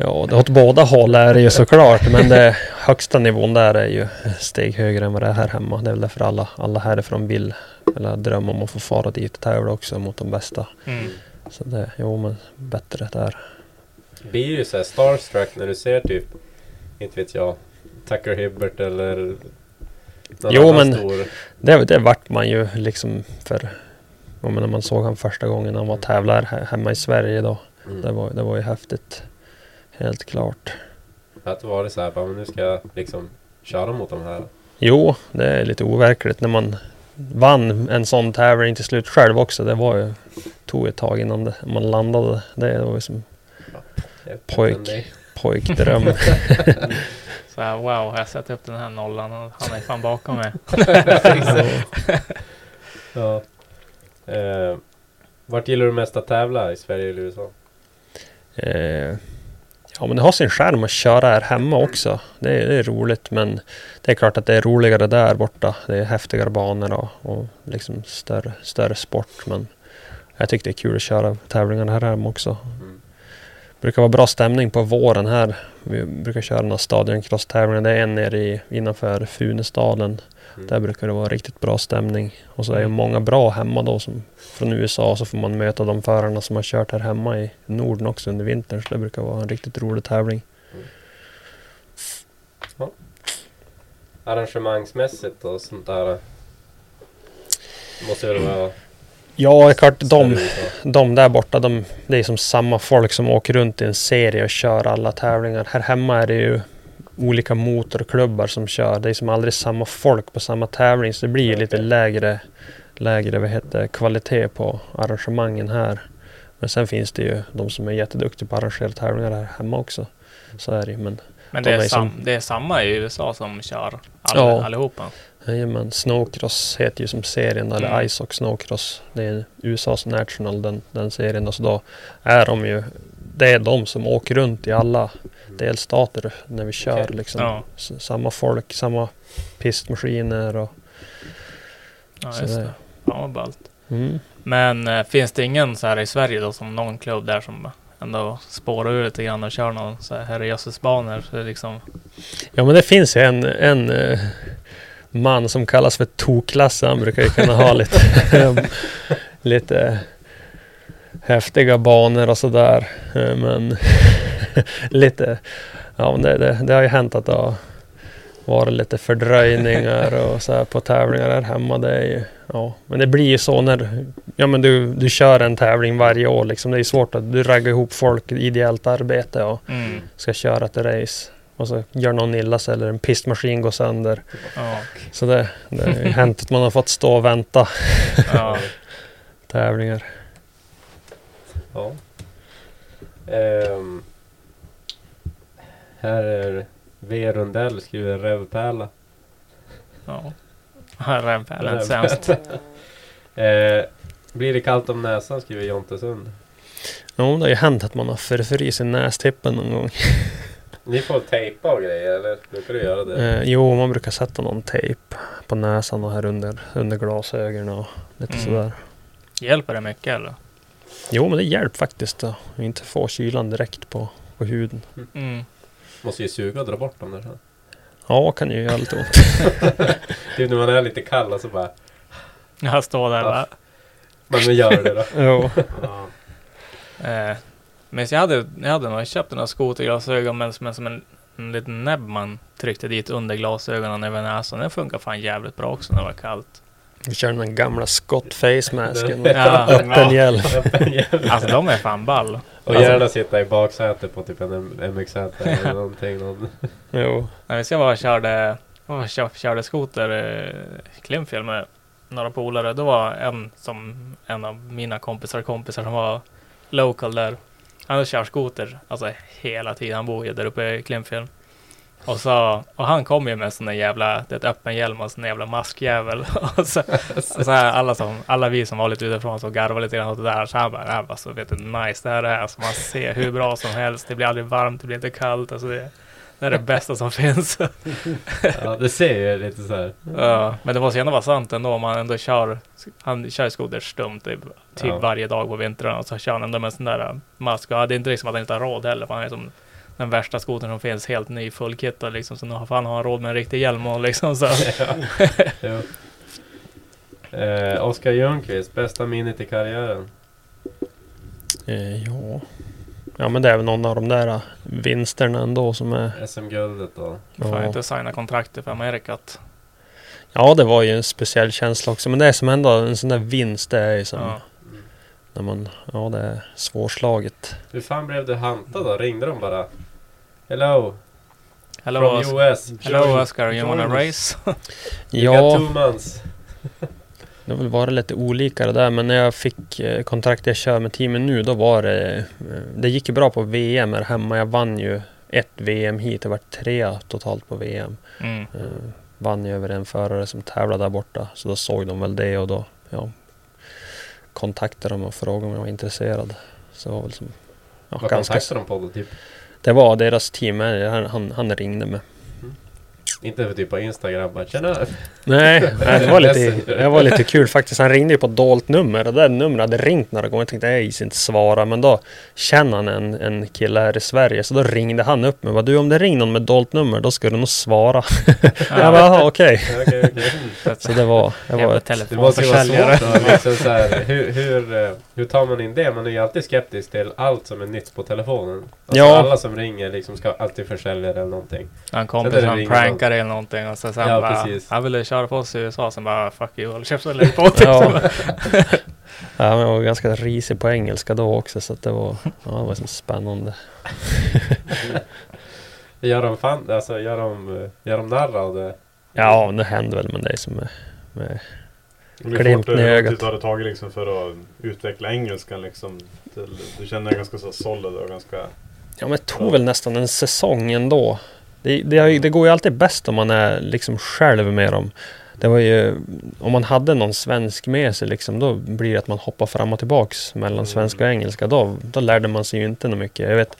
Ja, det åt båda håll är det ju såklart. Men det högsta nivån där är ju steg högre än vad det är här hemma. Det är väl därför alla, alla härifrån vill eller drömmer om att få fara dit och tävla också mot de bästa. Mm. Så det, jo men bättre där. Blir ju så här starstruck när du ser typ, inte vet jag, Tucker Hibbert eller Någon Jo, annan men Stor... det, det vart man ju liksom för... Ja, men när man såg han första gången han var tävlar he- hemma i Sverige då. Mm. Det, var, det var ju häftigt. Helt klart. Att var det så här, bara, men nu ska jag liksom köra mot de här. Jo, det är lite overkligt när man vann en sån tävling till slut själv också. Det var ju... Tog ett tag innan det, man landade. Det var ju som Pojk. pojkdröm. Så här, wow, har jag sett upp den här nollan och han är fan bakom mig. ja. Eh, vart gillar du mest att tävla? I Sverige eller USA? Eh, ja men det har sin skärm att köra här hemma också. Det är, det är roligt men det är klart att det är roligare där borta. Det är häftigare banor och, och liksom större, större sport. Men jag tycker det är kul att köra tävlingar här hemma också. Mm. brukar vara bra stämning på våren här. Vi brukar köra några stadioncross-tävlingar. Det är en nere i, innanför Funäsdalen. Mm. Där brukar det vara riktigt bra stämning. Och så är det Mm. många bra hemma då som från USA. Så får man möta de förarna som har kört här hemma i Norden också under vintern. Så det brukar vara en riktigt rolig tävling. Arrangemangsmässigt och sånt där. Måste väl vara... Ja, det klart de, de där borta, de, det är som samma folk som åker runt i en serie och kör alla tävlingar. Här hemma är det ju olika motorklubbar som kör. Det är som aldrig samma folk på samma tävling. Så det blir lite lägre, lägre vad heter, kvalitet på arrangemangen här. Men sen finns det ju de som är jätteduktiga på att arrangera tävlingar här hemma också. Så är det. Men Men De det är, är som- det är samma i USA som kör alla, Ja. allihopa. Jajamän, Snowcross heter ju som serien, eller Mm. Ice och Snowcross. Det är USAs National, den, den serien. Och så då är de ju, det är de som åker runt i alla delstater när vi kör. Okej. Liksom. Ja. Samma folk, samma pistmaskiner och Ja, just det. Ja, vad ballt. Mm. Men eh, finns det ingen så här i Sverige då som någon klubb där som ändå spårar ur lite grann och kör någon så här herrejössesbanor? Är liksom, Ja men det finns ju en, en eh, man som kallas för Toklasse. Han brukar ju kunna ha lite, lite häftiga banor och sådär. Eh, Men lite, ja men det, det, det har ju hänt att det har varit lite fördröjningar och så här på tävlingar här hemma. Det är ju, ja, men det blir ju så när ja, men du, du kör en tävling varje år. Liksom. Det är svårt att du raggar ihop folk i ideellt arbete och mm, ska köra ett race. Och så gör någon illa sig eller en pistmaskin går sönder. ja, Så det, det har ju hänt att man har fått stå och vänta ja. tävlingar. Ja. Ehm, här är V. Rundell skriver Revpärla. ja. Rävpärlen sämst. eh, blir det kallt om näsan skriver Jontesund. Ja, det har ju hänt att man har förfrysit nästippen någon gång. Ni får tejpa och grejer eller brukar du göra det? Eh, jo, man brukar sätta någon tejp på näsan och här under, under glasögonen och lite Mm. sådär. Hjälper det mycket eller? Jo, men det hjälper faktiskt att inte få kylan direkt på, på huden. Mm. Måste ju suga och dra bort dem där sen. Ja, kan ju göra lite ont. Typ när man är lite kall och så bara... Jag står där bara. Men men gör det då. jo. Ja. Eh, men jag hade, jag hade nog köpt några skoterglasögon men som, en- som en, en liten näbb man tryckte dit under glasögonen över näsan. Det funkar fan jävligt bra också när det var kallt. Vi kör den gamla Scott face masken. Ja. Öppen hjälm. Alltså de är fan ball. Och gärna sitta i baksätet på typ en MXZ eller någonting. Någon. Jo. Jag vet, jag var och körde, körde skoter i Klimpfjäll med några polare. Då var en som en av mina kompisar kompisar som var local där. Han kör skoter alltså hela tiden. Han bor ju där uppe i Klimpfjäll. Och, så, och han kom ju med sån där jävla, det är ett öppen hjälm och sån jävla maskjävel. och så, och så här, alla, som, alla vi som var lite utifrån så garvade lite grann åt det där. Så han bara, "Ja, alltså, vet du, nice det här är. Alltså, man ser hur bra som helst. Det blir aldrig varmt, det blir inte kallt. Alltså, det, det är det bästa som finns. Ja, det ser ju lite så här. Ja, men det måste ju ändå vara sant ändå om man ändå kör, han kör skoter stumt typ, typ Ja. varje dag på vintern och så kör han ändå med en sån där äh, mask. Och det är inte liksom att han inte har råd heller, för han är som den värsta skotern som finns, helt ny, fullkittad liksom. Så nu har fan har han råd med en riktig hjälm och liksom så. Jo. Eh, Oskar Ljungqvist, bästa minnet i karriären? Eh, ja. Ja men det är väl någon av de där eh, vinsterna ändå som är... SM-guldet då? Får Ja. inte signa kontraktet för Amerikat. Ja, det var ju en speciell känsla också. Men det är som ändå en sån där vinst. Det är ju som... Ja. När man... Ja, det är svårslaget. Hur fan blev du hantad då? Ringde de bara? Hello, Hello, from Os- US. hello Join- Oscar, you wanna race? Ja. got two months. Det har väl varit lite olika det där. Men när jag fick eh, kontrakt jag kör med teamen nu. Då var det... eh, Det gick ju bra på VM här hemma. Jag vann ju ett VM hit. Jag var trea totalt på VM. Mm. Eh, vann ju över en förare som tävlade där borta. Så då såg de väl det och då ja, kontaktade de och frågade om jag var intresserad. Så var väl som... Ja, Vad kontaktade de på då typ? Det var deras team, han, han, han ringde mig. Inte för typ på Instagram bara tjena. Nej, det var lite, det var lite kul faktiskt. Han ringde ju på ett dolt nummer och det numret hade ringt några gånger. Jag tänkte jag inte svara. Men då känner han en, en kille här i Sverige. Så då ringde han upp mig. bara, Du om det ringer någon med dolt nummer då ska du nog svara. jag bara, "Jaha, okej. Okej, okej. Så det var... Det var ett, Det måste ju vara svårt då, liksom så här, hur, hur, eh, hur tar man in det? Man är ju alltid skeptisk till allt som är nytt på telefonen. Alltså Ja. alla som ringer liksom ska alltid försälja eller någonting. Han kompis det han ringa prankar eller någonting och så sen Ja, bara, precis. han ville köra på oss i USA, sen bara fuck you, håll käften lägg på Ja. ja, men jag var ganska risig på engelska då också. Så att det var, ja, det var som spännande. Gör de fan, alltså gör de, eh, gör de narr av det? Ja, det hände väl med dig som med Hur Glimten fort i eh, ögat. tid har det tagit liksom för att utveckla engelskan liksom? Till, du känner dig ganska så solid och ganska... Ja men det tog väl nästan en säsong ändå. Det, det, det går ju alltid bäst om man är liksom själv med dem. Det var ju, om man hade någon svensk med sig liksom, då blir det att man hoppar fram och tillbaks mellan svenska och engelska. Då, då lärde man sig ju inte något mycket. Jag vet,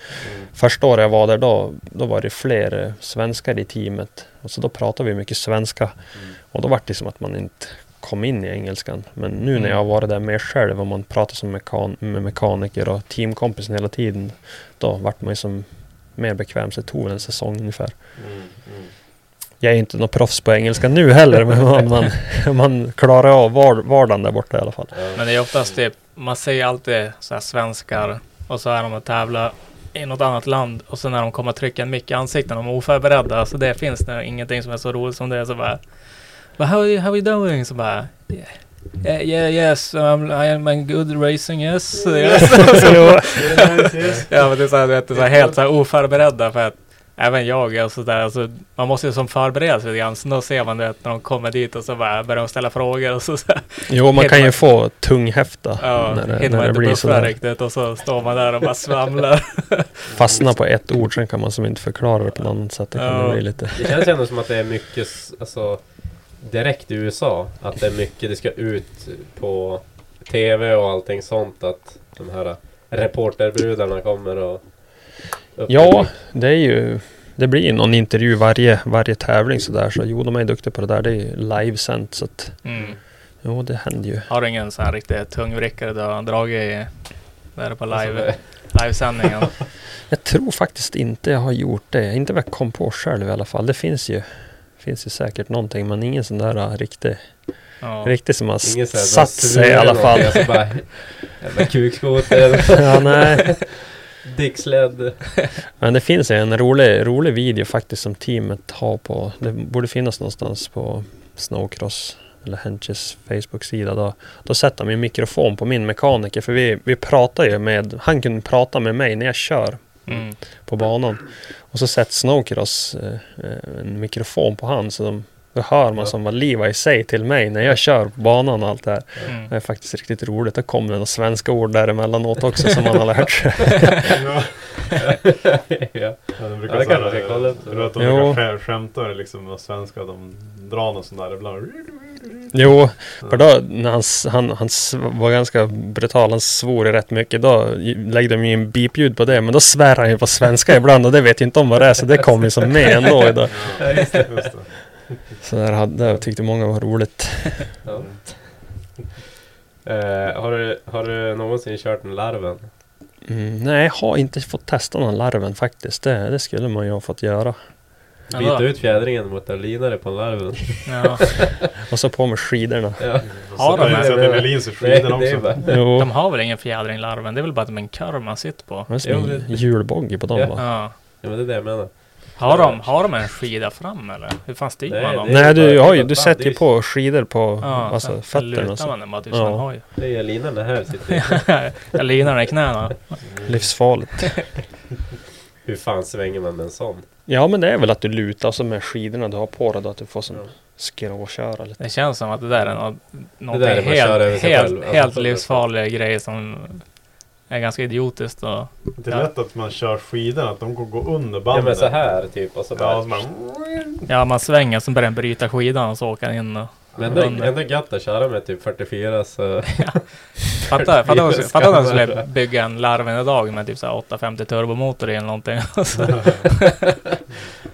första året jag var där då, då var det fler svenskar i teamet. Och så då pratade vi mycket svenska. Och då var det som att man inte kom in i engelskan. Men nu när Mm. jag har varit där mer själv och man pratar som mekan med mekaniker och teamkompisen hela tiden. Då vart man ju som mer bekväm. Så det tog en säsong ungefär. Mm, mm. Jag är inte någon proffs på engelska nu heller. men man, man, man klarar av var, vardagen där borta i alla fall. Men det är oftast det, man säger alltid så här svenskar och så är de och tävlar i något annat land och sen när de kommer att trycka en mick i ansiktet, de är oförberedda. Så det finns det ingenting som är så roligt som det. Så bara, But how, are you- how are you doing? Så bara, yeah. Yeah, yeah, yes, um, I am in good racing, yes. yes. Ja, men det är så här, vet, det är så här, helt så här oförberedda för att även jag är sådär, alltså, man måste ju som förbereda sig lite grann. Så då ser man du vet, när de kommer dit och så bara börjar de ställa frågor och så, så Jo, man kan ju få tunghäfta Ja, när det, när man det blir sådär. riktigt och så står man där och bara svamlar. Fastna på ett ord, sen kan man som inte förklara det på något sätt. Det kan Ja. det bli lite... Det känns ändå som att det är mycket alltså, direkt i USA. Att det är mycket, det ska ut på TV och allting sånt. Att de här reporterbrudarna kommer och... upp Ja, det är ju... Det blir ju någon intervju varje, varje tävling sådär. Så jo, de är duktiga på det där. Det är ju livesänt så att... Mm. Jo, det händer ju. Har du ingen sån här riktig tungvrickare du har dragit i där på Alltså, live, livesändningen? Jag tror faktiskt inte jag har gjort det. Inte vad jag kom på själv i alla fall. Det finns ju, finns ju säkert någonting men ingen sån där uh, riktig, Ja. riktig som har satt sig i alla fall. Alltså bara, jävla kukskoter. ja, nej. Dicksled. Men det finns en rolig, rolig video faktiskt som teamet har på, det borde finnas någonstans på Snowcross eller Henches Facebook-sida. Då, då sätter de en mikrofon på min mekaniker för vi, vi pratar ju med, han kunde prata med mig när jag kör Mm. på banan. Och så sätter Snowcross eh, eh, en mikrofon på han så de, då hör man som vad Levi säger till mig när jag kör på banan och allt det här. Mm. Det är faktiskt riktigt roligt. Det kommer några svenska ord där emellanåt också som man har lärt sig. ja. ja. Ja, de brukar Ja, det kan kolla upp. Du vet, de brukar skä- skämta liksom med svenska. De drar något sånt där ibland. Jo, för då när han, han, han var ganska brutal, han svor rätt mycket. Då lägde de ju en bipljud på det, men då svär han ju på svenska ibland och det vet ju inte om vad det är, så det kom ju som med ändå. Då. Ja, just det. Just det. Så där hade, tyckte många var roligt. Ja. Eh, har, du, har du någonsin kört en larven? Mm, nej, jag har inte fått testa någon larven faktiskt. Det, det skulle man ju ha fått göra. Byta ut fjädringen mot en linare på en larven. Ja. Och så på med skidorna. Ja. Har de det? Berlins i skidorna också. bara... De har väl ingen fjädring larven? Det är väl bara att de är en kurv man sitter på? det är som en hjulbogge på dem Ja. va? Ja. Ja men det är det jag menar. Har de, har de en skida fram eller? Hur fan Nej, man dem? Nej, du, har ju, du sätter ju på skidor på Ja, alltså, fötterna. lutar Så. man den bara Ja, hoj. Det är linan det här sitter i. Jag linar den i knäna. livsfarligt. Hur fan svänger man med en sån? Ja, men det är väl att du lutar så med skidorna du har på dig då, att du får som Ja. skråköra lite. Det känns som att det där är något, något där är helt, helt. Alltså, helt så- livsfarlig grej som är ganska idiotiskt och Det är Ja. lätt att man kör skidorna, att de går gå under Ja bandet. men så här typ och så bara. Ja, så bara ja, man svänger så börjar den bryta skidan och så åker den in och Men ändå, Men- ändå gött att köra med typ 44 så... Fatta, fatta, Ska fatta om de skulle bygga en Larven idag med typ så här 850 turbomotor i eller någonting. Så-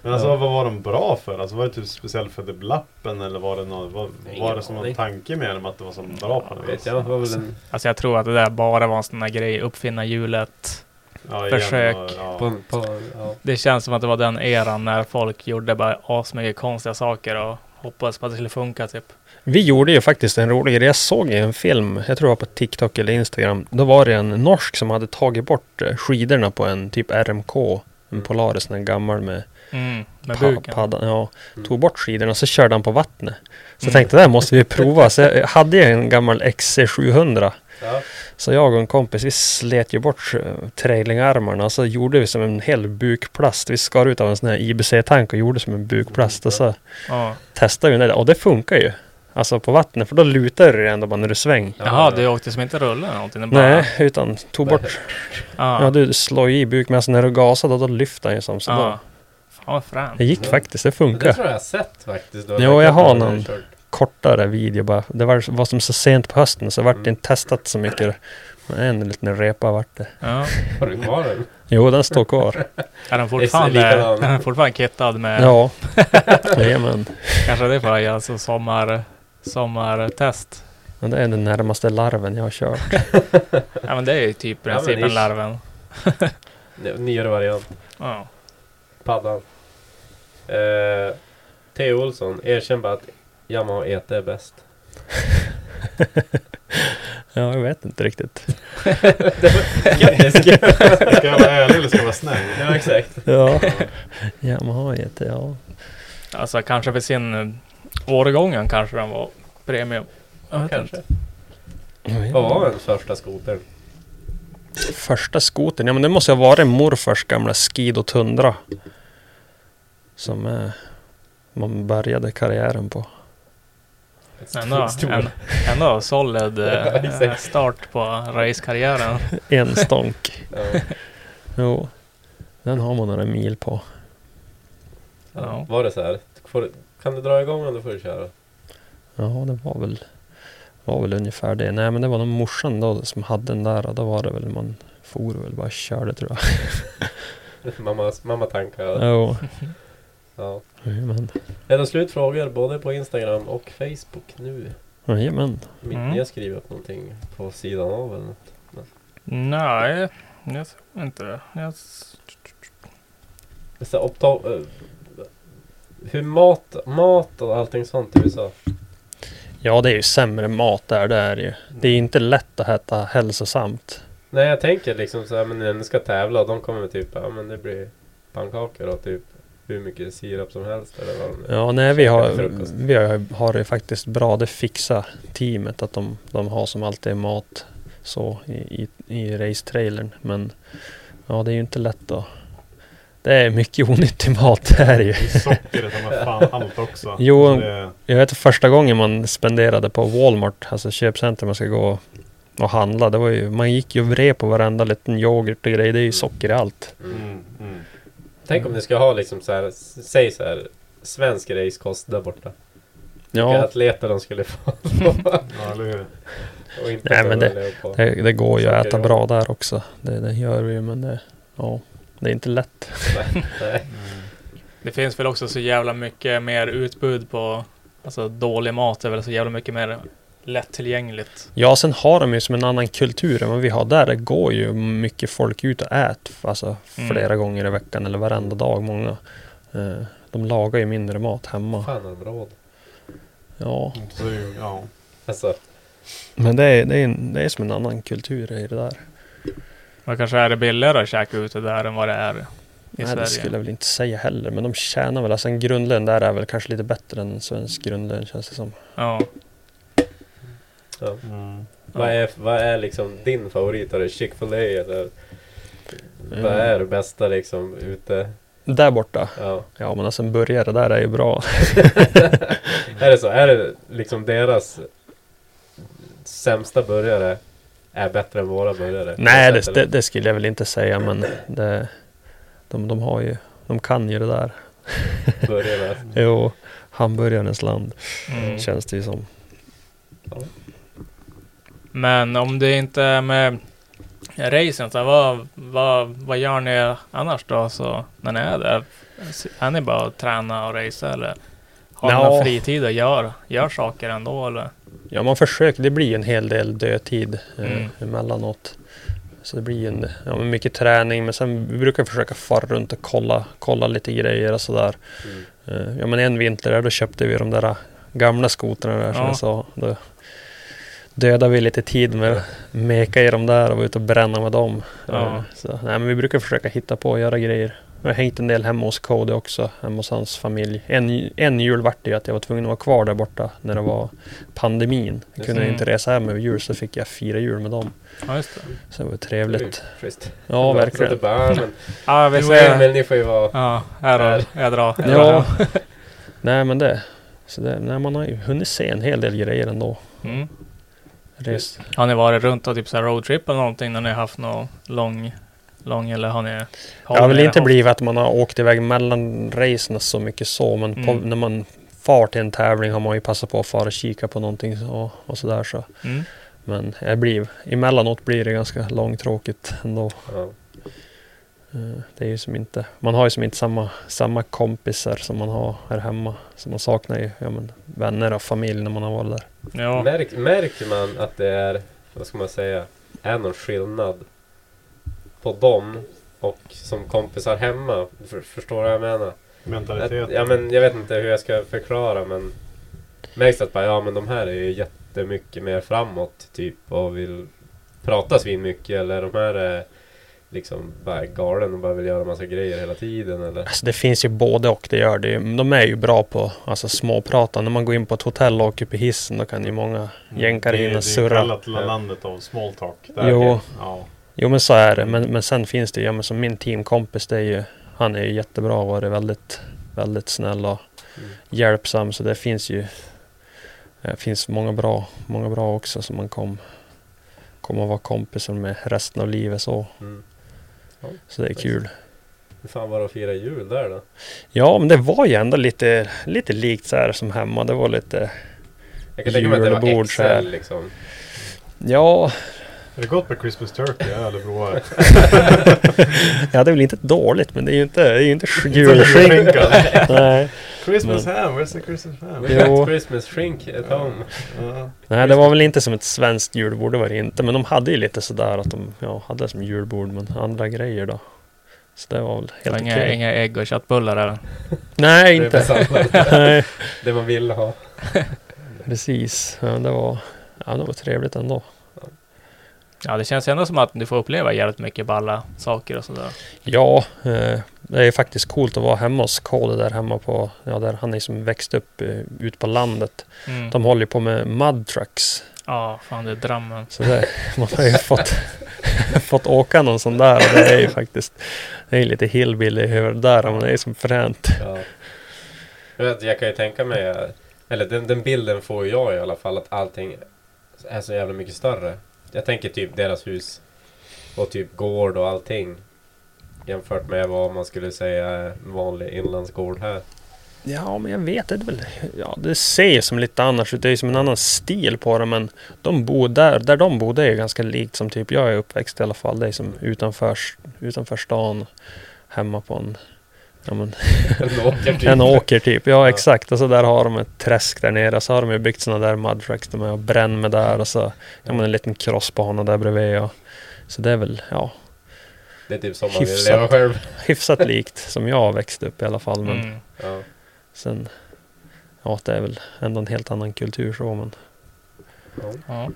Men alltså vad var de bra för? Alltså var det typ speciellt för deblappen eller var det något, var, var det som någon tanke med dem att det var så bra på det? Vet jag, det var väl en, Alltså jag tror att det där bara var en sån där grej, uppfinna hjulet. Ja, igen, Försök. och- ja. på, på, ja. Det känns som att det var den eran när folk gjorde bara asmycket konstiga saker och hoppades på att det skulle funka typ. Vi gjorde ju faktiskt en rolig grej. Jag såg i en film, jag tror det var på TikTok eller Instagram. Då var det en norsk som hade tagit bort eh, skidorna på en typ RMK. En Mm. Polaris, en gammal med Mm, med pa- buken. paddan. Ja, Mm. tog bort skidorna så körde han på vattnet. Så jag Mm. tänkte det här måste vi prova. Så jag hade ju en gammal XC700. Ja. Så jag och en kompis vi slet ju bort uh, trailingarmarna och så gjorde vi som en hel bukplast. Vi skar ut av en sån här IBC-tank och gjorde som en bukplast. Och så Ja. testade vi det och det funkar ju. Alltså på vattnet för då lutar det ändå bara när du svänger. Jaha, du åkte som inte rulla eller någonting? Bara, Nej, utan tog bort. Ja. Du slår i buk men alltså när du gasar då, då lyfter han ju som så. ja. Då. Fan. Det gick faktiskt, det funkar. Det tror jag har sett faktiskt. Jo, jag har någon. Kortare video bara. Det var, var som så sent på hösten så vart det inte testat så mycket. En liten repa vart det. Ja. Har du kvar den? Jo, den står kvar. Är den fortfarande, är den fortfarande kittad med... Ja. Jajamän. Kanske det får jag alltså sommar, sommartest. Men det är den närmaste larven jag har kört. Ja men det är ju typ Ja, men principen ish. larven. Nej, Nyare variant. Ja. Paddan. Eh, Theo Olsson, erkänn bara att Yamaha ET är bäst. Ja, jag vet inte riktigt. Ska jag vara ärlig eller ska jag vara snäll? ja, exakt. Ja. Yamaha GT, ja. Alltså kanske för sin uh, årgången kanske den var premium. Vet Kanske. inte. Vad var den första skotern? Första skotern, ja men det måste ha varit morfars gamla Skido Tundra. Som eh, man började karriären på. Ändå, Stor. en, ändå solid Ja, eh, exakt. start på racekarriären. En stånk. Ja. Jo. Den har man några mil på. Ja. Var det så här? Får, kan du dra igång då får du köra. Ja, det var väl, var väl ungefär det. Nej, men det var nog morsan då som hade den där. Och då var det väl man for väl bara körde tror jag. mamma, mamma tankar. Jo, Ja. jajamän. Är det slut frågor både på Instagram och Facebook nu? Jajamän. Om inte Mm. ni har skrivit upp någonting på sidan av eller något. Nej, jag tror inte det. Jag, Så uppta- eh, hur mat, mat och allting sånt i USA? Ja, det är ju sämre mat där. Det är ju. Det är inte lätt att äta hälsosamt. Nej jag tänker liksom så här, men när ni ska tävla de kommer typ, ja men det blir pannkakor och typ hur mycket sirap som helst eller vad Ja, nej, vi har, vi har, har det faktiskt bra. Det fixar teamet att de, de har som alltid mat så i, i, i racetrailern. Men ja, det är ju inte lätt då. Det är mycket onyttig mat det här är ju. Det är Sockret har man fan allt också. Jo, Alltså det, Jag vet första gången man spenderade på Walmart, alltså köpcentrum man ska gå och handla. Det var ju, man gick ju och vred på varenda liten yoghurt och grej. Det är ju socker i allt. mm, mm. Tänk om ni ska ha liksom så här, säg så här, svensk racekost där borta. Vilka Ja, atleter de skulle få. Ja, eller hur? och inte Nej, men på. det, det går ju att äta bra där också. Det, det gör vi ju men det, ja, det är inte lätt. Nej, nej. det finns väl också så jävla mycket mer utbud på alltså dålig mat är väl så jävla mycket mer lättillgängligt. Ja, sen har de ju som en annan kultur än vad vi har där. Det går ju mycket folk ut och äter alltså Mm. flera gånger i veckan eller varenda dag många. Eh, De lagar ju mindre mat hemma. Fan de råd? Ja, ju- ja. Alltså, men det är, det är, en- det är som en annan kultur i det där. Men kanske är det billigare att käka ute där än vad det är Nej, Sverige. det skulle jag väl inte säga heller. Men de tjänar väl, alltså en grundlön där är väl kanske lite bättre än en svensk grundlön känns det som. Ja. Ja. Vad, är, vad är liksom din favorit? Är det Chick-fil-A eller? Vad Mm. är det bästa liksom ute? Där borta? Ja. Ja men alltså en burgare där är ju bra. är det så? Är det liksom deras sämsta burgare är bättre än våra burgare? Nej det, det, eller? det skulle jag väl inte säga men det, de, de har ju, de kan ju det där. Burgare. jo, hamburgarens land Mm. känns det ju som. Men om det inte är med racen, så vad, vad, vad gör ni annars då? Så när ni är där? Är ni bara att träna och racea eller? Har ni någon fritid och gör, gör saker ändå eller? Ja man försöker, det blir en hel del dödtid eh, Mm. emellanåt. Så det blir en, ja, mycket träning men sen vi brukar försöka fara runt och kolla, kolla lite grejer och sådär. Eh, ja men en vinter där, då köpte vi de där gamla skotrarna där som Ja. jag sa. Då dödade vi lite tid med att meka i dem där och vara ute och bränna med dem. Ja. Eh, Så, nej, men vi brukar försöka hitta på och göra grejer. Jag har hängt en del hemma hos Cody också, hemma hos hans familj. En, en jul vart det ju att jag var tvungen att vara kvar där borta när det var pandemin. Jag kunde det. inte resa hem över jul så fick jag fira jul med dem. Ja just det. Så det var trevligt. schysst. Ja, verkligen. det ja, men, Ja, vi du och ser. Emil, ni får ju vara... Ja, här då. Jag drar. Jag drar Ja, nej men det. Så det, nej, man har ju hunnit se en hel del grejer ändå. Mm. Rest. Har ni varit runt och typ så här roadtrip eller någonting när ni har haft någon lång, lång eller har ni? Det har väl inte haft- blivit att man har åkt iväg mellan racerna så mycket så. Men på, Mm. när man far till en tävling har man ju passat på att fara och kika på någonting och, och sådär så. Mm. Men det blir, emellanåt blir det ganska långtråkigt ändå. Ja. Eh, Det är ju som inte, man har ju som inte samma, samma kompisar som man har här hemma. Så man saknar ju ja, men, vänner och familj när man har varit där. Ja. Märk, märker man att det är, vad ska man säga, är någon skillnad på dem och som kompisar hemma? För, förstår du vad jag menar? Mentalitet. Att, ja men jag vet inte hur jag ska förklara men Märks att bara, ja men de här är ju jättemycket mer framåt typ och vill prata svin mycket eller de här är liksom bara galen och bara vill göra massa grejer hela tiden eller? Alltså det finns ju både och det gör det ju. De är ju bra på alltså, småprata. När man går in på ett hotell och åker upp i hissen då kan ju många jänkare Mm. det, in och Det är surra. kallat landet av small talk. Där. Jo. Ja. Jo men så är det. Men, men sen finns det ju, ja, men som min teamkompis, det är ju, han är ju jättebra och varit väldigt, väldigt snäll och Mm. hjälpsam. Så det finns ju, det finns många bra, många bra också som man kom, kommer att vara kompisar med resten av livet så. Mm. Ja, Så det är kul. Hur fan var det att fira jul där då? Ja men det var ju ändå lite, lite likt så här som hemma. Det var lite Jag kan tänka mig att det var julbord. XL liksom. Ja, Är det gott med Christmas turkey? Jag aldrig provat. ja det är väl inte dåligt men det är ju inte, det är ju inte Inte julskinka. Nej. Christmas Men- ham, where's the Christmas ham? We got Christmas shrink at home. Ja. Nej, det var väl inte som ett svenskt julbord, det var det inte. Men de hade ju lite sådär att de ja, hade som julbord, men andra grejer då. Så det var väl helt Inga, okej. inga ägg och köttbullar eller? Nej, Det inte. sallad. Nej, Det man ville ha. precis. Ja, det var, ja, det var trevligt ändå. Ja, det känns ändå som att du får uppleva jävligt mycket balla saker och sådär. Ja, eh, det är faktiskt coolt att vara hemma hos Kode där hemma på, ja där han är som växt upp eh, ut på landet. Mm. De håller ju på med mud trucks. Ja, fan det är drömmen. Så det, man har ju fått, fått åka någon sån där och det är ju faktiskt, det är lite hillbilly över det där, men det är som fränt. Ja. Jag, vet, jag kan ju tänka mig, eller den, den bilden får jag i alla fall, att allting är så jävla mycket större. Jag tänker typ deras hus och typ gård och allting. Jämfört med vad man skulle säga är en vanlig inlandsgård här. Ja, men jag vet det väl. Ja, det ser som lite annars ut. Det är som en annan stil på det. Men de bor där, där de bodde det är ganska likt som typ jag är uppväxt i alla fall. Det är som utanför, utanför stan. Hemma på en, ja, men, En åker typ. en åker typ. Ja, Ja. exakt. Och så där har de ett träsk där nere. Så har de ju byggt sådana där mudtracks. De är bränn med där. Och så ja, men en liten crossbana där bredvid. Och, så det är väl, ja, Det är typ som man vill Hyfsat. leva själv. hyfsat likt som jag har växt upp i alla fall. Men Mm. Ja. sen, ja, det är väl ändå en helt annan kultur så. Men Ja.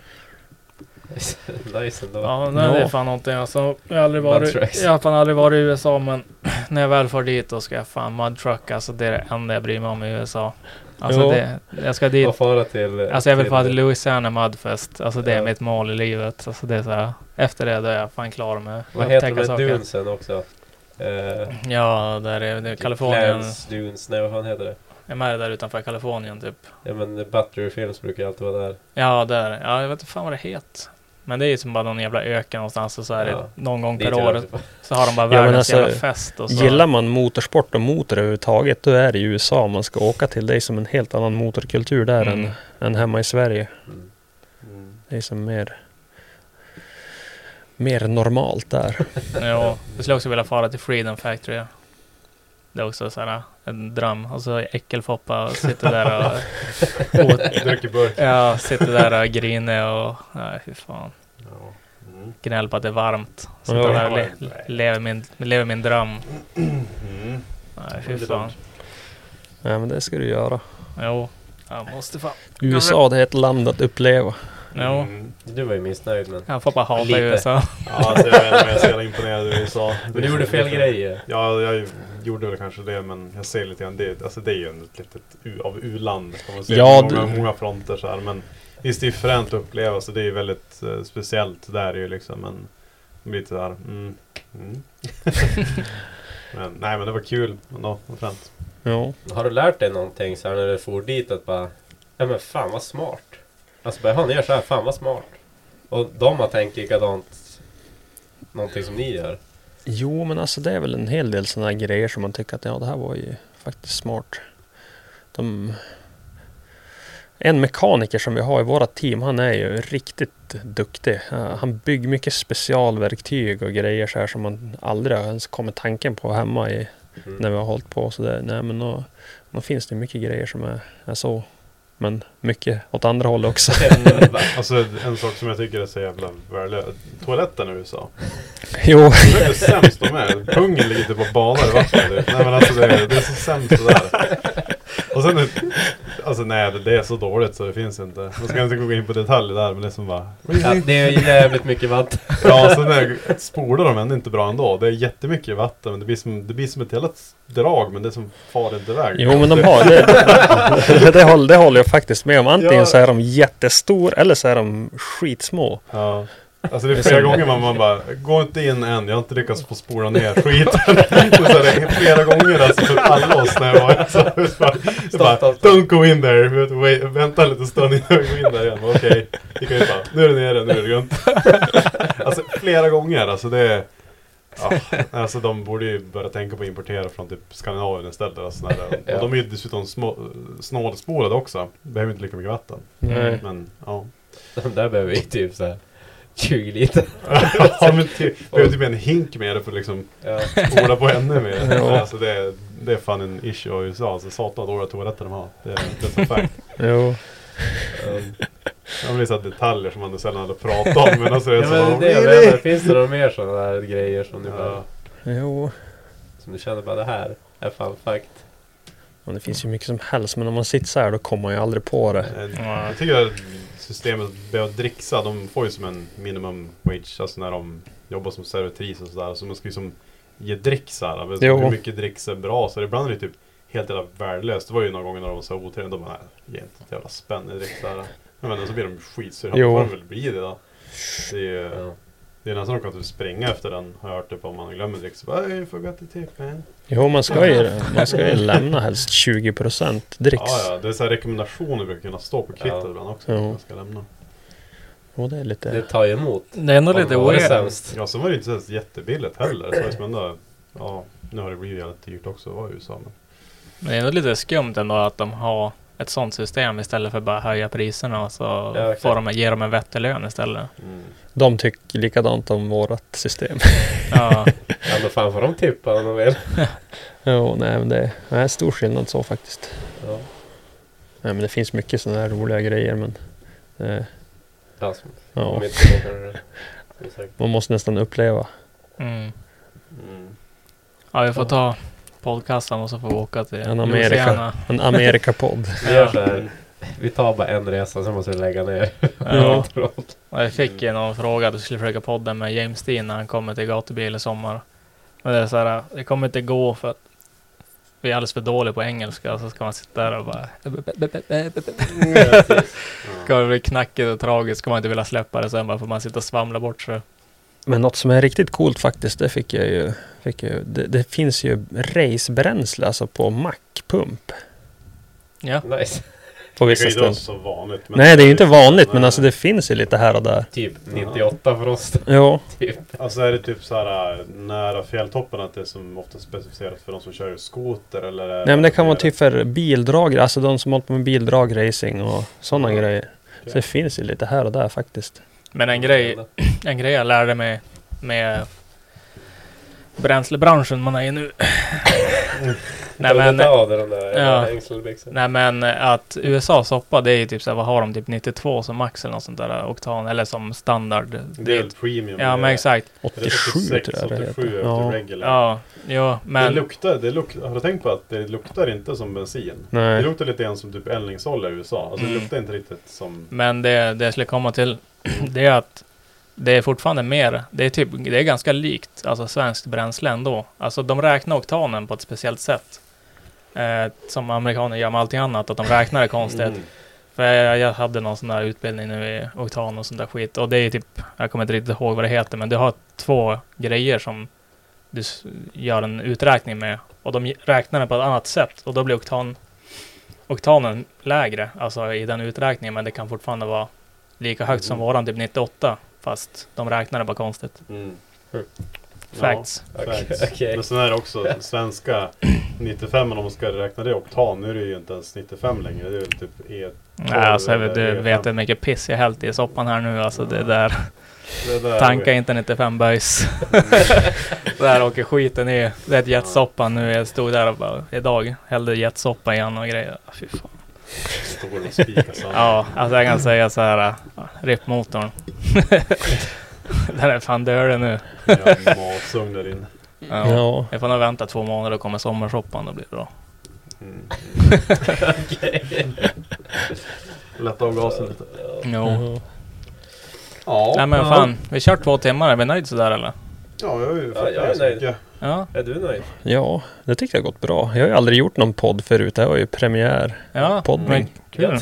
Nice ändå. Ja, nej, det är fan någonting. Alltså, jag har aldrig varit, jag har fan aldrig varit i USA men när jag väl får dit då ska jag fan mudtruck. Alltså det är det enda jag bryr mig om i USA. Alltså det, jag ska dit. Och fara till... Alltså jag vill fara till Louisiana Mudfest. Alltså det är Ja. mitt mål i livet. Alltså det är så här, efter det då är jag fan klar med Vad att heter de saker. dunesen också? Eh, Ja, där är det är Kalifornien. Clarence Dunes, nej vad fan heter det? Jag är med där utanför Kalifornien typ. Ja men Buttery Films brukar ju alltid vara där. Ja, där. Ja, jag vet inte fan vad det heter. Men det är ju som bara någon jävla öken någonstans och så är det Ja. någon gång per år på. så har de bara Ja, världens alltså, jävla fest och så. Gillar man motorsport och motor överhuvudtaget då är det ju USA man ska åka till. Det är som en helt annan motorkultur där Mm. än, än hemma i Sverige. Mm. Mm. Det är som mer mer normalt där. Jo, jag skulle också vilja fara till Freedom Factory. Det är också så här en dröm. Och så äckelfoppa och sitter där och... och Dricker burk. ja, sitter där och griner och... Nej, fy fan. Ja. Mm. Gnäll på att det är varmt. Ja. Där och Ja, le, lever, min, lever min dröm. Mm. Nej, fy fan. Ja men det ska du göra. Jo, jag måste fan... USA det är ett land att uppleva. Jo, Mm. Du var ju missnöjd men... jag får bara hata Lite. USA. Ja, alltså, jag vet inte jag är så jävla imponerad över USA. Men du gjorde fel grejer. Ja, jag gjorde väl kanske det, men jag ser lite grann det. Alltså det är ju ett litet u, av u-land. Ja, många, du- många fronter så här. Men visst, det är fränt att uppleva, så det är ju väldigt eh, speciellt där ju liksom. Blir lite här, mm, mm. men nej, men det var kul ändå. Var fränt. Ja. Har du lärt dig någonting så här när du for dit att bara... Ja men fan vad smart. Alltså bara, han gör så här, fan vad smart. Och de har tänkt likadant. Någonting som ni gör. Jo men alltså det är väl en hel del sådana grejer som man tycker att ja det här var ju faktiskt smart. De... En mekaniker som vi har i våra team han är ju riktigt duktig. Uh, Han bygger mycket specialverktyg och grejer så här som man aldrig ens kommit tanken på hemma i, Mm. när vi har hållit på. Så det, nej men då, då finns det mycket grejer som är, är så. Men mycket åt andra hållet också. Alltså en sak som jag tycker är så jävla värdelös. Toaletten i USA. jo. Det är det sämst de är. Pungen ligger typ och badar i vattnet. Nej men alltså det är, det är så sämst det där. Och sen, alltså nej det, är så dåligt så det finns inte. Man ska inte gå in på detaljer där men det är som bara... Ja, det är ju jävligt mycket vatten. Ja, sen spolar de ändå inte bra ändå. Det är jättemycket vatten men det blir som, det blir som ett jävla drag men det är som far inte iväg. Jo men de har det. Det, det, håller, det håller jag faktiskt med om. Antingen Ja. så är de jättestor eller så är de skitsmå. Ja. Alltså det är flera gånger man, man bara, gå inte in än, jag har inte lyckats få spola ner skiten. Så det är flera gånger alltså för alla oss när jag var så, så bara, så bara, Don't go in there, wait, vänta lite stund innan jag går in där igen. Okej, bara, nu är det nere, nu är det lugnt. Alltså flera gånger, alltså det är Ja, alltså de borde ju börja tänka på att importera från typ Skandinavien istället. Och, sådär. Ja. och de är ju dessutom snålspolade också. Behöver inte lika mycket vatten. Nej. Men ja. De där behöver vi typ så här 20 liter. ja men typ, behöver typ en hink med det för att liksom Ja. spola på ännu mer. Ja. Alltså det, är, det är fan en issue i USA. Alltså satan vad dåliga toaletter de har. Det, är- det är så fact. Jo. Um, Ja, men det är detaljer som man sällan hade pratat om. Men alltså det är Ja men det jag really? menar, finns det några mer sådana där grejer som du, bara, Ja. Jo. som du känner bara det här är fan fakt. Och det finns ju mycket som helst men om man sitter så här då kommer man ju aldrig på det. Eh, Ja. Jag tycker systemet behöver dricksa. De får ju som en minimum wage. Alltså när de jobbar som servitris och sådär. Så man ska ju som ge dricks här. Jo. Hur mycket dricks är bra? Så ibland är det typ helt jävla värdelöst. Det var ju några gånger när de var så här otrevliga. De bara, nej, ge inte ett jävla spänn i dricks där. Men, så blir de skitsura. Får de väl bli det då. Det är ju... Ja. Det är nästan de kan typ springa efter den. Har jag hört typ om man glömmer dricks. Så bara, hey, forgot the tip man. Jo man ska ju, man ska ju lämna helst 20% dricks. Ja, ja. Det är så här rekommendationer brukar kunna stå på kvittot Ja. ibland också. Jo. att Man ska lämna. Och det är lite... Det tar ju emot. Det är Om lite det det sämst. Ja, sen var det inte så jättebilligt heller. Så det som ändå, ja, nu har det blivit jävligt dyrt också att vara i USA. Men Men det är ändå lite skumt ändå att de har ett sånt system istället för bara höja priserna och så Ja, får de, ger de en vettig lön istället. mm. De tycker likadant om vårat system. Ja, Ja men fan får de tippa om de vill. jo, nej men det är en stor skillnad så faktiskt. Ja. Nej men det finns mycket sådana här roliga grejer men... Eh, ja, som sagt. man måste nästan uppleva. mm. Mm. ja vi får ta podcasten och så får vi åka till En Amerika. Louisiana. En Amerikapodd. Vi gör så här. Vi tar bara en resa, sen måste vi lägga ner. Ja. Och jag fick ju någon fråga att du skulle försöka podden med James Dean när han kommer till gatubil i sommar. Men det är så här, det kommer inte gå för att vi är alldeles för dåliga på engelska och så ska man sitta där och bara... Ska det bli knackigt och tragiskt ska man inte vilja släppa det sen bara för man sitter och svamlar bort sig. Men något som är riktigt coolt faktiskt, det fick jag ju. Fick ju- det, det finns ju racebränsle alltså på mackpump. Ja. Nice. På Det vissa kan ju inte så vanligt. men- Nej, det är ju inte vanligt men alltså det finns ju lite här och där. Typ 98 frost. Jo, Typ. Alltså är det typ så här äh, nära fjälltoppen att det är som ofta specificerat för de som kör skoter eller? är nej men det kan vara typ för bildrag, alltså de som håller på med bildragracing och sådana Ja. grejer. Så det finns ju lite här och där faktiskt. Men en grej, en grej jag lärde mig med bränslebranschen man är i nu. Nej men, Ta av dig de där Ja. nej men att USA soppa det är ju typ såhär, vad har de? Typ 92 som max eller något sånt där oktan eller som standard. Det är premium. Ja men exakt. 87 86, tror jag det 87 heter. efter Ja. regular. Ja, jo Det men luktar, det luktar, har du tänkt på att det luktar inte som bensin? Det Nej. luktar lite grann som typ eldningsolja i USA. Alltså Mm. det luktar inte riktigt som... Men det, det jag skulle komma till, det är att det är fortfarande mer, det är typ, det är ganska likt, alltså svenskt bränsle ändå. Alltså de räknar oktanen på ett speciellt sätt. Eh, som amerikaner gör med allting annat, att de räknar det konstigt. Mm. För jag, jag hade någon sån där utbildning nu i oktan och sånt där skit. Och det är typ, jag kommer inte riktigt ihåg vad det heter, men du har två grejer som du gör en uträkning med. Och de räknar det på ett annat sätt. Och då blir oktan, oktanen lägre, alltså i den uträkningen. Men det kan fortfarande vara lika högt som Mhm. våran, typ 98. Fast de räknar det bara konstigt. Mm. Facts. Ja, facts. okej. Men sen är det också den svenska 95 om man ska räkna det oktan. Nu är det ju inte ens 95 längre. Det är väl typ E... Nej, alltså, eller du E5. vet hur mycket piss jag hällt i soppan här nu. Alltså det där. Det där Tanka inte 95 böjs. där åker skiten i. Det är ett jetsoppa nu. Jag stod där och bara idag hällde jetsoppa igen och grejer. Fy fan. Står och spikar samman. Ja, alltså jag kan säga så här. Ripp motorn. Den är fan död nu. Ja, masugn där inne. Ja. Ja. Jag får nog vänta två månader och kommer sommarsoppan. Då blir det bra. Mm. Lätta av gasen lite. Jo. Ja. Ja, Nej men fan. Vi kört två timmar. Är vi nöjda sådär eller? Ja, jag är ju Ja, fått jag är nöjd. mycket. Ja. Är du nöjd? ja, det tycker jag har gått bra. Jag har ju aldrig gjort någon podd förut. Det här var ju premiär. Ja. Poddning. Men kul.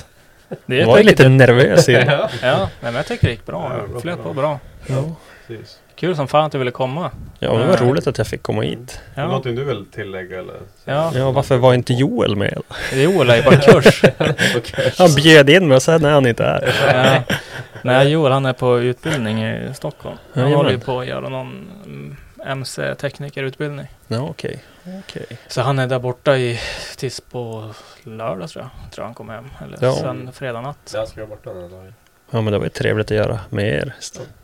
Det Jag var ju lite nervös. i- Ja. Ja, nej, men jag tycker det gick bra. Ja, bra, Flöt bra. på bra. Ja. Precis. Kul som fan att du ville komma. ja, det var roligt att jag fick komma hit. Är det Ja, Någonting du vill tillägga eller? Ja. Ja, varför var inte Joel med? Joel är ju på kurs. Han bjöd in mig och sen är han inte här. ja. Nej, Joel han är på utbildning i Stockholm. Han Jajamän. håller ju på att göra någon mm, MC-teknikerutbildning. Ja, okej. Okej. Så han är där borta i tills på lördag tror jag. Tror han kommer hem. Eller Ja. sen fredag natt. Jag ska borta den här dagen. Ja, men det var ju trevligt att göra med er.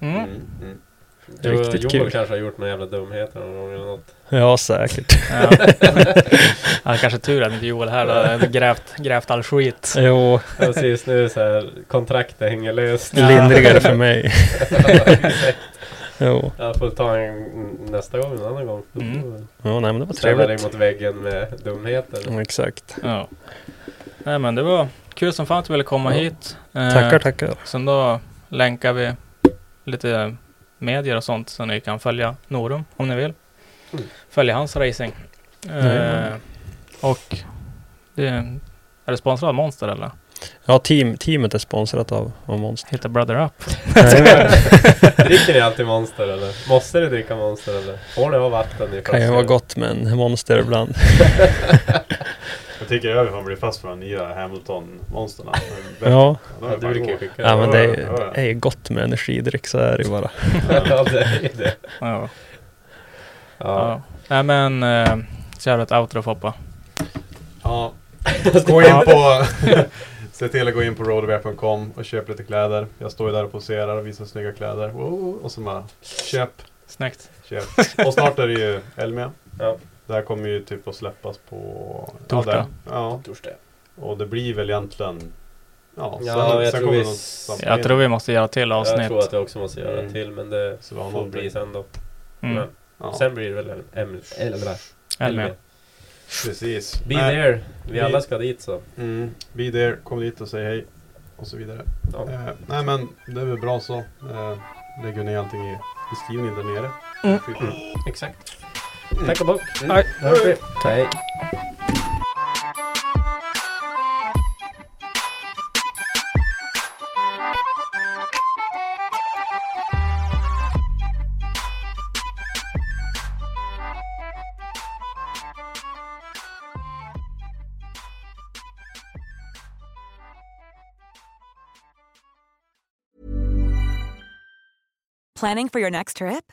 Mm. Mm. Mm. Riktigt Joel kul. kanske har gjort några jävla dumheter någon gång eller något. Ja, säkert. Ja. ja, kanske tur att inte Joel är här. Då grävt, grävt all skit. Jo, Precis nu så här kontraktet hänger löst. Lindrigare för mig. Jo. Jag får ta en nästa gång, en annan gång. Mm. Ja, nej men det var Ställa dig trevligt. mot väggen med dumheter. Ja, exakt. Ja. Nej men det var kul som fan att du ville komma Ja. hit. Eh, Tackar, tackar. Sen då länkar vi lite medier och sånt så ni kan följa Norum om ni vill. Mm. Följa hans racing. Eh, och det, är det sponsrat av Monster eller? Ja, team, teamet är sponsrat av, av Monster. Hitta Brother Up. Dricker ni alltid Monster eller? Måste ni dricka Monster eller? Får ni ha vatten i kan ju vara gott med en Monster ibland. Jag tycker jag har blivit fast för de nya Hamilton-monsterna. Ja, Ja, goda. skicka ja men det är, det är ju gott med energidryck, så är det ju bara. Ja, det är det. Ja. Ja. ja. Nej men, eh, kör ett outro Foppa. Ja. Gå in på... Se till att gå in på roadwear.com och köp lite kläder. Jag står ju där och poserar och visar snygga kläder. Och så bara köp, Snyggt. köp. Och snart är det ju Elmia. Ja. Det här kommer ju typ att släppas på... Torsdag. Ja. Torsdag. Och det blir väl egentligen... Ja, Ja, jag tror vi-. Jag tror vi måste göra till avsnitt. Jag tror att jag också måste göra Mm. till men det Så får någonting. bli sen då. Mm. Men Ja, Sen blir det väl en M... Eller vad Elmia. precis. Be Nej, there. Vi Vi- alla ska dit så. Mm, be there, kom dit och säg hej. Och så vidare. Ja. Eh, nej men det är väl bra så. Eh, lägger ner allting i beskrivningen där nere. Mm. Exakt. Tack och bock. Hej. Då hörs vi. Hej. Planning for your next trip?